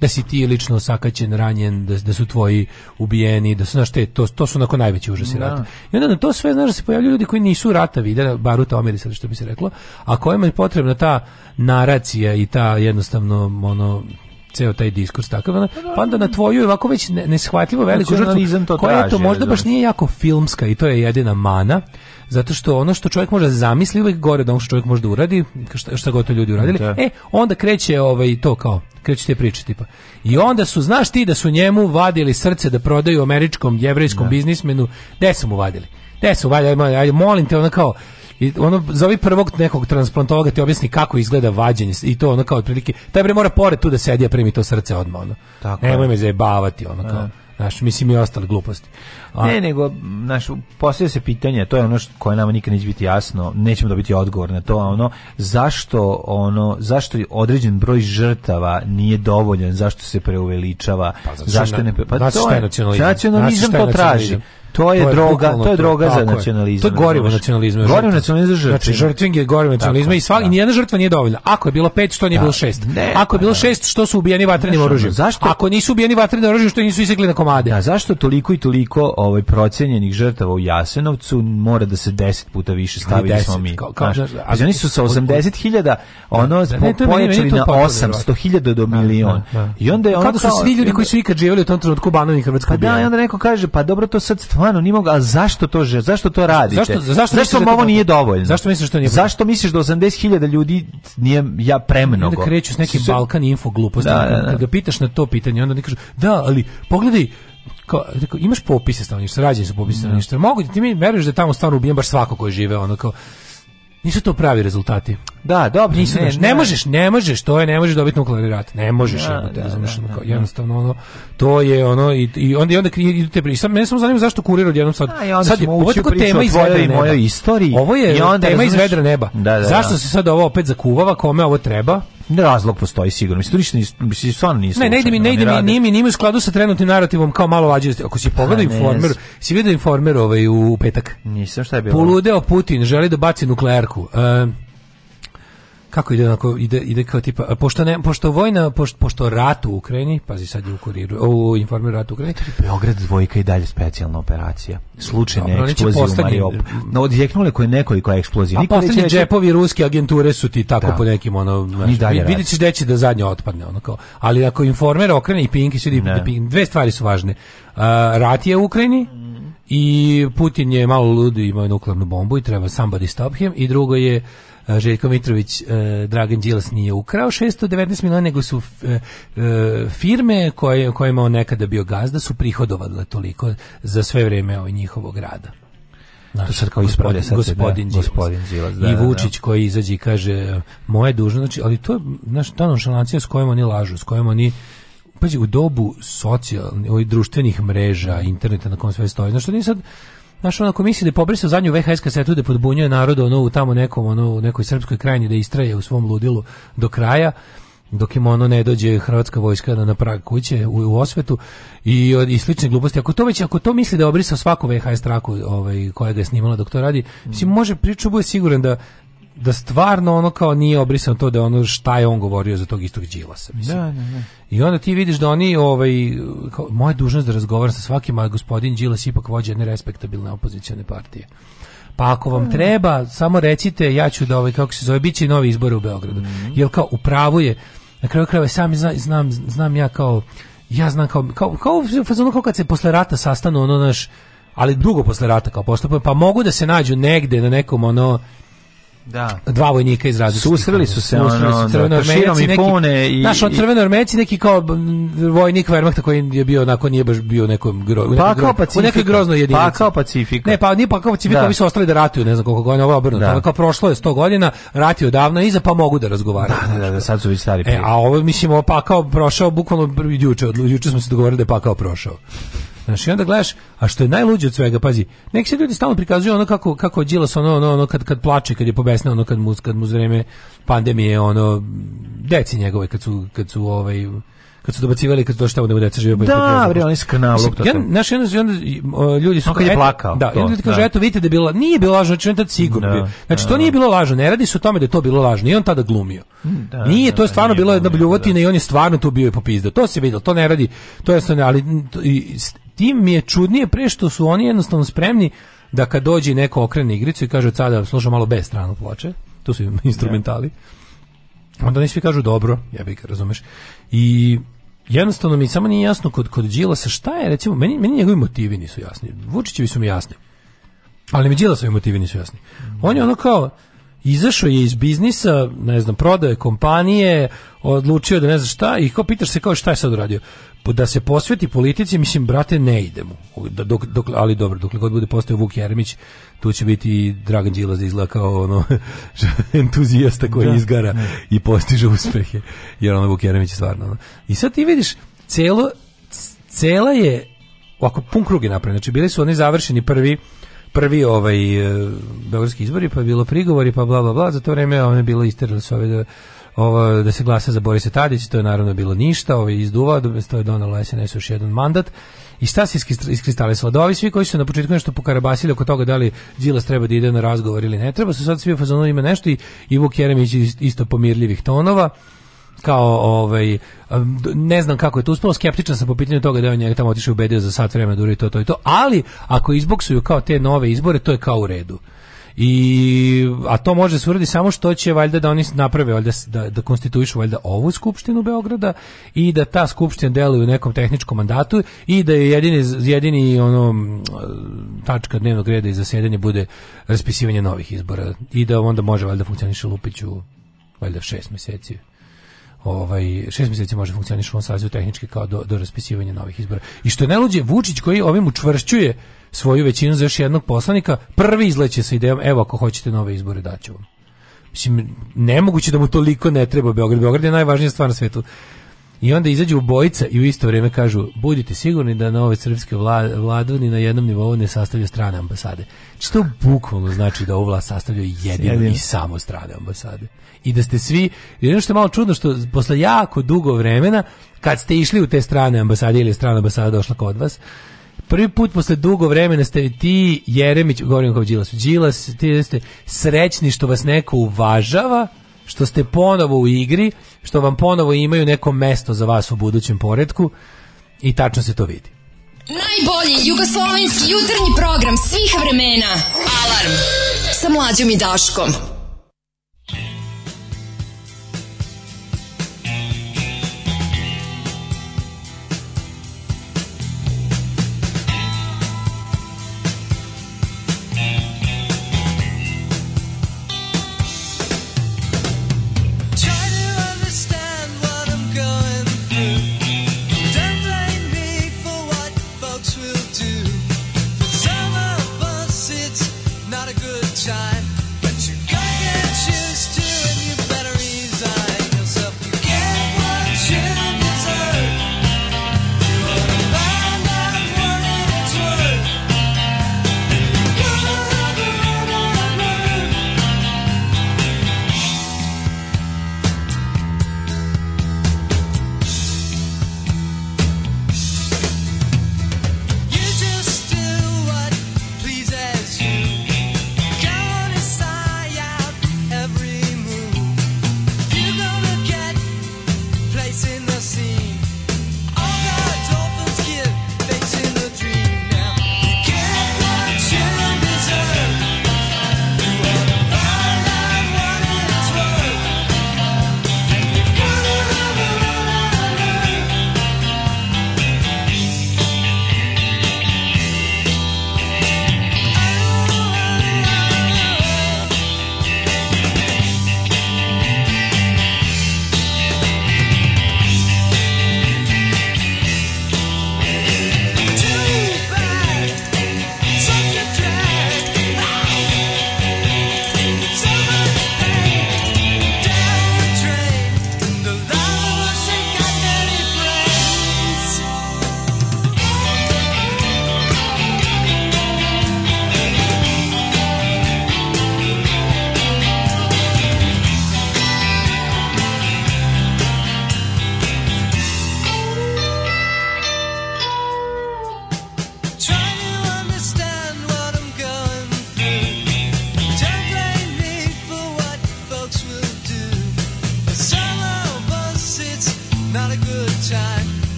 da si ti lično sakaćen, ranjen, da, da su tvoji ubijeni, da su, znaš, te, to, to su onako najveći užasi da. rata. I onda na to sve, znaš, da se pojavljuju ljudi koji nisu rata vidjeli, baruta omirisali, što bi se reklo, a kojima je potrebna ta naracija i ta jednostavno, ono, ceo taj diskurs takav pa, da. pa onda na tvoju ovako već neshvatljivo veliku žrtvu koja to možda baš da. nije jako filmska i to je jedina mana zato što ono što čovjek može da zamisliti uvijek gore od onog što čovjek može da uradi, šta, šta god to ljudi uradili, da. e, onda kreće ovaj, to kao, kreće te priče tipa. I onda su, znaš ti da su njemu vadili srce da prodaju američkom, jevrejskom da. biznismenu, gde su mu vadili? Gde su vadili? Ajde, molim te, ono kao, i ono za zovi prvog nekog transplantologa ti objasni kako izgleda vađenje i to ono kao otprilike taj bre mora pored tu da sedi a primi to srce odmah ono. Tako. Nemoj me zajebavati ono da. kao. Ne. Znaš, mislim i ostale gluposti. A... Ne, nego, znaš, postavlja se pitanje, to je ono što, koje nama nikad neće biti jasno, nećemo dobiti odgovor na to, a ono, zašto, ono, zašto određen broj žrtava nije dovoljan, zašto se preuveličava, pa, zašto, zašto ne... Pa, zašto je nacionalizam? Nacionalizam to traži. To je, je droga, to je droga to, za nacionalizam. To je gorivo nacionalizma. Gorivo nacionalizma znači, žrtve. Znači žrtving je gorivo nacionalizma i sva i da. nijedna žrtva nije dovoljna. Ako je bilo 5, što nije da. bilo 6. Ne, Ako je bilo 6, da. što su ubijeni vatrenim oružjem? Zašto? Ako nisu ubijeni vatrenim oružjem, što nisu isekli na komade? Da, zašto toliko i toliko ovaj procenjenih žrtava u Jasenovcu mora da se 10 puta više stavi da smo mi. Kao, a pa oni su sa 80.000 ono ne, to pojačali na 800.000 do milion. I onda je onda su svi ljudi koji su ikad živjeli u tom trenutku u Banovini Pa Da, i onda neko kaže, pa dobro, to sad stvarno nije mogu, a zašto to je? zašto to radite? Zašto zašto, zašto da vam ovo nije dovoljno? Zašto misliš da nije? Zašto misliš da 80.000 ljudi nije ja premnogo? Da kreću s nekim Sve... Balkan info glupostima. Da, da, da. Kad ga pitaš na to pitanje, onda ne kaže: "Da, ali pogledaj kao, imaš popise stanovništva, rađeni su popise da. stanovništva. Mogu ti mi veruješ da tamo stvarno ubijen baš svako ko žive, ono kao Nisu to pravi rezultati. Da, dobro. Nisu, ne, ne, ne, možeš, ne možeš, to je, ne možeš dobiti nuklearni rat. Ne možeš, da, jebote, da, razumeš, da, kao, da. jednostavno ono, to je ono i i onda i onda idu te Sad mene samo zanima zašto kurir odjednom sad. A, sad je ovo je tema iz vedra neba. Mojoj istoriji. Ovo je tema razumeš, iz vedra neba. Da, da, da, zašto se sad ovo opet zakuvava, kome ovo treba? Ne razlog postoji sigurno. Mislim, ništa mislim, stvarno nije Ne, ne ide mi, ne ide mi, nije mi, nije mi u skladu sa trenutnim narativom kao malo vađe. Ako si pa pogledao informer, si vidio informer ovaj u petak. Nisam šta je bilo. Poludeo Putin, želi da baci nuklearku. Uh, kako ide onako ide ide kao tipa pošto ne pošto vojna pošto, pošto rat u Ukrajini pazi sad je u kuriru o informer rat u Ukrajini Beograd dvojka i dalje specijalna operacija slučajne eksplozije u Mariupol no odjeknule koje nekoliko eksplozija niko poslednji džepovi ruske agenture su ti tako da. po nekim ono vidi ćeš da će da zadnje otpadne ono kao ali ako informer okrene i Pinki su dve stvari su važne uh, rat je u Ukrajini i Putin je malo ludi ima nuklearnu bombu i treba somebody stop him i drugo je Željko Mitrović, e, Dragan Đilas nije ukrao 619 miliona, nego su e, e, firme koje, kojima on nekada bio gazda su prihodovale toliko za sve vrijeme ovaj njihovog rada. Znači, to sad kao gospodin, sad da, gospodin, da, gospodin Đilas, da, I da, da. Vučić da, koji izađe i kaže moje dužno, znači, ali to je znaš, ta nonšalancija s kojom oni lažu, s kojom oni Pazi, u dobu socijalnih, ovih društvenih mreža, interneta na kom sve stoji, znaš, to nije sad, Znaš, ono, ako da pobrisa u zadnju VHS kasetu da podbunjuje narod ono, u tamo nekom, ono, u nekoj srpskoj krajini da istraje u svom ludilu do kraja, dok im ono ne dođe hrvatska vojska na, prag kuće u, u osvetu i, i slične gluposti. Ako to već, ako to misli da je obrisao svaku VHS traku ovaj, koja ga je snimala dok to radi, mm. mislim, može priču, bude siguran da da stvarno ono kao nije obrisano to da ono šta je on govorio za tog istog Đilasa, mislim. Da, da, da. I onda ti vidiš da oni ovaj kao, moja dužnost da razgovaram sa svakim, a gospodin Đilas ipak vođa jedne respektabilne opozicione partije. Pa ako vam mm. treba, samo recite, ja ću da ovaj, kako se zove, bit će novi izbor u Beogradu. Mm Jer kao, upravo je, na kraju krajeva, sam znam, znam, znam ja kao, ja znam kao, kao, kao, kao, kao kad se posle rata sastanu, ono naš, ali drugo posle rata kao postupa, pa mogu da se nađu negde na nekom ono da. dva vojnika iz različitih. Susreli su se ono, ono su da, crveno da, neki, pone i... Znaš, on crveno armeci, neki kao vojnik Wehrmachta koji je bio onako, nije baš bio nekom gro, pa nekom, kao Pacifika. u nekoj groznoj jedinici. Pa kao Pacifika. Ne, pa nije pa kao Pacifika, da. ovi su ostali da ratuju, ne znam koliko godina, ovo obrnuto. Da. Kao prošlo je 100 godina, ratio davno iza, pa mogu da razgovaraju. Da, da, da, da, sad su već stari. E, a ovo, mislim, ovo pa kao prošao, bukvalno juče, juče smo se dogovorili da je pa kao prošao. Znaš, i onda gledaš, a što je najluđe od svega, pazi, neki se ljudi stalno prikazuju ono kako, kako Đilas, ono, ono, ono, kad, kad plače, kad je pobesna, ono, kad mu, kad mu vreme pandemije, ono, deci njegove, kad su, kad su, ovaj, kad su dobacivali kad došao da mu deca žive pa Da, bre, oni skanalo to. Ja naš jedan ljudi su on kad je plakao. Da, to, ljudi kaže da. eto vidite da je bilo nije bilo lažno, znači on tad sigurno da, Znači da, to nije bilo lažno, ne radi se o tome da je to bilo lažno, i on tada glumio. Mm, da, nije, da, to je stvarno bilo jedna da. bljuvotina i on je stvarno tu bio i popizdao. To se videlo, to ne radi. To je stvarno, ali i, tim mi je čudnije pre što su oni jednostavno spremni da kad dođe neko okrene igricu i kaže od sada slušam malo bez stranu ploče, tu su instrumentali, onda oni svi kažu dobro, ja bih razumeš. I jednostavno mi samo nije jasno kod, kod Đilasa šta je, recimo, meni, meni njegovi motivi nisu jasni, Vučićevi su mi jasni, ali mi Đilasovi motivi nisu jasni. Mm. On je ono kao, izašao je iz biznisa, ne znam, prodao je kompanije, odlučio da ne znam šta i kao pitaš se kao šta je sad uradio da se posveti politici, mislim, brate, ne idemo. Da, dok, dok, ali dobro, dokle god bude postao Vuk Jeremić, tu će biti Dragan Đilas da izgleda kao ono entuzijasta koji da, izgara ne. Da. i postiže uspehe. Jer ono Vuk Jeremić je stvarno. Ono. I sad ti vidiš, celo, cela je ovako pun krug je napravljen. Znači bili su oni završeni prvi prvi ovaj eh, beogradski izbori, pa je bilo prigovori, pa bla bla bla, za to vreme ono je bilo isterali su ove ovaj ovo, da se glasa za Borisa Tadić, to je naravno bilo ništa, ovo je izduvao, da to je donalo SNS još jedan mandat. I šta se iskristalisalo? Da ovi svi koji su na početku nešto pokarabasili oko toga da li Đilas treba da ide na razgovor ili ne treba, su sad svi u fazonu ima nešto i, i Vuk Jeremić isto pomirljivih tonova kao ovaj ne znam kako je to uspelo skeptičan sam po pitanju toga da je on njega tamo otišao ubedio za sat vremena duri da to to i to ali ako izboksuju kao te nove izbore to je kao u redu I, a to može se uradi samo što će valjda da oni naprave valjda, da, da konstituišu valjda ovu skupštinu Beograda i da ta skupština deluje u nekom tehničkom mandatu i da je jedini, jedini ono, tačka dnevnog reda i zasjedanje bude raspisivanje novih izbora i da onda može valjda funkcioniše Lupiću valjda šest meseci ovaj šest meseci može funkcioniše u ovom sazivu tehnički kao do, do raspisivanja novih izbora. I što je najluđe Vučić koji ovim učvršćuje svoju većinu za još jednog poslanika, prvi izleće sa idejom, evo ako hoćete nove izbore daću vam. Mislim, nemoguće da mu toliko ne treba Beograd. Beograd je najvažnija stvar na svetu. I onda izađu u bojica i u isto vrijeme kažu budite sigurni da nove srpske vla, ni na jednom nivou ne sastavlja strane ambasade. Što znači, bukvalno znači da ovu vlast sastavljaju jedino, jedino, i samo strane ambasade. I da ste svi, jedino što je malo čudno što posle jako dugo vremena kad ste išli u te strane ambasade ili strana ambasada došla kod vas, Prvi put posle dugo vremena ste ti, Jeremić, govorim kao Đilas, Đilas, ti ste srećni što vas neko uvažava, što ste ponovo u igri, što vam ponovo imaju neko mesto za vas u budućem poredku i tačno se to vidi. Najbolji jugoslovenski jutarnji program svih vremena. Alarm sa mlađom i Daškom.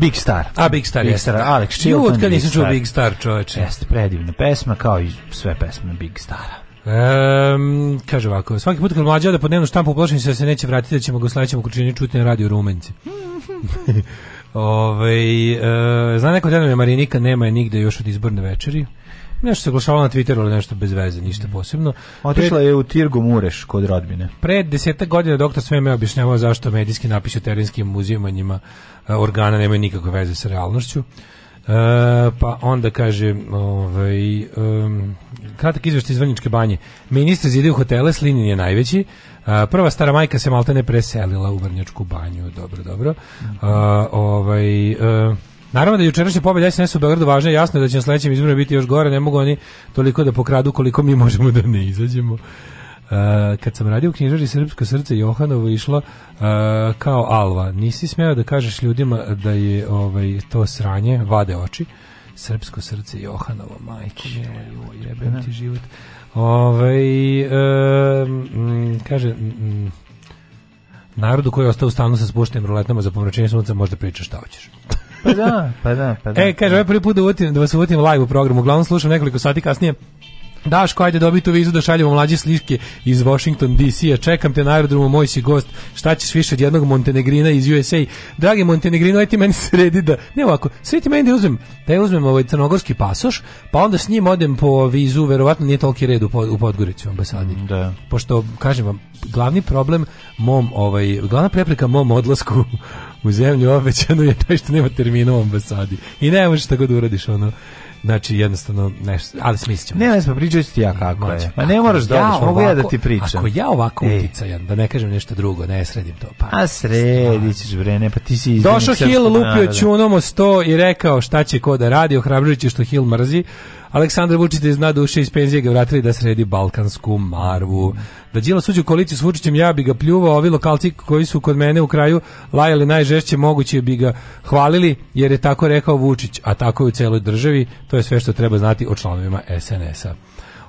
Big Star. A Big Star, Big Star, Alex Chilton. Ljud kad nisi čuo Big Star, čoveče. Jeste, predivna pesma, kao i sve pesme Big Stara. Um, kaže ovako, svaki put kad mlađa da po dnevnu štampu plašim se da se neće vratiti, da ćemo ga u sledećem okručenju čuti na radio Rumenci. Ove, ovaj, e, zna neko da je Marinika, nema je nigde još od izborne večeri. Nešto se oglašavala na Twitteru, ali nešto bez veze, ništa mm. posebno. Otišla je u Tirgu Mureš kod rodbine. Pre desetak godina doktor sve me objašnjavao zašto medijski napisi o terenskim uzimanjima e, organa nemaju nikakve veze sa realnošću. E, pa onda kaže ovaj, um, kratak izveštaj iz Vrnjičke banje ministar zide u hotele, Slinin je najveći Uh, prva stara majka se malte ne preselila u Vrnjačku banju, dobro, dobro. Uh, ovaj, uh, Naravno da jučerašnja pobjeda SNS u Beogradu važna, jasno je da će na sledećem izboru biti još gore, ne mogu oni toliko da pokradu koliko mi možemo da ne izađemo. Uh, kad sam radio u knjižari Srpsko srce Johanovo išlo uh, kao alva. Nisi smeo da kažeš ljudima da je ovaj to sranje, vade oči. Srpsko srce Johanovo, majke mila, jebem ti život. ovaj, um, kaže, um, narodu koji je ostao u stanu sa spuštenim ruletama za pomračenje sunca da pričaš šta hoćeš pa da, pa da, pa da. E, kaže, je prvi put da, uvotim, da vas uvotim live u programu, uglavnom slušam nekoliko sati kasnije, Daško, ajde dobi tu vizu da šaljemo mlađe sliške iz Washington DC-a. Čekam te na aerodromu, moj si gost. Šta ćeš više od jednog Montenegrina iz USA? Dragi Montenegrino, aj ti meni sredi da... Ne ovako, sve ti meni da uzmem, da uzmem ovaj crnogorski pasoš, pa onda s njim odem po vizu, verovatno nije toliki red u, pod, u Podgoricu ambasadi. Da. Pošto, kažem vam, glavni problem mom, ovaj, glavna prepreka mom odlasku u zemlju obećanu je taj što nema termina u ambasadi. I ne možeš tako da uradiš ono Znači jednostavno nešto, ali smislićemo. Ne, ne smo pa pričali ti ja mm, kako Moći. je. Pa ne moraš da ja mogu ja da ti pričam. Ako ja ovako e. uticajan, da ne kažem nešto drugo, ne sredim to. Pa. A sredićeš bre, ne, pa ti si Došao Hill lupio ćunom o 100 i rekao šta će ko da radi, ohrabruje što Hill mrzi. Aleksandar Vučić da je zna duše iz penzije ga vratili da sredi balkansku marvu. Da Đilas uđe u koaliciju s Vučićem, ja bi ga pljuvao, ovi lokalci koji su kod mene u kraju lajali najžešće moguće bi ga hvalili, jer je tako rekao Vučić, a tako je u celoj državi, to je sve što treba znati o članovima SNS-a.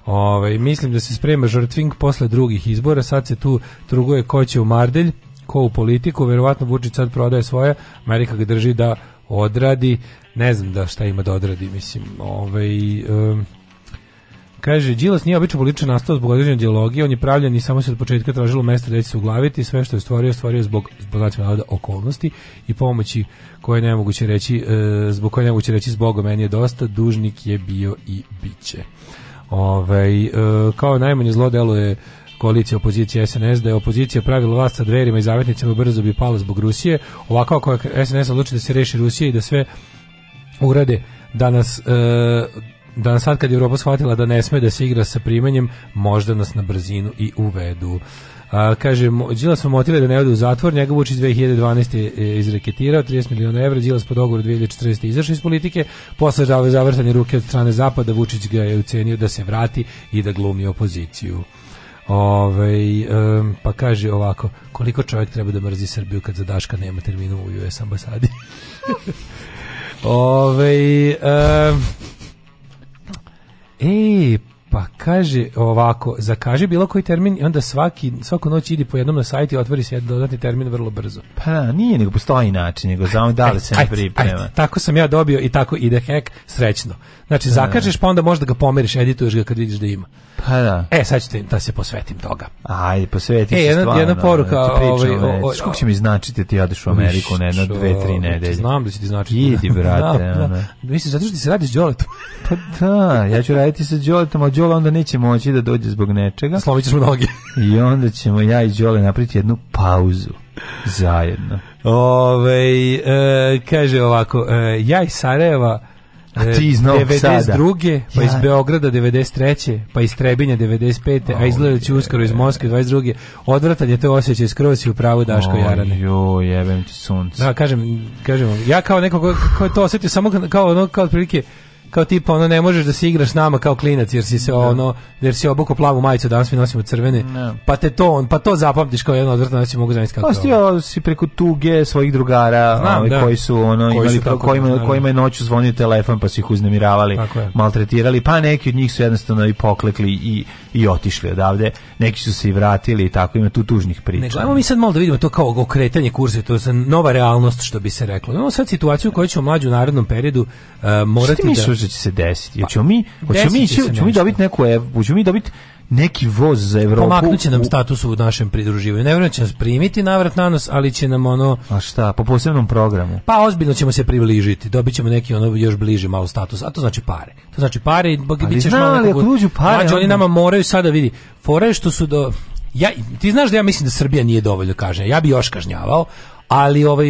Ove, ovaj, mislim da se sprema žrtving posle drugih izbora, sad se tu truguje ko će u Mardelj, ko u politiku, verovatno Vučić sad prodaje svoje, Amerika ga drži da odradi, ne znam da šta ima da odradi, mislim, ovaj... Um, Kaže, Đilas nije obično politično nastao zbog određene ideologije, on je pravljen i samo se od početka tražilo mesto da će se uglaviti, sve što je stvorio, stvorio zbog, zbog navoda, okolnosti i pomoći koje ne moguće reći, e, zbog koje ne moguće reći zbog meni je dosta, dužnik je bio i biće. Ovaj, e, kao najmanje zlo delo je koalicija opozicija SNS, da je opozicija pravila vlast sa dverima i zavetnicima brzo bi pala zbog Rusije, ovako ako SNS odluči da se reši Rusije i da sve urade danas e, danas sad kad je Europa shvatila da ne sme da se igra sa primanjem, možda nas na brzinu i uvedu. A, kaže, Đilas smo motive da ne ode u zatvor, njega Vučić 2012. E, izreketirao 30 miliona evra, Đilas po dogovoru 2014. izašao iz politike, posle zavrtanje ruke od strane Zapada, Vučić ga je ucenio da se vrati i da glumi opoziciju. Ove, ovaj, um, pa kaže ovako, koliko čovjek treba da mrzi Srbiju kad za Daška nema terminu u US ambasadi? Ove, um, ej, pa kaže ovako, zakaži bilo koji termin i onda svaki, svaku noć idi po jednom na sajt i otvori se dodatni termin vrlo brzo. Pa da, nije, nego postoji način, nego znamo da li se ne priprema. Ajde, tako sam ja dobio i tako ide hek, srećno. Znači, da. zakažeš, pa onda možda ga pomeriš, edituješ ga kad vidiš da ima. Pa da. E, sad ću te, da se posvetim toga. Ajde, posvetim e, se jedna, stvarno. Jedna poruka. Da, da, da pričam, ovaj, ovaj, kako će mi značiti ti jadeš u Ameriku na jedno, dve, tri nedelje? Znam da će ti značiti. Idi, brate. da, da. Misliš, zato što ti se radiš Đoletom. pa da, ja ću raditi sa Đoletom, a Đola onda neće moći da dođe zbog nečega. Slomit ćeš mu noge. I onda ćemo ja i Đole napraviti jednu pauzu zajedno. Ove, ovaj, e, kaže ovako, e, ja iz Sarajeva A ti iz Novog 92. Sada. pa iz Beograda 93. pa iz Trebinja 95. Oh, a izgleda da će uskoro iz Moskve 22. Odvratan je to osjećaj skroz si u pravu Daško oh, Jarane. Jo, jebem ti sunce. Da, kažem, kažem, ja kao neko ko, ko je to osetio samo kao ono kao otprilike kao tipa ono ne možeš da se igraš s nama kao klinac jer si se da. ono jer si obuko plavu majicu danas mi nosimo crvene ne. pa te to on pa to zapamtiš kao jedno odvratno da se mogu zamisliti kako pa stio si preko tuge svojih drugara Znam, ovaj, da. koji su ono koji imali su tako, kojima, kojima je noću zvonio telefon pa su ih uznemiravali maltretirali pa neki od njih su jednostavno i poklekli i i otišli odavde neki su se i vratili i tako ima tu tužnih priča Nego, ajmo mi sad malo da vidimo to kao okretanje kursa to je nova realnost što bi se reklo imamo sad situaciju koju ćemo mlađu u narednom periodu uh, morati da što da će se desiti. Pa, hoćemo mi, hoćemo mi, ići, ćemo mi dobiti neku, hoćemo mi dobiti neki voz za Evropu. Pomaknuće nam status u našem pridruživanju. Ne vjerujem da će nas primiti navrat na nos, ali će nam ono... A šta, po posebnom programu? Pa ozbiljno ćemo se približiti, dobit ćemo neki ono još bliži malo status, a to znači pare. To znači pare i bit pa ćeš malo... Ali uđu pare... Znači, oni nama moraju sada vidi, fore što su do... Ja, ti znaš da ja mislim da Srbija nije dovoljno kažnja, ja bi još kažnjavao, ali ovaj,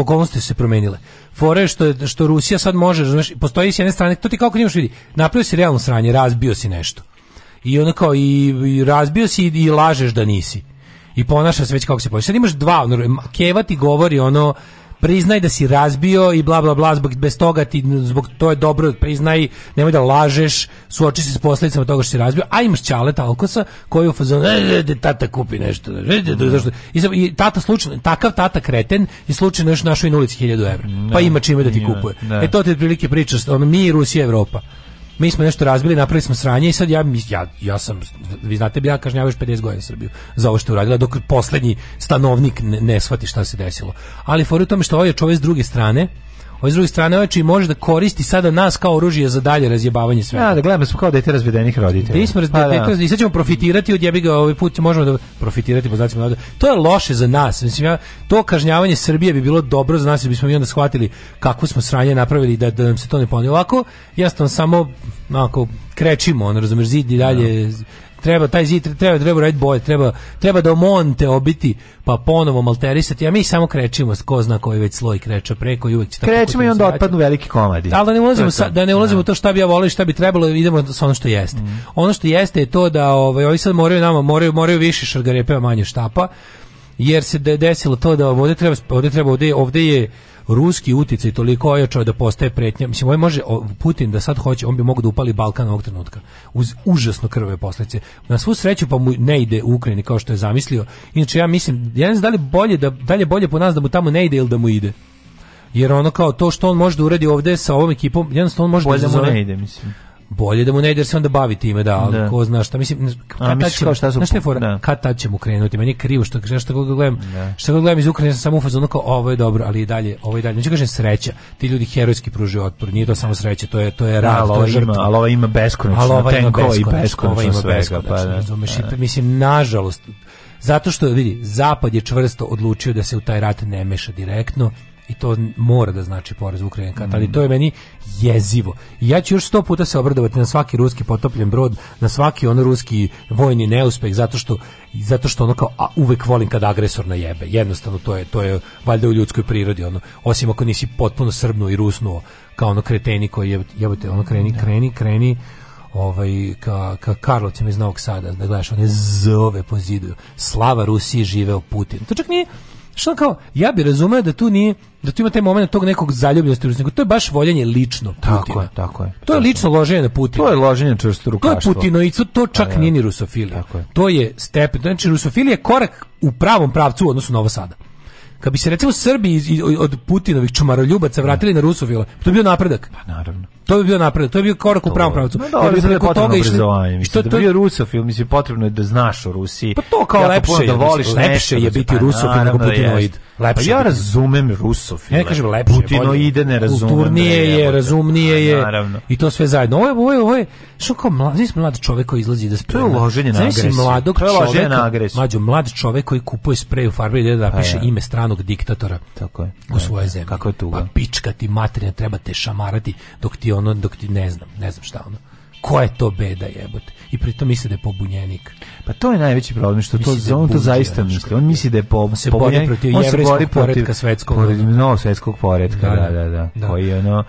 okolnosti su se promenile fore što, što Rusija sad može, znaš, postoji s jedne strane, to ti kako nemaš vidi, napravio si realno sranje, razbio si nešto. I ono kao, i, i razbio si i, i lažeš da nisi i ponaša se već kako se ponaša. Sad imaš dva, ono, Keva ti govori ono priznaj da si razbio i bla bla bla zbog bez toga ti zbog to je dobro priznaj nemoj da lažeš suoči se s posledicama toga što si razbio a imaš ćale talkosa koji u fazonu e, da tata kupi nešto e, mhm. zašto i, i tata slučajno takav tata kreten i slučajno još našoj ulici 1000 evra pa ima čime da ti kupuje da. e to ti otprilike priča on mi Rusija Evropa mi smo nešto razbili, napravili smo sranje i sad ja, ja, ja sam, vi znate, ja kažnjavaš 50 godina Srbiju za ovo što je uradila, dok poslednji stanovnik ne, ne shvati šta se desilo. Ali for u tome što ovaj čovjek s druge strane, Ovo ovaj, s druge strane oči ovaj, može da koristi sada nas kao oružje za dalje razjebavanje sveta. Ja, da gledamo da smo kao dete razvedenih roditelja. Mi smo razvedeni, pa, da. i sad ćemo profitirati od jebiga ovaj put možemo da profitirati po znacima navoda. To je loše za nas. Mislim ja to kažnjavanje Srbije bi bilo dobro za nas, bismo mi onda shvatili kako smo sranje napravili da, da nam se to ne ponovi. Ovako, jasno samo onako krećimo, on razumeš, zid i dalje da treba taj zid treba treba raditi boje, treba treba da omonte obiti pa ponovo malterisati, a mi samo krećemo ko zna koji već sloj kreće preko i uvek će tako. Krećemo i onda otpadnu veliki komadi. Ali da ne ulazimo to to. da ne ulazimo ja. Da. to šta bi ja volio, šta bi trebalo, idemo sa ono što jeste. Mm. Ono što jeste je to da ovaj ovi sad moraju nama moraju moraju više šargarepa, manje štapa jer se desilo to da ovde treba ovde treba ovdje, ovde je ruski uticaj toliko ojačao da postaje pretnja. Mislim, ovaj može Putin da sad hoće, on bi mogao da upali Balkan ovog trenutka. Uz užasno krve posledice. Na svu sreću pa mu ne ide u Ukrajini kao što je zamislio. Inače ja mislim, ja ne znam da li bolje da dalje bolje po nas da mu tamo ne ide ili da mu ide. Jer ono kao to što on može da uradi ovdje sa ovom ekipom, jednostavno on može da Bolje da mu ne ide, mislim bolje da mu ne ide se onda bavi time da, ali da. ko zna šta mislim kad tad ćemo, šta šta fora da. kad tad ćemo krenuti meni je krivo što kaže šta god da gledam da. šta god gledam iz Ukrajine sam u fazonu kao ovo je dobro ali i dalje ovo i dalje znači kaže sreća ti ljudi herojski pružaju otpor nije to samo sreća to je to je da, rad da, to je žrtva ali ovo ima beskonačno ali ovo ima beskonačno, beskonačno, ima pa beskonačno pa, da. razumeš da. mislim nažalost zato što vidi zapad je čvrsto odlučio da se u taj rat ne meša direktno i to mora da znači porez Ukrajine kat, ali to je meni jezivo. I ja ću još sto puta se obradovati na svaki ruski potopljen brod, na svaki ono ruski vojni neuspeh zato što zato što ono kao a uvek volim kad agresor na jebe. Jednostavno to je to je valjda u ljudskoj prirodi ono. Osim ako nisi potpuno srbnuo i rusnuo kao ono kreteni koji je jebote ono kreni da. kreni kreni ovaj, ka, ka Karlovcima iz Novog Sada, da gledaš, one zove po zidu, slava Rusiji, živeo Putin. To čak nije, što kao ja bih razumeo da tu nije da tu ima taj momenat tog nekog zaljubljenosti nego to je baš voljenje lično Putina. Tako je, tako je. To je lično loženje na Putina. To je loženje čvrsto rukaštvo. To je Putinoicu, to čak pa, da, ja. Da, da. nije ni rusofilija. Je. To je step, znači rusofilija je korak u pravom pravcu u odnosu na ovo sada. Kad bi se recimo Srbi iz, od Putinovih čumaroljubaca vratili na rusofile, to bi bio napredak. Pa naravno. To bi bio napred, to bi bio korak u pravom pravcu. No, da, bih rekao je i što mislim, da to, da rusofil, mislim potrebno je da znaš o Rusiji. Pa to kao lepše da voliš lepše pa pa da pa je biti rusofil nego putinoid. Lepše. Ja razumem rusofil. Ne kažem lepše, putinoide ne razumem. Da kulturnije je, razumnije je i to sve zajedno. Ovo je ovo je ovo je što kao mlad, znači mlad čovjek koji izlazi da sprema. To je loženje na agresiju. mladog čoveka, mlađo mlad čovek koji kupuje sprej u farbi i da piše ime stranog diktatora. Tako je. U svoje zemlje. Kako je tu? Pa pička ti materina, treba te šamarati dok ti ti ono dok ti ne znam, ne znam šta ono. Ko je to beda jebote? I pritom misli da je pobunjenik. Pa to je najveći problem što misli to da on to zaista misli. On misli da je po, se pobunjenik. protiv on se bori protiv svetskog poredka, svetskog, no, svetskog poredka, da da, da, da, da, da. Koji ono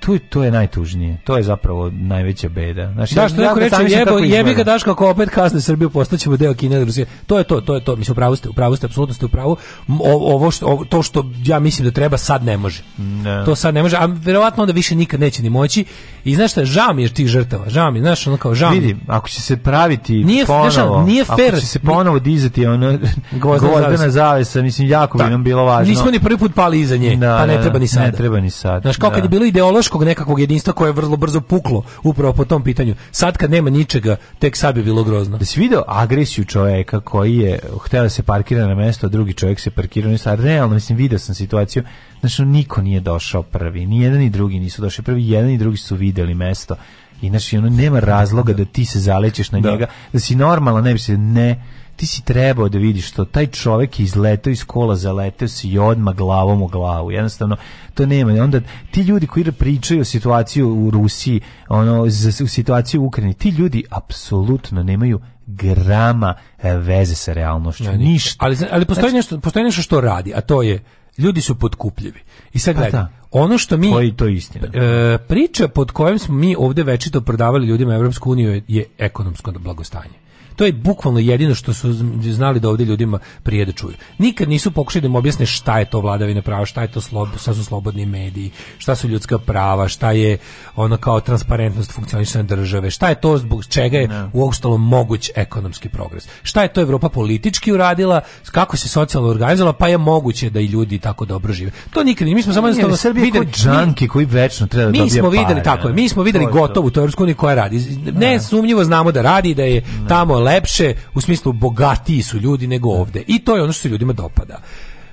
tu to je najtužnije. To je zapravo najveća beda. Znači, da što ja neko reče jebo, jebi ga daš kako opet kasne Srbiju postaćemo deo Kine i Rusije. To je to, to je to. Mislim pravo ste, pravo ste, apsolutno ste u pravu. ovo što ovo, to što ja mislim da treba sad ne može. Ne. Da. To sad ne može, a verovatno da više nikad neće ni moći. I znaš šta, žao mi je tih žrtava. Žao mi, znaš, ono kao žao. Vidi, ako će se praviti nije, ponovo, nije fair. Ako će se ponovo dizati ono gvozdena zavesa, mislim jako bi da. nam bilo važno. Nismo ni prvi put pali iza nje, da, pa ne da, treba ni sada. Ne treba ni sad. Znaš, kao kad je bilo ideološko ideološkog nekakvog jedinstva koje je vrlo brzo puklo upravo po tom pitanju. Sad kad nema ničega, tek sad bi bilo grozno. Da si video agresiju čoveka koji je da se parkira na mesto, a drugi čovjek se parkirao i sad realno, mislim, video sam situaciju, znači niko nije došao prvi, ni jedan ni drugi nisu došli prvi, jedan i drugi su videli mesto. Inače, ono nema razloga da ti se zalećeš na da. njega, da si normalan, ne bi se ne ti si trebao da vidiš što taj čovjek je izletao iz kola, zaletao si i odmah glavom u glavu. Jednostavno, to nema. Onda ti ljudi koji pričaju o situaciji u Rusiji, ono, u situaciji u Ukrajini, ti ljudi apsolutno nemaju grama e, veze sa realnošću. Ne, ništa. Ali, ali postoji, znači, nešto, postoji nešto što radi, a to je ljudi su podkupljivi, I sad pa gledaj, da. ono što mi Koji to istina? E, priča pod kojom smo mi ovdje večito prodavali ljudima Evropsku uniju je, je ekonomsko blagostanje to je bukvalno jedino što su znali da ovdje ljudima prije da čuju. Nikad nisu pokušali da im objasne šta je to vladavina prava, šta je to slob, šta su slobodni mediji, šta su ljudska prava, šta je ono kao transparentnost funkcionisanja države, šta je to zbog čega je no. Da. uopštalo moguć ekonomski progres. Šta je to Evropa politički uradila, kako se socijalno organizovala, pa je moguće da i ljudi tako dobro žive. To nikad mi smo samo jednostavno Srbije videli džanki koji večno treba da Mi smo videli pare, tako je, mi smo videli gotovu to Evropsku koja radi. Da. Ne sumnjivo znamo da radi da je da. tamo lepše, u smislu bogatiji su ljudi nego ovde. I to je ono što se ljudima dopada.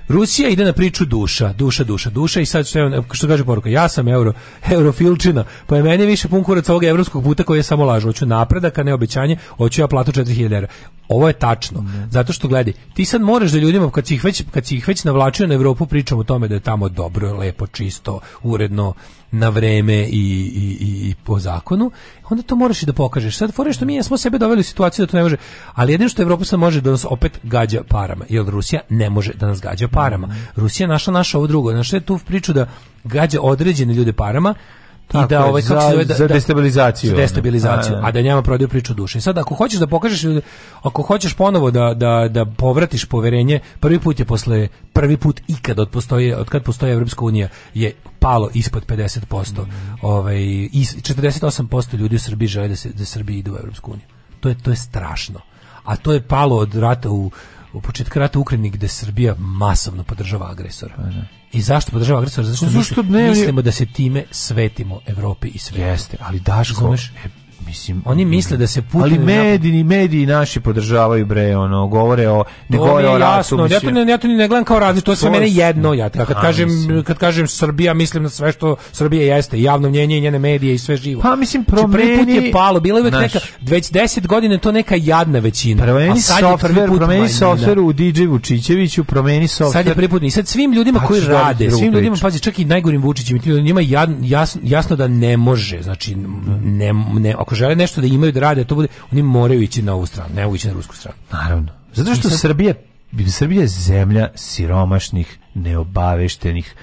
Rusija ide na priču duša, duša, duša, duša i sad što, što kaže poruka, ja sam euro, eurofilčina, pa je meni više pun kurac ovog evropskog puta koji je samo lažo, hoću napredak, a ne obećanje, hoću ja platu 4000 eura. Ovo je tačno, mm. zato što gledaj, ti sad moraš da ljudima, kad si ih već, kad si ih već navlačio na Evropu, pričam o tome da je tamo dobro, lepo, čisto, uredno, na vreme i, i, i, po zakonu, onda to moraš i da pokažeš. Sad, fore što mi smo sebe doveli u situaciju da to ne može, ali jedino što Evropa sad može da nas opet gađa parama, jer Rusija ne može da nas gađa parama. Mhm. Rusija našla naša ovo drugo, našla je tu priču da gađa određene ljude parama, I da ovaj za, se zove da, za da- destabilizaciju. Za destabilizaciju. A, da. a, da njama prodaju priču duše. Sad ako hoćeš da pokažeš ako hoćeš ponovo da, da, da povratiš poverenje, prvi put je posle prvi put ikad od postoje od kad postoji Evropska unija je palo ispod 50%. Mm. Ovaj i 48% ljudi u Srbiji žele da se da Srbija ide u Evropsku uniju. To je to je strašno. A to je palo od rata u u početku rata u Ukrajini gde Srbija masovno podržava agresora. Mm. I zašto podržava agresor? Zato Zašto mislimo da se time svetimo Evropi i svetu. Jeste, ali Daško, Zumeš? E, Mislim, oni misle da se Putin Ali mediji, mediji naši podržavaju bre, ono, govore o ne govore o ratu. Jasno, ja to ne ja to ne gledam kao različito, to je sve mene jedno, ja kad kažem kad kažem Srbija, mislim na sve što Srbija jeste, javno mnjenje i njene medije i sve živo. Pa mislim promeni, znači, prvi put je palo, bilo je već neka već 10 godina to neka jadna većina. Promeni softver, promeni softver u DJ Vučićeviću, promeni softver. Sad je prvi put, i sad svim ljudima koji rade, svim ljudima, pazi, čak i najgorim Vučićem, njima jasno jasno da ne može, znači ne ne ako žele nešto da imaju da rade, to bude, oni moraju ići na ovu stranu, ne mogu ići na rusku stranu. Naravno. Zato što sad... Srbije, Srbija je zemlja siromašnih, neobaveštenih,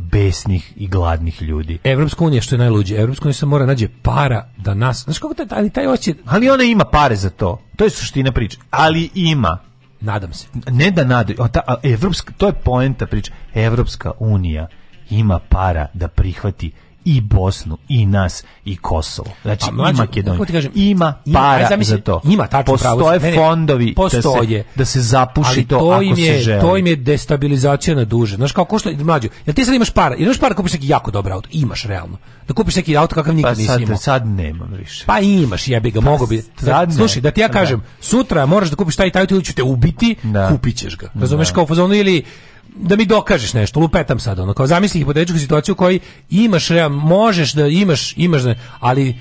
besnih i gladnih ljudi. Evropska unija što je najluđe, Evropska unija se mora nađe para da nas, znaš kako taj, ali taj oči... Ali ona ima pare za to, to je suština priče, ali ima. Nadam se. Ne da nadaju, Evropska, to je poenta priče, Evropska unija ima para da prihvati i Bosnu i nas i Kosovo. Znači A, i Makedoniju. Kažem, ima para ima, za to. Ima tačno pravo. Postoje fondovi da postoje. Da, se, da se zapuši to, to ako je, se želi. To im je destabilizacija na duže. Znaš kao ko košta mlađu. Jel ti sad imaš para? Imaš para da kupiš neki jako dobar auto. Imaš realno. Da kupiš neki auto kakav nikad pa nisi imao. sad nemam više. Pa imaš, jebi ga, pa mogu bi. Sad, slušaj, da ti ja da. kažem, da. sutra moraš da kupiš taj taj auto ili ću te ubiti, da. kupit ćeš ga. Da. Razumeš kao fazonu ili da mi dokažeš nešto, lupetam sad ono, kao zamisli hipotetičku situaciju u kojoj imaš, rea, možeš da imaš, imaš, da, ali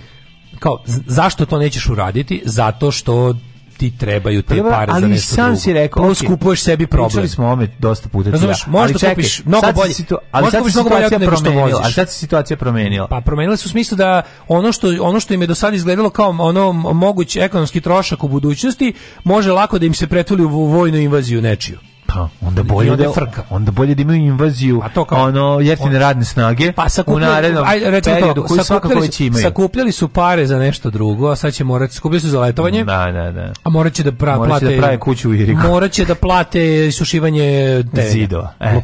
kao, zašto to nećeš uraditi? Zato što ti trebaju te Treba, pare za nešto Ali sam si rekao, Plus okay, kupuješ sebi problem. Pričali smo ome dosta puta. Razumeš, možda čekaj, da kupiš mnogo bolje. Situ, ali sad se situacija promenila. Ali sad se situacija promenila. Pa promenila se u smislu da ono što, ono što im je do sada izgledalo kao ono moguć ekonomski trošak u budućnosti može lako da im se pretvori u vojnu invaziju nečiju ta. onda bolje da frka. Onda bolje da imaju invaziju A to kao, ono jeftine on, radne snage pa u narednom ajde recimo periodu to, koji Sakupljali su pare za nešto drugo, a sad će morati skupiti su za letovanje. Da, da, da. A moraće da pra, morat da plate da prave kuću u Iriku. Moraće da plate isušivanje te zidova. E,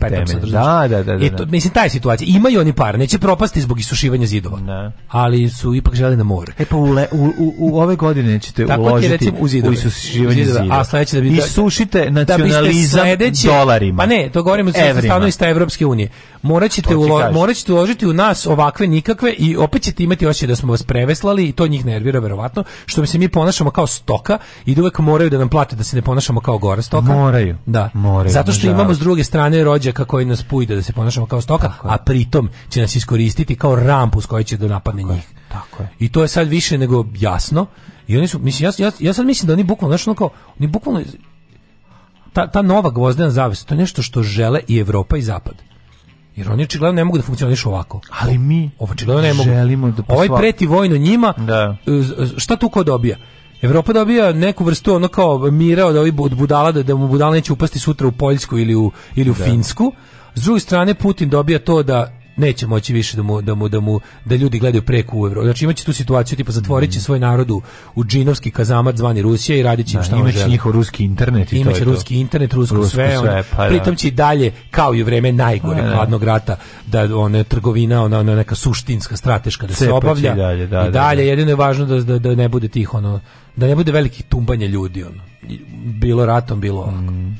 da, da, da, da. I da. to, mislim ta je situacija. Imaju oni pare, neće propasti zbog isušivanja zidova. Da. Ali su ipak želi na more. E pa u, le, u, u, u ove godine ćete Tako uložiti recimo, u, zidove, u isušivanje zidova. A sledeće da bi isušite da nacionalizam sledeći dolarima. Pa ne, to govorimo za stanovništvo Evropske unije. Moraćete ulo, moraćete uložiti u nas ovakve nikakve i opet ćete imati hoće da smo vas preveslali i to njih nervira verovatno, što mi se mi ponašamo kao stoka i da uvek moraju da nam plate da se ne ponašamo kao gore stoka. Moraju. Da. Moraju. Zato što imamo s druge strane rođaka koji nas pujde da se ponašamo kao stoka, a pritom će nas iskoristiti kao rampu s kojoj će da napadne njih. tako je. I to je sad više nego jasno. I oni su mislim ja, ja, ja sad mislim da oni bukvalno znači ono kao oni bukvalno ta, ta nova gvozdena zavesa, to je nešto što žele i Evropa i Zapad. Jer oni očigledno ne mogu da funkcionišu ovako. Ali mi očigledno ne mogu. Želimo da Ovaj preti vojno njima. Da. Eh, šta tu ko dobija? Evropa dobija neku vrstu ono kao mira od ovih budala da, da mu budala neće upasti sutra u Poljsku ili u, ili u da. Finsku. S druge strane Putin dobija to da neće moći više da mu da mu da mu da ljudi gledaju preko u Evropu. Znači imaće tu situaciju tipa zatvoriće mm. svoj narodu u, džinovski kazamat zvani Rusija i radiće im da, šta hoće. imaće njihov ruski internet i imaće to Imaće ruski internet, rusko, rusko sve, sve ono, pa, da. pritom će i dalje kao i u vreme najgore e. hladnog rata da ona trgovina ona, ona neka suštinska strateška da se obavlja i dalje, da, i da, dalje jedino je važno da, da ne bude tih ono da ne bude velikih tumbanja ljudi ono bilo ratom bilo ovako. Mm.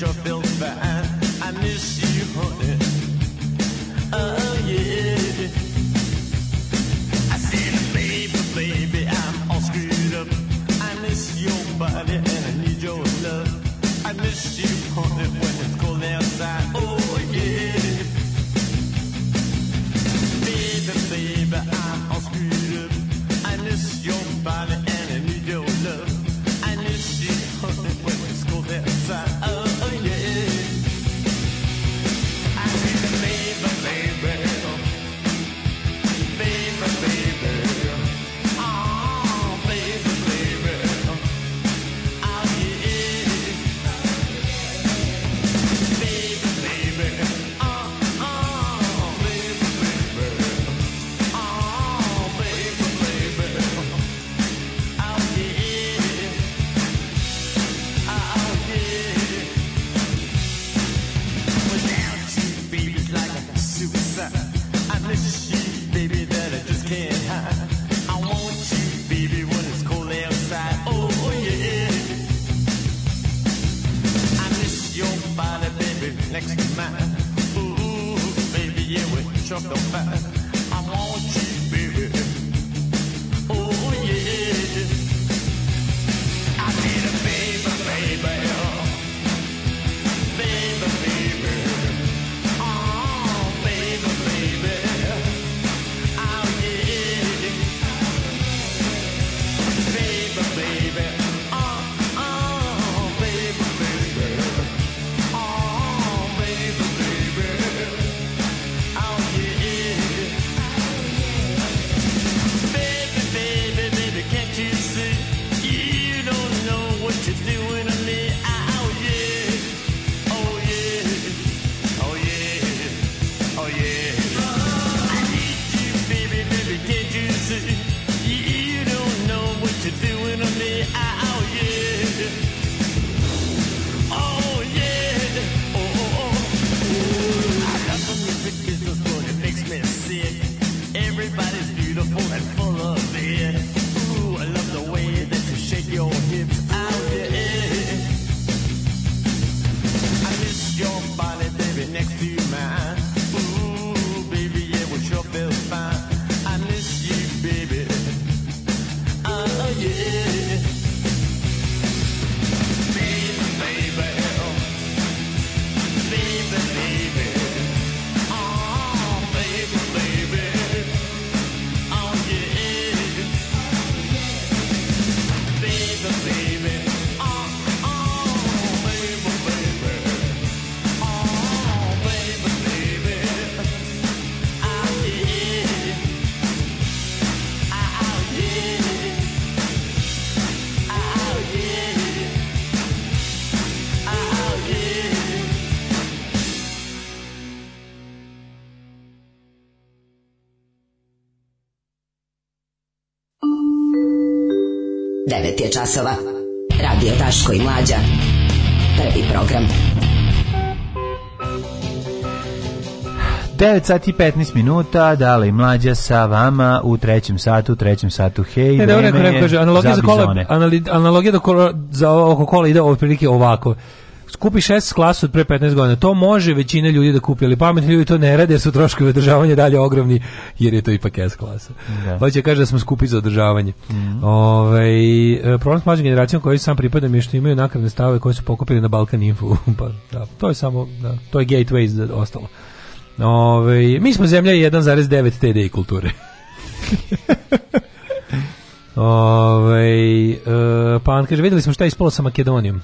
your building. of the past. 9 je časova. Radio Taško i Mlađa. Prvi program. 9 sati i 15 minuta, dale i mlađa sa vama u trećem satu, u trećem satu, hej, ne, da, vreme, ne, ne, neko, analogija za, za kola, analogija do kola, za oko kola ide otprilike ovako. Skupi šest klasu od pre 15 godina. To može većina ljudi da kupi, ali pametni ljudi to ne rade jer su troškovi održavanja dalje ogromni, jer je to ipak S klasa. Da. Hoće kaže da smo skupi za održavanje. Mm -hmm. Ove, ovaj, problem s mlađim generacijom koji sam pripadam je što imaju nakradne stave koje su pokupili na Balkan Info. pa, da, to je samo, da, to je gateway za ostalo. Ove, ovaj, mi smo zemlja 1,9 TDI kulture. Ove, ovaj, e, pa on kaže, videli smo šta je ispalo sa Makedonijom.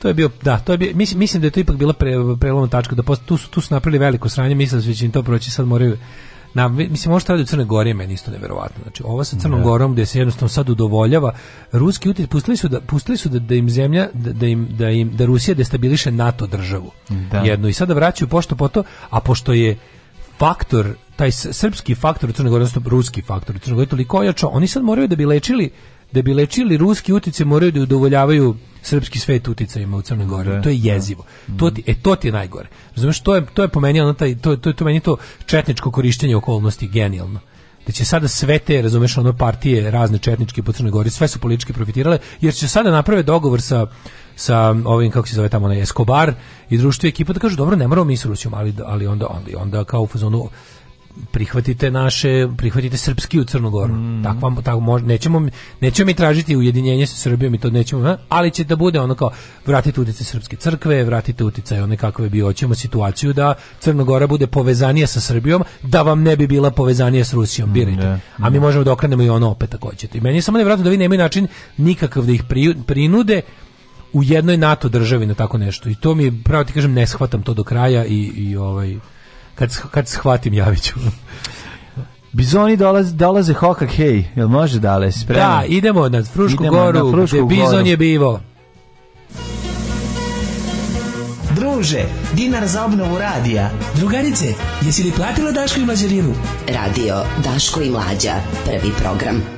To je bio, da, to je bio, mislim, mislim da je to ipak bila pre, prelomna tačka, da post, tu, su, tu su napravili veliko sranje, mislili su da će im to proći, sad moraju, na, mislim, ovo što radi u Crnoj Gori je meni isto neverovatno. Znači, ovo sa Crnom ne. Da. Gorom gde se jednostavno sad udovoljava, ruski utjec, pustili su da, pustili su da, da im zemlja, da, da, im, da, im, da Rusija destabiliše NATO državu. Da. Jednu. I sada vraćaju pošto po to, a pošto je faktor, taj srpski faktor u Crnoj Gori, odnosno ruski faktor u Crnoj Gori toliko ojačao, oni sad moraju da bi lečili da bi lečili ruski utjece moraju da udovoljavaju srpski svet uticajima u Crnoj Gori. Da, to je da. jezivo. Da. To mm. ti, e to ti je najgore. Razumeš, to je to je pomenio meni ono taj to to to meni to četničko korišćenje okolnosti genijalno da će sada sve te, razumeš, ono partije razne četničke po Crnoj Gori, sve su politički profitirale, jer će sada naprave dogovor sa sa ovim kako se zove tamo na Escobar i društvo ekipa da kažu dobro ne moramo mi s Rusijom ali ali onda onda onda kao u fazonu prihvatite naše, prihvatite srpski u Crnogoru. Mm. Tako vam, tako mož, nećemo, nećemo mi tražiti ujedinjenje sa Srbijom i to nećemo, ali će da bude ono kao vratite utice srpske crkve, vratite utice one kakve bi hoćemo situaciju da Crnogora bude povezanija sa Srbijom, da vam ne bi bila povezanija s Rusijom, birajte. Mm, yeah, A mi možemo da okrenemo i ono opet takođe. I meni je samo ne nevratno da vi nemaju način nikakav da ih pri, prinude u jednoj NATO državi na tako nešto. I to mi je, pravo ti kažem, ne shvatam to do kraja i, i ovaj kad, kad shvatim javiću. Bizoni dolaze, dolaze hokak, hej, jel može dale, da, spremno? Da, idemo na Frušku idemo goru, na Frušku gde Bizon je bivo. Druže, dinar za obnovu radija. Drugarice, jesi li platila Daško i Mlađarinu? Radio Daško i Mlađa, prvi program.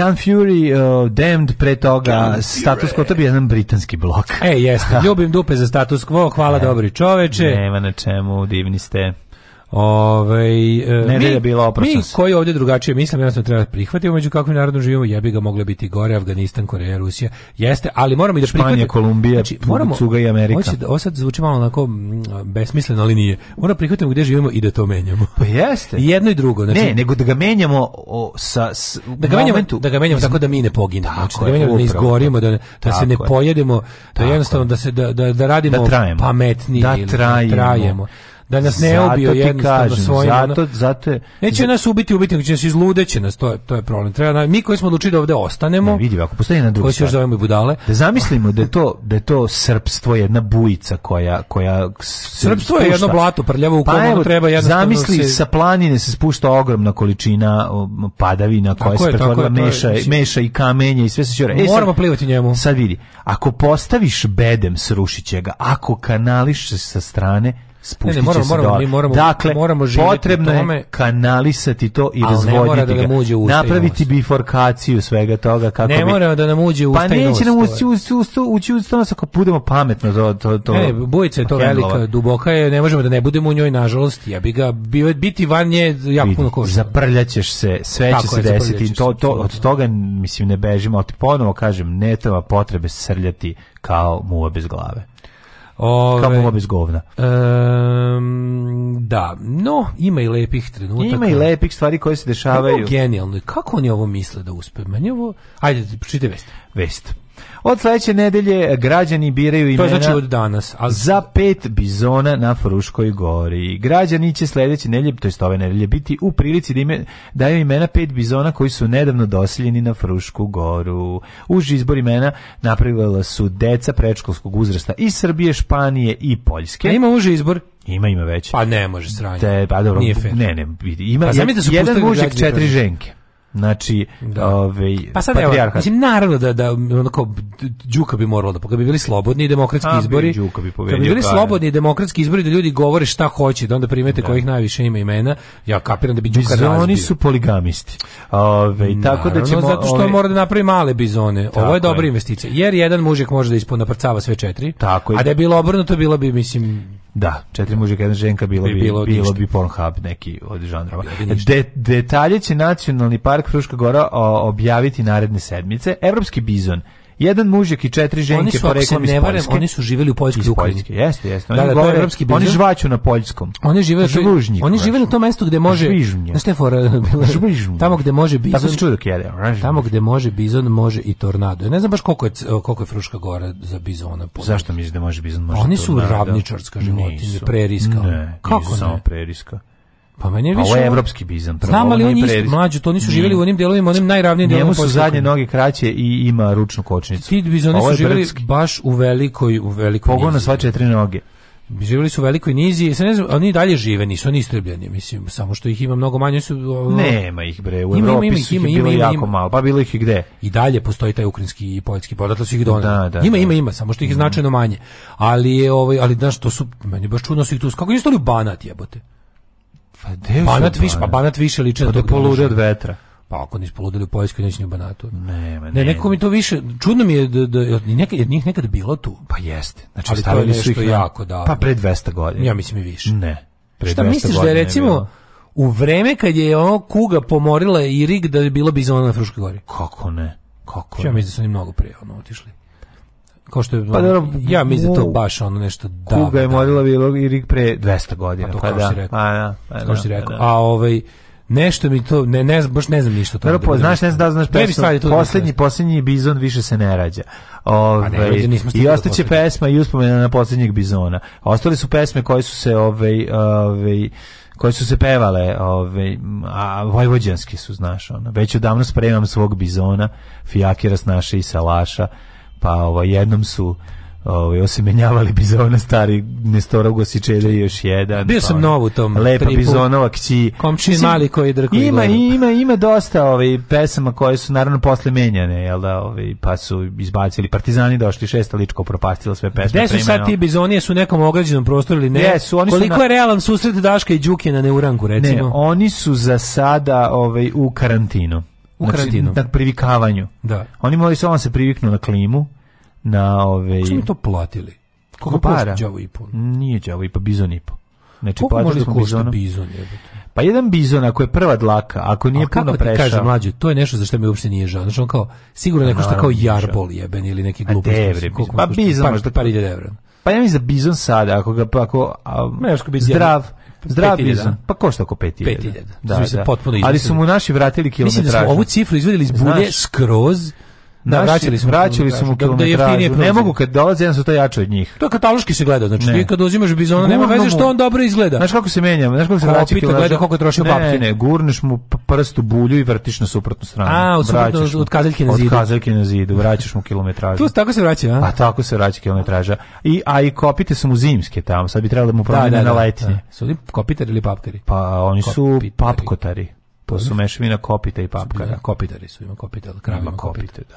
Gun Fury, uh, Damned, pre toga Gun Status Quo, to bi jedan britanski blok. E, jeste. Ljubim dupe za Status Quo, hvala ne. dobri čoveče. Nema na čemu, divni ste. Ovaj e, bila oprošta. Mi koji ovdje drugačije mislim jednostavno treba da prihvatiti, među kakvim narodom živimo, jebi ga mogle biti gore Afganistan, Koreja, Rusija. Jeste, ali moramo i da Španija, prihvatimo Kolumbija, znači, moramo, Cuga i Amerika. Hoće da sad zvuči malo onako mm, besmisleno, ali nije. Moramo da prihvatiti gdje živimo i da to menjamo. Pa jeste. I jedno i drugo, znači. Ne, nego da ga menjamo o, sa, s, da ga menjamo, da ga menjamo tako da mi ne poginemo, znači da ga menjamo, da ne izgorimo, da, da se ne pojedemo, da jednostavno da se da da, da radimo da trajemo. pametnije, da trajemo da nas ne ubio obio jednostavno kažem, svojim. Zato, zato je, neće nas ubiti, ubiti, nego će nas izludeće nas, to je, to je problem. Treba, mi koji smo odlučili da ovde ostanemo, ne, vidi, ako postoji na drugi još zovemo i budale. Da zamislimo da je to, da je to srpstvo jedna bujica koja, koja Srpstvo je jedno blato prljavo u pa treba jednostavno Zamisli se... sa planine se spušta ogromna količina padavina koja se pretvorila meša, je, meša i kamenje i sve se šire. E, Moramo sad, plivati njemu. Sad vidi, ako postaviš bedem srušit će ga, ako kanališ se sa strane, spustit ne, ne, moramo, moramo, mi moramo, dakle, moramo potrebno tome, je kanalisati to i razvodniti da uđe napraviti biforkaciju svega toga kako ne bi... mora da nam uđe u pa neće nam ući ući ući ući nas ako budemo pametno to, to, to ne, bujica je to pa velika duboka je ne možemo da ne budemo u njoj nažalost ja bi ga bio, biti van nje jako puno košta zaprljaćeš se sve Tako će se desiti to, to, od toga mislim ne bežimo ali ponovo kažem ne treba potrebe srljati kao muva bez glave Ove, Kao buma bez govna. Um, da, no, ima i lepih trenutaka. Ima i lepih stvari koje se dešavaju. Ovo genijalno. Kako oni ovo misle da uspe? Meni ovo... Ajde, čitaj vest. Vest. Od sledeće nedelje građani biraju imena. To znači od danas. A... Za pet bizona na Fruškoj gori. Građani će sledeće nedelje, to jest ove nedelje, biti u prilici da ime, daju imena pet bizona koji su nedavno doseljeni na Frušku goru. Uži izbor imena napravila su deca predškolskog uzrasta iz Srbije, Španije i Poljske. A ima uži izbor? Ima, ima već. Pa ne može sranje. Te, pa dobro, Nije fair. Ne, ne, ima pa, da jedan mužik, četiri ženke. Znači, da. ovaj pa sad evo, mislim naravno da da onako Đuka bi moralo da kad bi bili slobodni i demokratski A, izbori. Bi Đuka bi pobedio. Kad bi bili slobodni i demokratski izbori da ljudi govore šta hoće, da onda primete da. kojih najviše ima imena. Ja kapiram da bi Đuka razbio. Oni su poligamisti. Ove, naravno, tako da ćemo zato što ove... mora da napravi male bizone. Tako Ovo je dobra investicija. Jer jedan mužek može da isponaprcava sve četiri. Tako je. A da je bilo obrnuto bilo bi mislim Da, četiri mužika, jedna ženka, bilo bi, bilo, bilo bi Pornhub neki od žanrova. De, detalje će Nacionalni park Fruška Gora objaviti naredne sedmice. Evropski bizon Jedan mužjak i četiri ženke poreklom iz Poljske. Oni su živeli u Poljskoj Ukrajini. Jeste, jeste. Da, oni da, da, govore evropski Oni žvaću na poljskom. Oni žive Žlužnjik, Oni žive na tom mestu gde može Žvižnje. Znaš fora? Pa tamo gde može bizon. Tako se čudok jede. Tamo gde može bizon može i tornado. Ja ne znam baš koliko je koliko je Fruška Gora za bizona. Zašto misliš da može bizon može? Oni su ravničarska životinja, preriska. Ne, kako ne? Samo preriska. Pa meni je pa više... Ovo je evropski bizam. Znam, ali oni isto mlađu, to nisu živjeli u onim delovima, onim najravnijim delovima. Njemu su zadnje noge kraće i ima ručnu kočnicu. Ti bizoni su živjeli baš u velikoj, u velikoj Pogono sva četiri noge. Živjeli su u velikoj nizi, se ne znam, oni dalje žive, nisu oni istrebljeni, mislim, samo što ih ima mnogo manje su Nema ih bre, u Evropi ima, ima, su ih bilo jako malo, pa bilo ih i gde. I dalje postoji taj ukrajinski i poljski, podatle su ih doneli. Da, da, ima, da. ima, ima, samo što ih je mm. značajno manje. Ali je ovaj, ali znaš, to su meni baš čudno da su ih tu, kako nisu to li banat jebote. Pa, banat više, pa banat više liče pa da polude od vetra. Pa ako nisu poludeli u Poljskoj, neće ni u Banatu. Ne, ne, ne, neko mi to više, čudno mi je da, da neka, jer njih nekad bilo tu. Pa jeste. Znači, Ali stavili su ih jako da. Pa pre 200 godina. Ja mislim i više. Ne. Pre Šta misliš da je recimo u vreme kad je ono kuga pomorila i rig da je bilo bizona na Fruškoj gori? Kako ne? Kako? Ja mislim da su oni mnogo prije ono otišli kao što je pa, dobro, ja mislim da to baš ono nešto da Kuga je morila bilo i rig pre 200 godina pa to pa da. rekao a, da, a, kao da, što da, rekao a, da. a ovaj Nešto mi to ne ne baš ne znam ništa to. Dobro, da znaš, ne znam da znaš pesmu. Poslednji, poslednji bizon više se ne rađa. Ove, ovaj, pa ne, I ostaće pesma i uspomena na poslednjeg bizona. Ostali su pesme koje su se ovaj ovaj koje su se pevale, ove, ovaj, a vojvođanski su, znaš, ono. Već odavno spremam svog bizona, fijakira s naše i salaša, pa ovaj jednom su ovaj osemenjavali bizona stari Nestorov Gosičede još jedan. Bio sam pa, nov u tom lepa tripu. bizonova kći. Komšin mali koji drko Ima ima ima dosta ovaj pesama koje su naravno posle menjane, jel da, ovaj pa su izbacili Partizani došli šesta ličko propastilo sve pesme. Gde su sad ti bizonije su nekom ograđenom prostoru ili ne? Jesu, oni Koliko su na... je realan susret Daška i Đuke na Neuranku recimo? Ne, oni su za sada ovaj u karantinu u znači, karantinu. Na privikavanju. Da. Oni moraju samo da se priviknu na klimu, na ove... Kako mi to platili? Koliko para? Đavo i po. Nije džavo i po, bizon i po. Znači, Koliko može da košta bizon? Jebate? Pa jedan bizon ako je prva dlaka, ako nije A puno prešao. kaže mlađi, to je nešto za što mi uopšte nije žao. Znači on kao sigurno pa neko što kao jarbol jeben ili neki pa glupost. Pa bizon par, par, par, par, par, par, par, par, par, par, par, par, par, par, par, par, par, par, zdrav. par, Zdrav Pa košta oko 5000. 5000. Da, da. Ali su mu naši vratili kilometražu. Mislim da smo ovu cifru izvedeli iz bulje Znaš, skroz Da, naši, vraćali smo, vraćali smo kilometražu. Da, da ne mogu kad dolaze, jedan su to jače od njih. To je kataloški se gleda, znači ne. ti kad uzimaš bizona, nema veze što on dobro izgleda. Znaš kako se menja, znaš kako se vraća kilometraža. gleda koliko troši papke. Ne, gurneš mu prst u bulju i vrtiš na suprotnu stranu. A, od, suprotno, od kazaljke na zidu. Od kazaljke na zidu, vraćaš mu kilometražu. Tu tako se vraća, a? A pa tako se vraća kilometraža. I, a i kopite su mu zimske tamo, sad bi trebalo da mu da, promene da, da, na letnje. Da. Su li kopitari ili papkari? Pa oni su papkotari. To su mešavina kopita i papkara. Da, kopitari su, ima kopita, krava kopite, da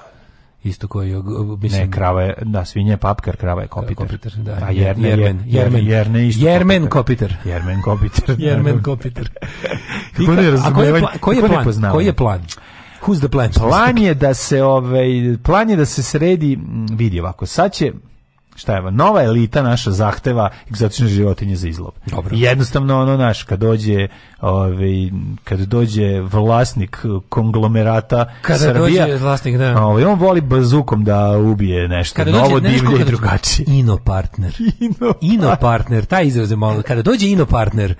isto koji mislim ne krava je da svinje je papkar krava je kopiter, kopiter da a pa jerne, jermen jermen jerne isto jermen kopiter jermen kopiter jermen kopiter kako ne razumevanje koji je plan koji je plan Who's the plan? Plan je da se ovaj plan je da se sredi vidi ovako. Sad će šta je, nova elita naša zahteva egzotične životinje za izlov. Dobro. Jednostavno ono naš kad dođe, ovaj kad dođe vlasnik konglomerata kada Srbija, dođe vlasnik da. Ovaj on voli bazukom da ubije nešto kada novo dođe, divlje i drugačije. Ino partner. Ino, ino partner, taj izraz je malo. Kada dođe ino partner,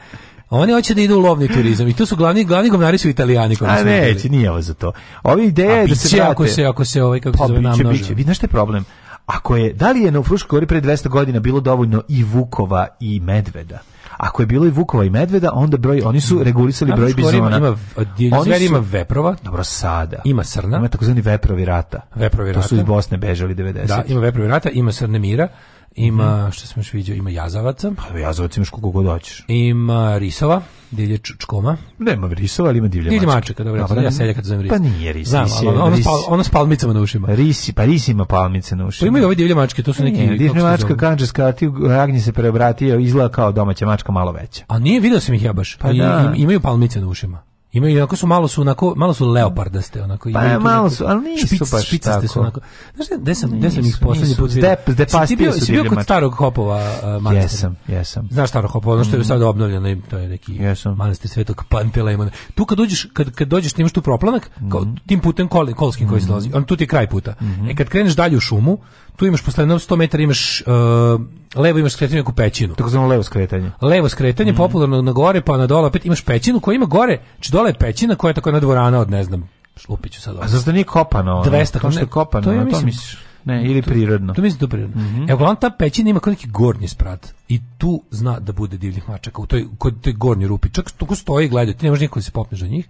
oni hoće da idu u lovni turizam i tu su glavni glavni govnari su Italijani koji su. A ne, nije ovo za to. Ova ideja da se vrate. Ako se ako se ovaj kako pa, se zove namnože. Biće, biće. Vi znaš šta je problem? Ako je, da li je na Fruškoj gori pre 200 godina bilo dovoljno i Vukova i Medveda? Ako je bilo i Vukova i Medveda, onda broj oni su regulisali broj bizona. Ima, ima, su, ima veprova. Dobro, sada. Ima srna. Ima takozvani veprovi rata. Veprovi rata. To su iz Bosne bežali 90. Da, ima veprovi rata, ima srne mira ima, mhm. što smo još vidio, ima jazavaca. Pa jazavaca imaš koliko god hoćeš. Ima risova, divlje čkoma. Nema risova, ali ima divlje mačke. Divlje mačke, dobro, ja pa, pa, da. selja kad zovem ris. Pa nije ris. Znam, ali ono, ris, ono s palmicama na ušima. Risi, pa ris ima palmice na ušima. Pa imaju ove divlje mačke, to su neki... Nije, divlje mačka kanđeska, ti ragnji se preobratio, izgleda kao domaća mačka malo veća. A nije, video sam ih ja baš. Pa I, da. imaju palmice na ušima. Imaju onako su malo su onako malo su leopardaste onako pa, imaju pa, tu malo su, ali nisu špic, baš špicaste su onako. Znaš gde sam gde sam ih poslednji put vidio? Dep, dep, si bio, si bio kod starog hopova uh, manastira. Jesam, jesam. Znaš starog hopova, ono što je mhm. sad obnovljeno i to je neki jesam. manastir Svetog Pantelejmona. Tu kad dođeš kad kad dođeš imaš tu proplanak, kao mhm. tim putem kol, kolskim koji se mhm. dolazi. On tu ti je kraj puta. Mm -hmm. E kad kreneš dalje u šumu, tu imaš posle 100 metara imaš uh, levo imaš skretanje ku pećinu. Tako zvano levo skretanje. Levo skretanje mm popularno na gore pa na dole opet imaš pećinu koja ima gore, znači dole je pećina koja je tako na dvorana od ne znam, šlupiću sad. Ovaj. A zašto nije kopano? Ono? 200 kao što je kopano, to, ja mislim, misliš. Ne, ili prirodno. To, mislim da je prirodno. Mm -hmm. Evo, ta pećina ima neki gornji sprat i tu zna da bude divljih mačaka, u toj, kod te gornje rupi. Čak tu stoji i gledaju, ti ne možeš nikako da se popneš do njih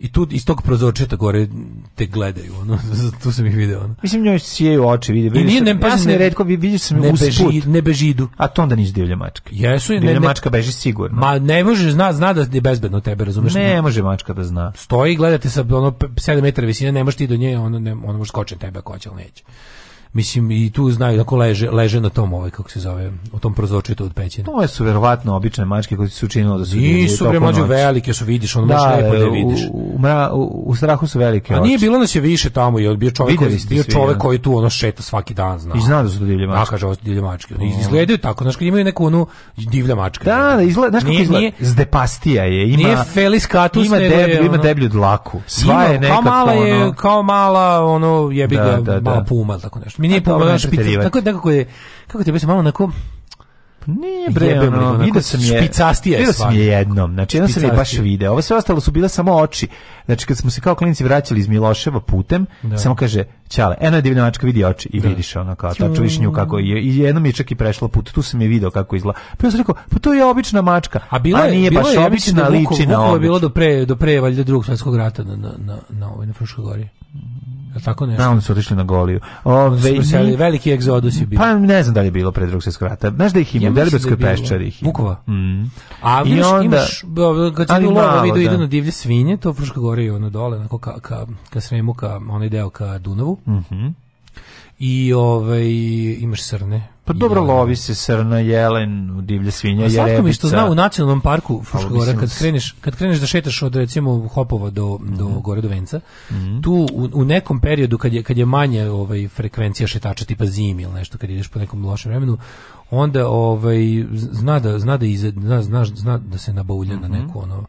i tu iz tog prozorčeta gore te gledaju ono tu sam ih video ono mislim njoj sjeju oči vidi vidi nije, ne, pa, ja sam ne, redko vidio sam ne beži ne beži idu a to onda nisi divlja mačka jesu je divlja ne, ne, mačka beži sigurno ma ne može zna zna da je bezbedno tebe razumeš ne može mačka da zna stoji gledate sa ono 7 metara visine ne možeš ti do nje ono ne ono može skočiti tebe ako hoće ali neće mislim i tu znaju da leže, leže na tom ovaj kako se zove, u tom prozorčitu od pećine. To su verovatno obične mačke koje su činilo da su nisu bre mlađe velike su vidiš, ono da, možeš lepo da vidiš. U, u, u strahu su velike. A oči. nije bilo nas je više tamo i bio čovjek, koji, bio čovjek da. koji tu ono šeta svaki dan, zna. I zna da su divlje mačke. Da kaže divlje mačke. Oni um. izgledaju tako, znači imaju neku onu divlja mačka. Da, da izgleda, znači kako izgleda. Nije, zdepastija je, ima Nije felis catus, ima deblju, ima deblju dlaku. Sva je neka kao mala je, kao mala ono jebi ga, da, da, mala puma tako nešto mi nije pomalo špica. Tako da kako je kako ti se malo na onako pa ne bre, Jebe, ono, ono, vidio sam je. Špicastija je Vidio sam je jednom, znači jednom sam je baš video. Ovo sve ostalo su bile samo oči. Znači kad smo se kao klinici vraćali iz Miloševa putem, da. samo kaže, ćale, eno je divna mačka, vidi oči i da. vidiš ono kao, ta viš nju kako je. I jednom je čak i prešla put, tu sam je video kako izgleda. Pa ja sam rekao, pa to je obična mačka. A, bila je, a nije bila baš je, obična, da liči na obična. je bilo do pre, do pre valjda drugog svetskog rata na, na, na, na, na Fruškoj gori. E, tako nešto. Da, oni su otišli na Goliju. Ove, mi, veliki egzodus je bio. Pa ne znam da li je bilo pre drugog svjetskog rata. Znaš da ih ima, ja u Deliberskoj da peščari ih ima. Vukova. Mm. A vidiš, I onda, imaš, kad se idu lovo, vidu, da. idu na divlje svinje, to Fruška gore i ono dole, onako ka, ka, ka Sremu, ka onaj deo ka Dunavu. Mhm. Mm i ovaj imaš srne. Pa dobro jelen. Ovaj, lovi se srna, jelen, divlje svinje, jerebica. Slatko mi što zna u nacionalnom parku Fruškogora kad kreneš, kad kreneš da šetaš od recimo Hopova do mm -hmm. do mhm. gore do Venca, mm -hmm. tu u, u, nekom periodu kad je kad je manje ovaj frekvencija šetača tipa zimi ili nešto kad ideš po nekom lošem vremenu, onda ovaj zna da zna da iz, zna, zna, zna da se nabaulja mm -hmm. na mhm. neku ono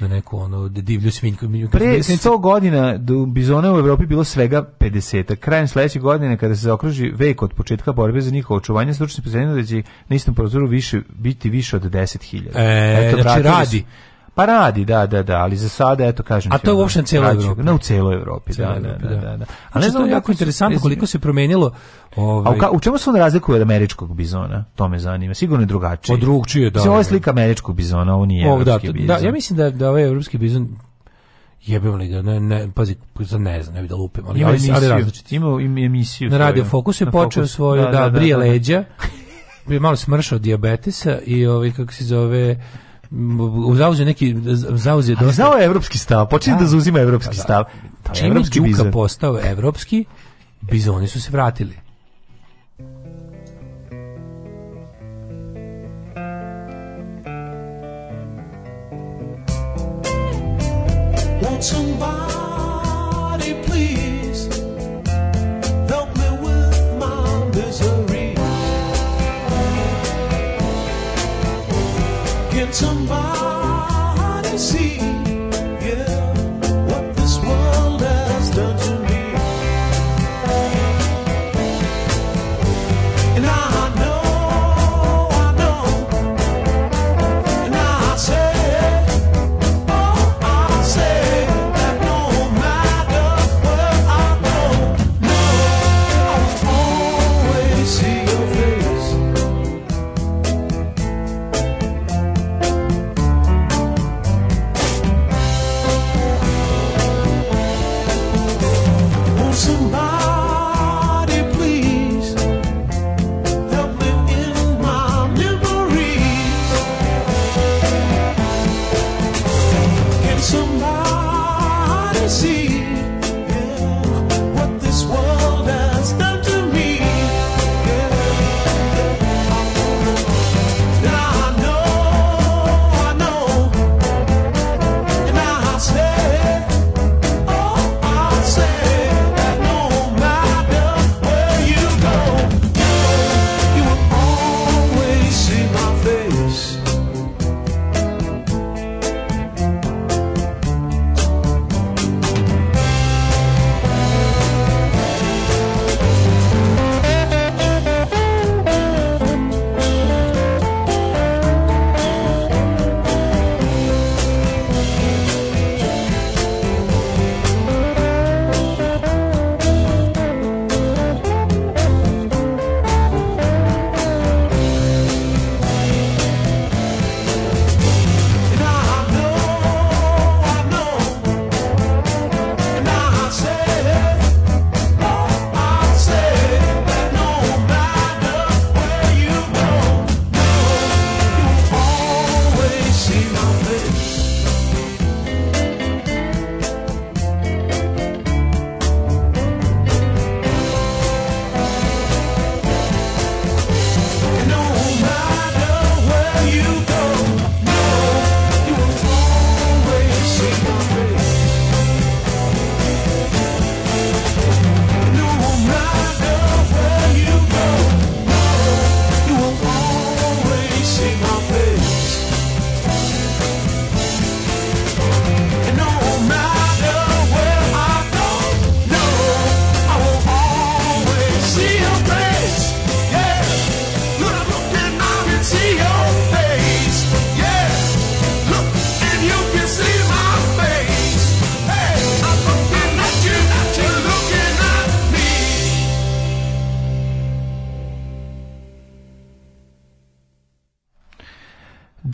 na neku ono divlju svinjku. Pre 100 godina bizona u Evropi bilo svega 50. Krajem sledeće godine kada se okruži vek od početka borbe za njihovo očuvanje, stručni predsjednik da će na istom prozoru više biti više od 10.000. E, Eto, znači radi. Su, Pa radi, da, da, da, ali za sada, eto, kažem... A to je uopšte na cijeloj Evropi. Na u cijeloj Evropi, da da, da, da, da, da. A znači, ne znam, jako interesantno koliko se promenilo... Ovaj... A u, čemu se on razlikuje od američkog bizona? To me zanima. Sigurno je drugačije. Od pa drugčije, da. Ovo je da. slika američkog bizona, ovo nije evropski bizon. Da, ja mislim da, da ovaj evropski bizon jebem li ga, ne, ne, pazi, ne znam, ne bi da lupim, ali, ima ovaj ali različiti. Ima im emisiju. Na radio Fokus je počeo svoju, da, brije leđa, malo smršao diabetesa i ovaj, kako se zove, zauzeo neki zauzeo dosta. Znao je evropski stav, počinje da, da zauzima evropski da, da. stav. Čim je Đuka postao evropski, bizoni su se vratili.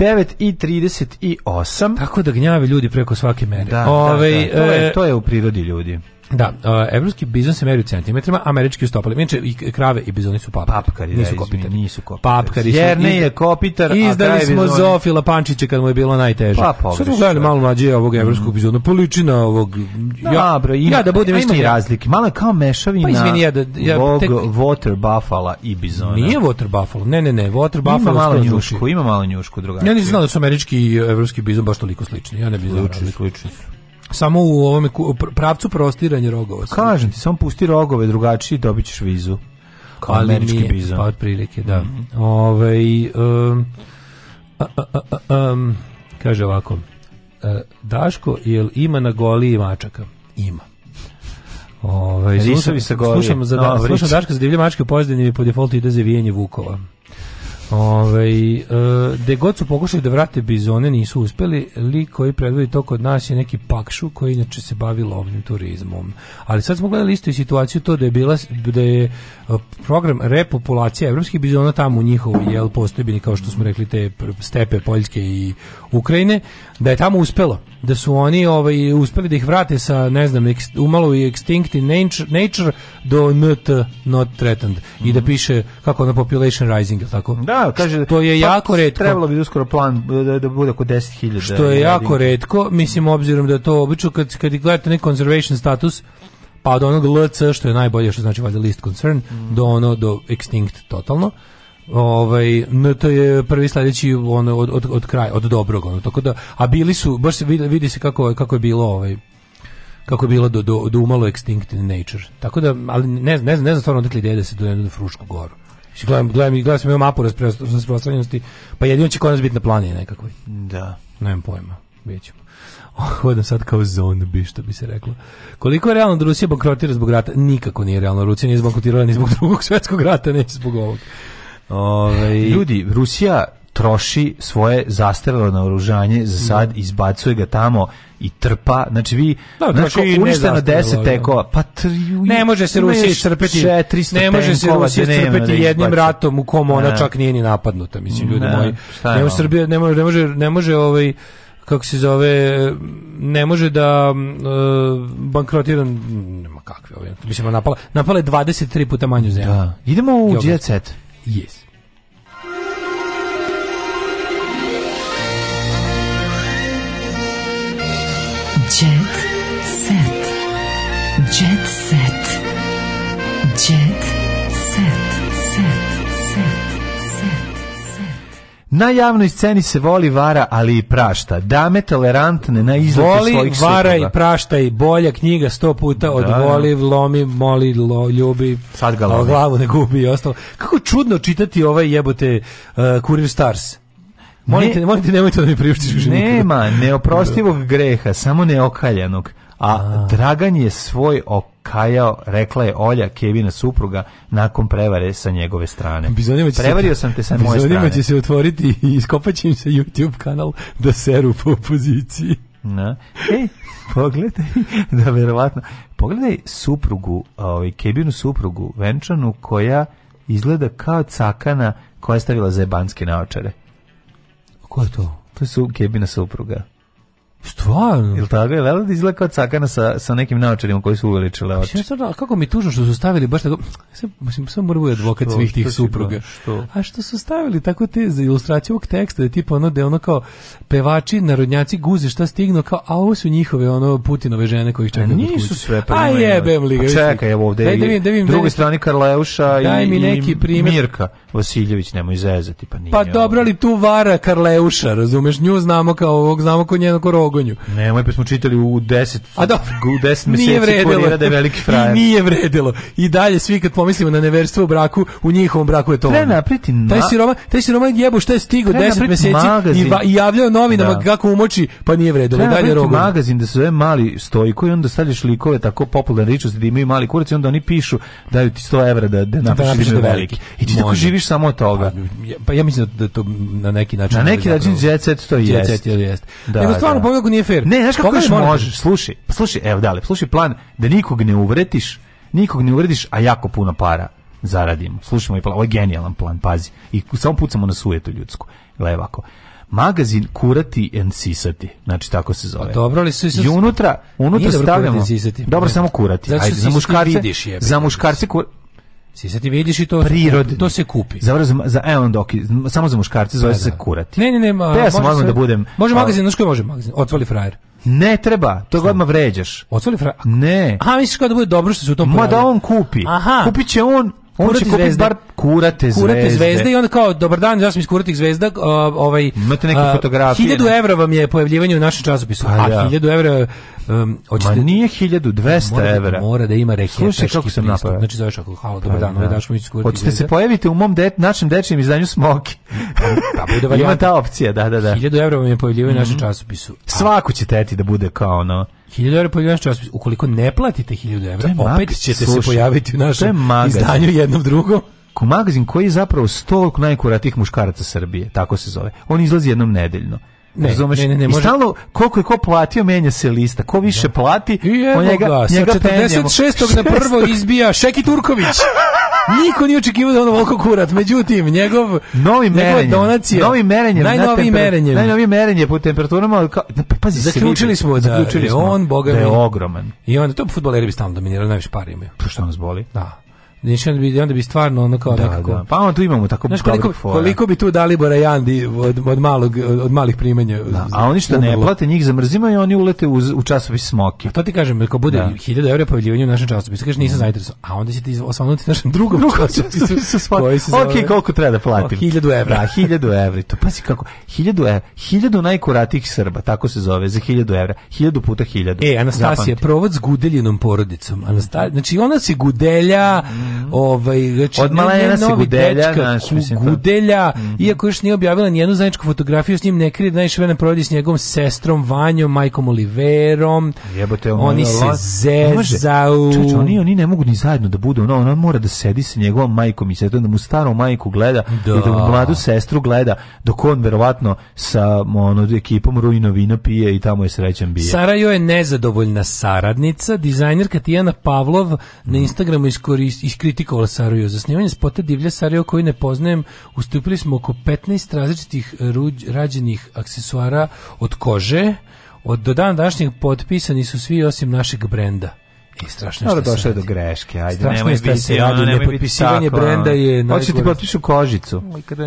9 i 38. Tako da gnjave ljudi preko svake mere. Da, da Ove, da, da. To, je, e, to je u prirodi ljudi. Da, uh, evropski bizon se meri u centimetrima, američki u stopalima. Inače, i krave i bizoni su papkari. Papkari, nisu da, kopitari. Nisu kopitari. Papkari su. Jer ne je kopitar, Izdali a smo bizoni... Zofila Pančića kad mu je bilo najteže. Pa, pogrešno. Sad gledali malo mlađe ovog evropskog mm. bizona. Poličina pa ovog ja, bro, ima, ja da budem isti razlike. Mala kao mešavina. Pa izvini, ja da ja Bog, tek... water buffalo i bizona. Nije water buffalo. Ne, ne, ne, water buffalo ima malo njušku, ima malo njušku drugačije. Ja nisam znao da su američki i evropski bizon baš toliko slični. Ja ne bih znao. Slični Samo u ovom pravcu prostiranje rogova. Kažem ti, samo pusti rogove drugačije, dobićeš vizu. Kao Ali američki nije, bizon. Pa otprilike, da. Mm Ovaj um, a, um, kaže ovako. E, Daško, jel ima na goliji i mačaka? ima. Ove, slušam, sa slušam, za, da, slušam Daška za divlje mačke u pojezdini po defaultu ide zavijanje Vukova. Ovaj e, de god su pokušali da vrate bizone, nisu uspeli. Li koji predvodi to kod nas je neki pakšu koji inače se bavi lovnim turizmom. Ali sad smo gledali istu situaciju to da je bila da je e, program repopulacija evropskih bizona tamo u njihovoj jel postojbini kao što smo rekli te stepe Poljske i Ukrajine da je tamo uspelo da su oni ovaj uspeli da ih vrate sa ne znam umalo i extinct in nature, nature do not not threatened mm -hmm. i da mhm. piše kako na population rising tako da kaže to je pa jako retko trebalo bi da uskoro plan da, da, da bude oko 10.000 što je jako retko mislim obzirom da to obično kad kad gledate neki conservation status pa od onog LC što je najbolje što znači valjda list concern mm -hmm. do ono do extinct totalno ovaj no to je prvi sledeći on od od od kraj od dobrog ono tako da a bili su baš se vidi, vidi se kako kako je bilo ovaj kako je bilo do, do, do umalo Extinct Nature. Tako da, ali ne, ne znam, ne znam stvarno dokle ide da se dojedu do Frušku goru. Gledam, gledam, gledam sam imao mapu rasprostranjenosti, pa jedino će kod biti na planini nekakvoj. Da. Nemam pojma, vidjet ćemo. Hodam sad kao zombi, što bi se reklo. Koliko je realno da Rusija bankrotira zbog rata? Nikako nije realno. Rusija nije zbankrotirala ni zbog drugog svetskog rata, neće zbog ovog. Ove... Ljudi, Rusija troši svoje zastarelo naoružanje za da. sad, da. izbacuje ga tamo i trpa, znači vi da, znači uništeno 10 da. tekova, pa tri, ne može se Rusija iscrpeti, ne može se Rusija da iscrpeti jednim izbaci. ratom u kom ona ne. čak nije ni napadnuta, mislim ljudi ne, moji. Ne može Srbija, ne može ne može ne može ovaj kako se zove, ne može da uh, e, bankrotiran, nema kakve ove, ovaj, mislim, napala, napala je 23 puta manju zemlju. Da. Idemo u Jet Set. Yes. Jet set. Jet set. Na javnoj sceni se voli vara, ali i prašta. Dame tolerantne na izlete svojih svojih Voli, vara i prašta i bolja knjiga sto puta od da, da. voli, lomi, moli, lo, ljubi, sad ga lomi. glavu ne gubi i ostalo. Kako čudno čitati ovaj jebote uh, Kurir Stars. Molite, ne, molite, nemojte da mi priuštiš više Nema neoprostivog greha, samo neokaljanog a, Dragan je svoj okajao, rekla je Olja, Kevina supruga, nakon prevare sa njegove strane. Će Prevario sam te sa moje strane. će se otvoriti i iskopat će im se YouTube kanal da seru po opoziciji. Na. E, pogledaj, da verovatno, pogledaj suprugu, ovaj, Kevinu suprugu, venčanu, koja izgleda kao cakana koja je stavila zebanske naočare. Ko je to? To su, Kevina supruga. Stvarno? Ili tako je, velo da izgleda kao cakana sa, sa nekim naočarima koji su uveličile oči. Stvarno, pa kako mi tužno što su stavili baš tako, mislim, sam mrvu advokat svih tih supruga. Što? A što su stavili tako te za ilustraciju ovog teksta, da je tipa ono da ono kao pevači, narodnjaci, guze, šta stignu, kao, a ovo su njihove, ono, Putinove žene koji ih čekaju. Nisu sve, pa A jebem li ga. Pa čekaj, evo ovde Daj, da vidim, da vidim, druge strane Karleuša i, mi neki primjer. Mirka Vasiljević, nemoj zezati, pa nije. Pa dobro, ali tu vara Karleuša, razumeš, nju znamo kao ovog, znamo ko njeno korog pogonju. Nemoj, pa smo čitali u 10 A da, u 10 meseci nije vredilo. da je veliki frajer. I nije vredilo. I dalje svi kad pomislimo na neverstvo u braku, u njihovom braku je to. Treba napriti na... Taj siroma, taj siroma jebo šta je stigo 10 meseci magazin. i, va, i javljao novinama da. kako umoči, pa nije vredilo. Treba dalje rogo. magazin da su sve mali stojko i onda stavljaš likove tako popularne ličnosti da imaju mali kurac i onda oni pišu daju ti 100 evra da, da napišeš da, da veliki. I ti tako živiš samo od toga. Pa, pa ja mislim da to na neki način... Na neki način jet set to jest. Jet set to jest. Da, Nego stvarno, da kako nije fair? Ne, znaš kako još možeš? Slušaj, slušaj, evo dale, slušaj plan da nikog ne uvretiš, nikog ne uvrediš, a jako puno para zaradimo. Slušaj moj plan, ovo je genijalan plan, pazi. I samo pucamo na sujetu ljudsku. Gle, ovako magazin kurati and sisati. Znači tako se zove. A pa dobro li su I unutra, unutra stavljamo. Dobro, dobro samo kurati. Znači, Ajde, za muškarce, vidiš jebe, Za muškarce kurati Si sad ti vidiš i to Prirodni. to se kupi. Za za evo doki, samo za muškarce zove pa da, se kurati. Ne, ne, ne, ma, pa ja sam da se, da budem. Može magazin, znači može magazin. Otvori frajer. Ne treba, to ga odmah vređaš. Otvori frajer. Ne. Aha, misliš kao da bude dobro što se u tom. Ma da on kupi. Aha. Kupit on On će kupiti bar kurate zvezde. Kurate zvezde i onda kao, dobar dan, ja sam iz kuratih zvezda. Uh, ovaj, Imate neke fotografije. Hiljadu ne? evra vam je pojavljivanje u našem časopisu. Pa a, a hiljadu evra... Um, Ma nije hiljadu, dvesta da- evra. Mora da ima reke. Slušaj, kako sam napravio. Znači zoveš ako, halo, dobar pa dan, ovaj da. daš mi iz kuratih zvezda. se pojaviti u mom det, našem dečjem izdanju Smoki. Pa da, ima ta opcija, da, da, da. Hiljadu evra vam je pojavljivanje u našem mhm. časopisu. Svaku će teti da bude kao ono 1000 evra pojedinačni časopis. Ukoliko ne platite 1000 evra, opet mag, ćete sluši, se pojaviti u našem je izdanju jednom drugom. Ko magazin koji je zapravo 100 najkuratih muškaraca Srbije, tako se zove. On izlazi jednom nedeljno. Ne, Razumeš? Ne, ne, ne, I stalno koliko je ko platio menja se lista. Ko više da. plati, I on njega, ga, njega 46. na prvo izbija Šeki Turković. Niko nije očekivao da ono volko kurat. Međutim, njegov novi merenje, donacija, novi merenje, najnovi merenje, najnovi merenje po temperaturama, ka, pa pazi, zaključili smo, da, zaključili da, smo on boga da je ogroman. I onda to fudbaleri bi stalno dominirali, najviše pare imaju. To pa što nas boli? Da. Znači, onda bi, onda bi stvarno ono kao da, nekako... Da. Pa onda tu imamo tako znaš, koliko, koliko bi tu dali Borajandi od, od, malog, od malih primanja da, A oni što umrlo. ne plate, njih i oni ulete u, u časopis Smoki. to ti kažem, ako bude da. 1000 € pojavljivanje u našem časopisu, kažeš nisam mhm. zainteresovan. A onda će ti osvanuti našem drugom Drugo, časopisu. koji se koliko treba da platim? 1000 €. 1000 €. To pa pazi kako, 1000 €. 1000 najkuratijih Srba, tako se zove, za 1000 €. 1000 puta 1000. E, Anastasija, Zapamti. provod s gudeljenom porodicom. Anastasija, znači ona se gudelja, mm Ovaj, znači, Od Malena se gudelja. Naš, mislim, gudelja, mm -hmm. iako još nije objavila nijednu zajedničku fotografiju s njim, ne krije da najšvene provodi s njegovom sestrom Vanjom, majkom Oliverom. Jebote, on oni se zezau. Čač, oni, oni ne mogu ni zajedno da budu. Ona, ona mora da sedi sa njegovom majkom i sedi, da mu staru majku gleda da. i da mu da. mladu sestru gleda, dok on verovatno sa ono, ekipom Ruinovina pije i tamo je srećan bije. Sara je nezadovoljna saradnica, dizajnerka Tijana Pavlov na mhm. Instagramu iskoristila kritikovala Saruju. Za snimanje spota Divlja Saruju koju ne poznajem, ustupili smo oko 15 različitih ruđ, rađenih aksesuara od kože. Od do dana današnjeg potpisani su svi osim našeg brenda. I strašno što došlo je do greške. Ajde, strašno je šta se radi, nepotpisivanje brenda je Hoće ti potpišu da kožicu.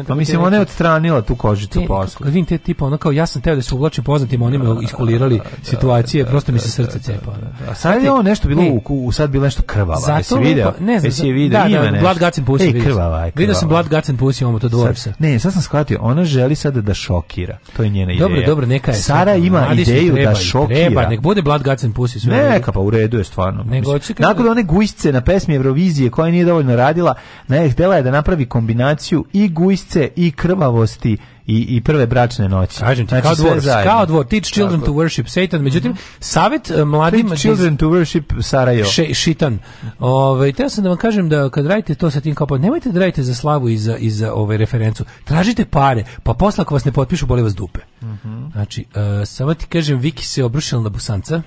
Pa mislim, ona je odstranila tu kožicu posle. Kad vidim te tipa, ono kao, ja sam teo da se uvlačim poznatim, oni me da, da, iskulirali situacije, prosto mi se srce cepa. A sad je ovo nešto bilo, u sad bilo nešto krvava. Zato, video? ne znam. Jesi video? Da, da, Blood Guts and Pussy. Ej, krvava je. Vidio sam Blood Guts and Pussy, ono to dvorca. Ne, sad sam shvatio, ona želi sad da šokira. To je njena ideja. Dobro, dobro, neka je. Sara ima ideju da šokira. Treba, nek bude Blood Guts and Pussy. Neka, pa u redu je stvarno ono. Nego, čekaj, nakon one gujsce na pesmi Eurovizije koja nije dovoljno radila, ne, htela je da napravi kombinaciju i gujsce i krvavosti i, i prve bračne noći. Kažem ti, znači, kao, dvor, kao dvor, teach children Tako. to worship Satan, mhm. međutim, mm -hmm. savjet uh, e, mladim... Teach children to worship Sarajevo. Še, šitan. Ove, ovaj, teo sam da vam kažem da kad radite to sa tim kao, pa, nemojte da radite za slavu i za, i za ove, ovaj, referencu, tražite pare, pa posle ako vas ne potpišu, boli vas dupe. Mm -hmm. Znači, uh, samo ti kažem, Viki se obrušila na busanca,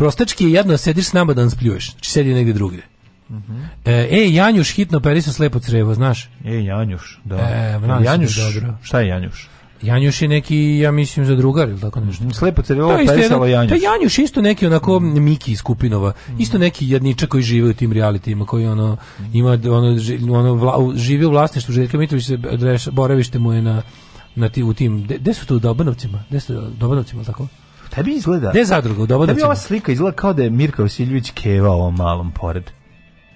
Prostački je jedno, sediš s nama da nas pljuješ. Znači, sedi negde drugde. Mm -hmm. E, Janjuš, hitno operi se slepo crevo, znaš? E, Janjuš, da. E, Janjuš, da dobro. šta je Janjuš? Janjuš je neki, ja mislim, za drugar ili tako nešto. Mm, slepo se ovo pesalo Janjuš. Da, Janjuš isto neki onako mm. Miki iz Kupinova. Mm. Isto neki jadničak koji žive u tim realitima, koji ono, mm. ima, ono, ono vla, živi u vlasništvu Željka Mitrović, se boravište mu je na, na ti, u tim, gde su to u Dobanovcima? Gde su Dobanovcima, tako? Tebi izgleda. Ne zadruga, u Dobodovcima. Tebi da ova slika izgleda kao da je Mirka Vasiljević keva ovom malom pored.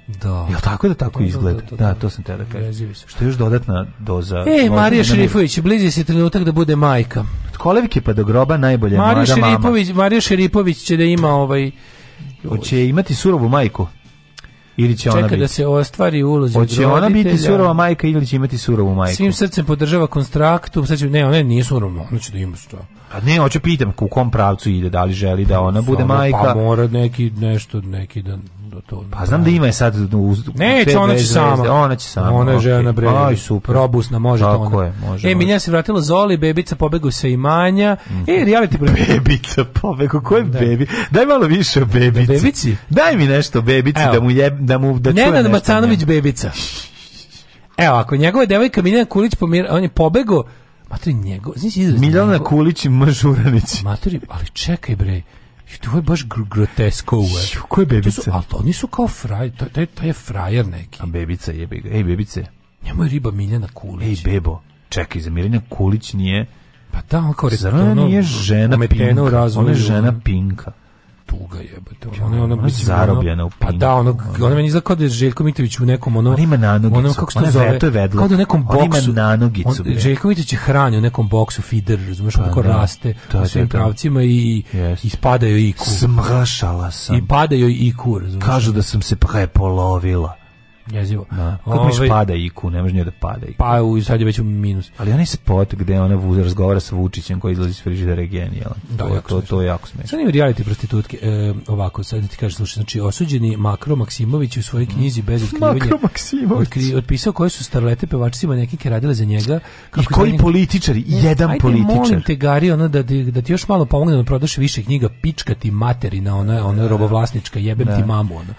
Da. Jel tako da tako da, da izgleda? Da, da, da, da, to sam te da kažem. Što je još dodatna doza? E, Marija Šerifović, blizi se trenutak da bude majka. Od kolevke pa do groba najbolje Marija Šeripović, Marija Šeripović će da ima ovaj... Hoće imati surovu majku ili će Čeka ona da biti? da se ostvari ulozi Hoće ona biti surova majka ili će imati surovu majku? Svim srcem podržava konstrukt sad će, ne, ona nije surova, ona će da ima što. A ne, hoće pitam u kom pravcu ide, da li želi da ona pa bude pa majka? Pa mora neki nešto, neki da to. Pa znam da ima je sad u Neće, ona će sama. Ona će sama. Ona je okay. žena bre. Aj, super. Robusna, može Tako to ona. Je, može, e, Miljan se vratila Zoli, bebica pobegu sa imanja. Mm E, reality program. Bebica pobegu, ko je da. bebi? Daj malo više o bebici. Da bebici? Daj mi nešto o bebici, Evo. da mu, je, da mu da čuje Nenad Macanović bebica. Evo, ako njegova devojka Milena Kulić pomira, on je pobegao, Matri njegov, znači Milena Kulić i Mažuranić. Matri, ali čekaj bre to je baš gr grotesko uve. Ko je bebica? To su, ali to, oni su kao fraj, taj, taj, taj je frajer neki. A bebica je, bega. ej bebice. Njemu je riba Miljana Kulić. Ej bebo, čekaj, za Miljana Kulić nije... Pa da, on kao Zar ona nije žena Pinka? Ona je žena Pinka tuga jebote. Ona ona bi zarobljena u pinku. Pa da, ono ona meni izgleda kao da je Željko Mitrović u nekom ono ona ima nanogicu. Ono kako se to zove? Kao da u nekom boksu. Ona ima nanogicu. On, Željko Mitrović je hranio u nekom boksu feeder, razumeš, pa kako da, raste da, po svim pravcima i yes. ispadaju i ku. Smršala sam. I padaju i ku, razumeš. Kažu da sam se prepolovila jezivo. Da. Kako Ove, ovaj- miš pada IQ, ne može da pada IQ. Pa u, sad je već u minus. Ali onaj spot gde ona razgovara sa Vučićem koji izlazi iz frižidera je genijalan. Da, to, je, to, to je jako smešno. Sad ima reality prostitutke, e, ovako, sad ti kažem, slušaj, znači osuđeni Makro Maksimović u svojoj knjizi mm. bez otkrivanja Makro Maksimović. Otkri, otpisao koje su starlete pevačicima neke koje radile za njega. Kako I koji njega, političari, jedan ajde, političar. molim te, Gari, ono, da, da ti još malo pomogne da prodaš više knjiga, pička ti materina, na ona, ona da. robovlasnička, jebem da. ti mamu, ono.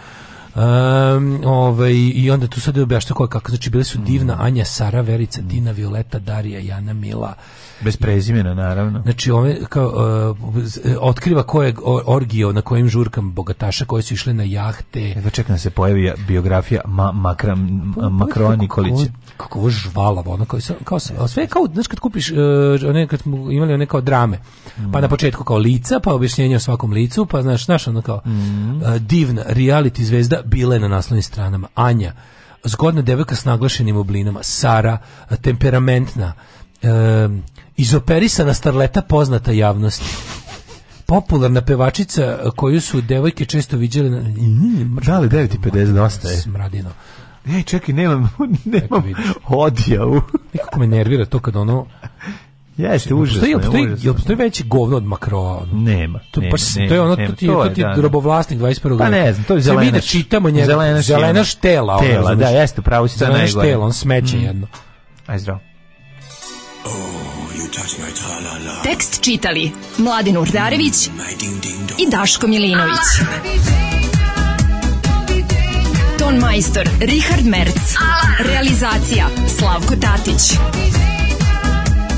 Um, ovaj, I onda tu sad objašta koja kako, znači bile su mm. divna Anja, Sara, Verica, Dina, Violeta, Darija, Jana, Mila. Bez prezimena, naravno. Znači, ove, kao, uh, otkriva ko je orgio na kojim žurkam bogataša koji su išli na jahte. Evo čekam da se pojavi biografija Ma, Makram, pa, pa, Makrona Nikolića. Kako ovo žvalavo, ono kao, kao, kao sve kao, znaš kad kupiš, uh, one, kad smo imali one kao drame, mm. pa na početku kao lica, pa objašnjenje o svakom licu, pa znaš, znaš ono kao, mm. uh, divna reality zvezda, bile na naslovnim stranama. Anja, zgodna devojka s naglašenim oblinama, Sara, temperamentna, e, izoperisana starleta poznata javnosti. Popularna pevačica koju su devojke često viđele na... Da li 9.50 dosta Smradino. Ej, čekaj, nemam, nemam odjavu. Nekako me nervira to kad ono Jeste, užasno. Jel postoji, jel postoji veći govno od Makroa? Nema. To, nema, pa, nema, to je ono, nema, to ti, to je, to ti da, da, robovlasnik 21. Pa ne znam, to je zelenaš. mi da čitamo njega, zelenaš, zelenaš tela. Tela, ono, da, jeste, pravo si to najgore. Zelenaš tela, on smeće mm. jedno. Aj zdravo. Oh, Tekst čitali Mladin Urdarević i Daško Milinović. Ton majstor Richard Merc. Realizacija Slavko Tatić.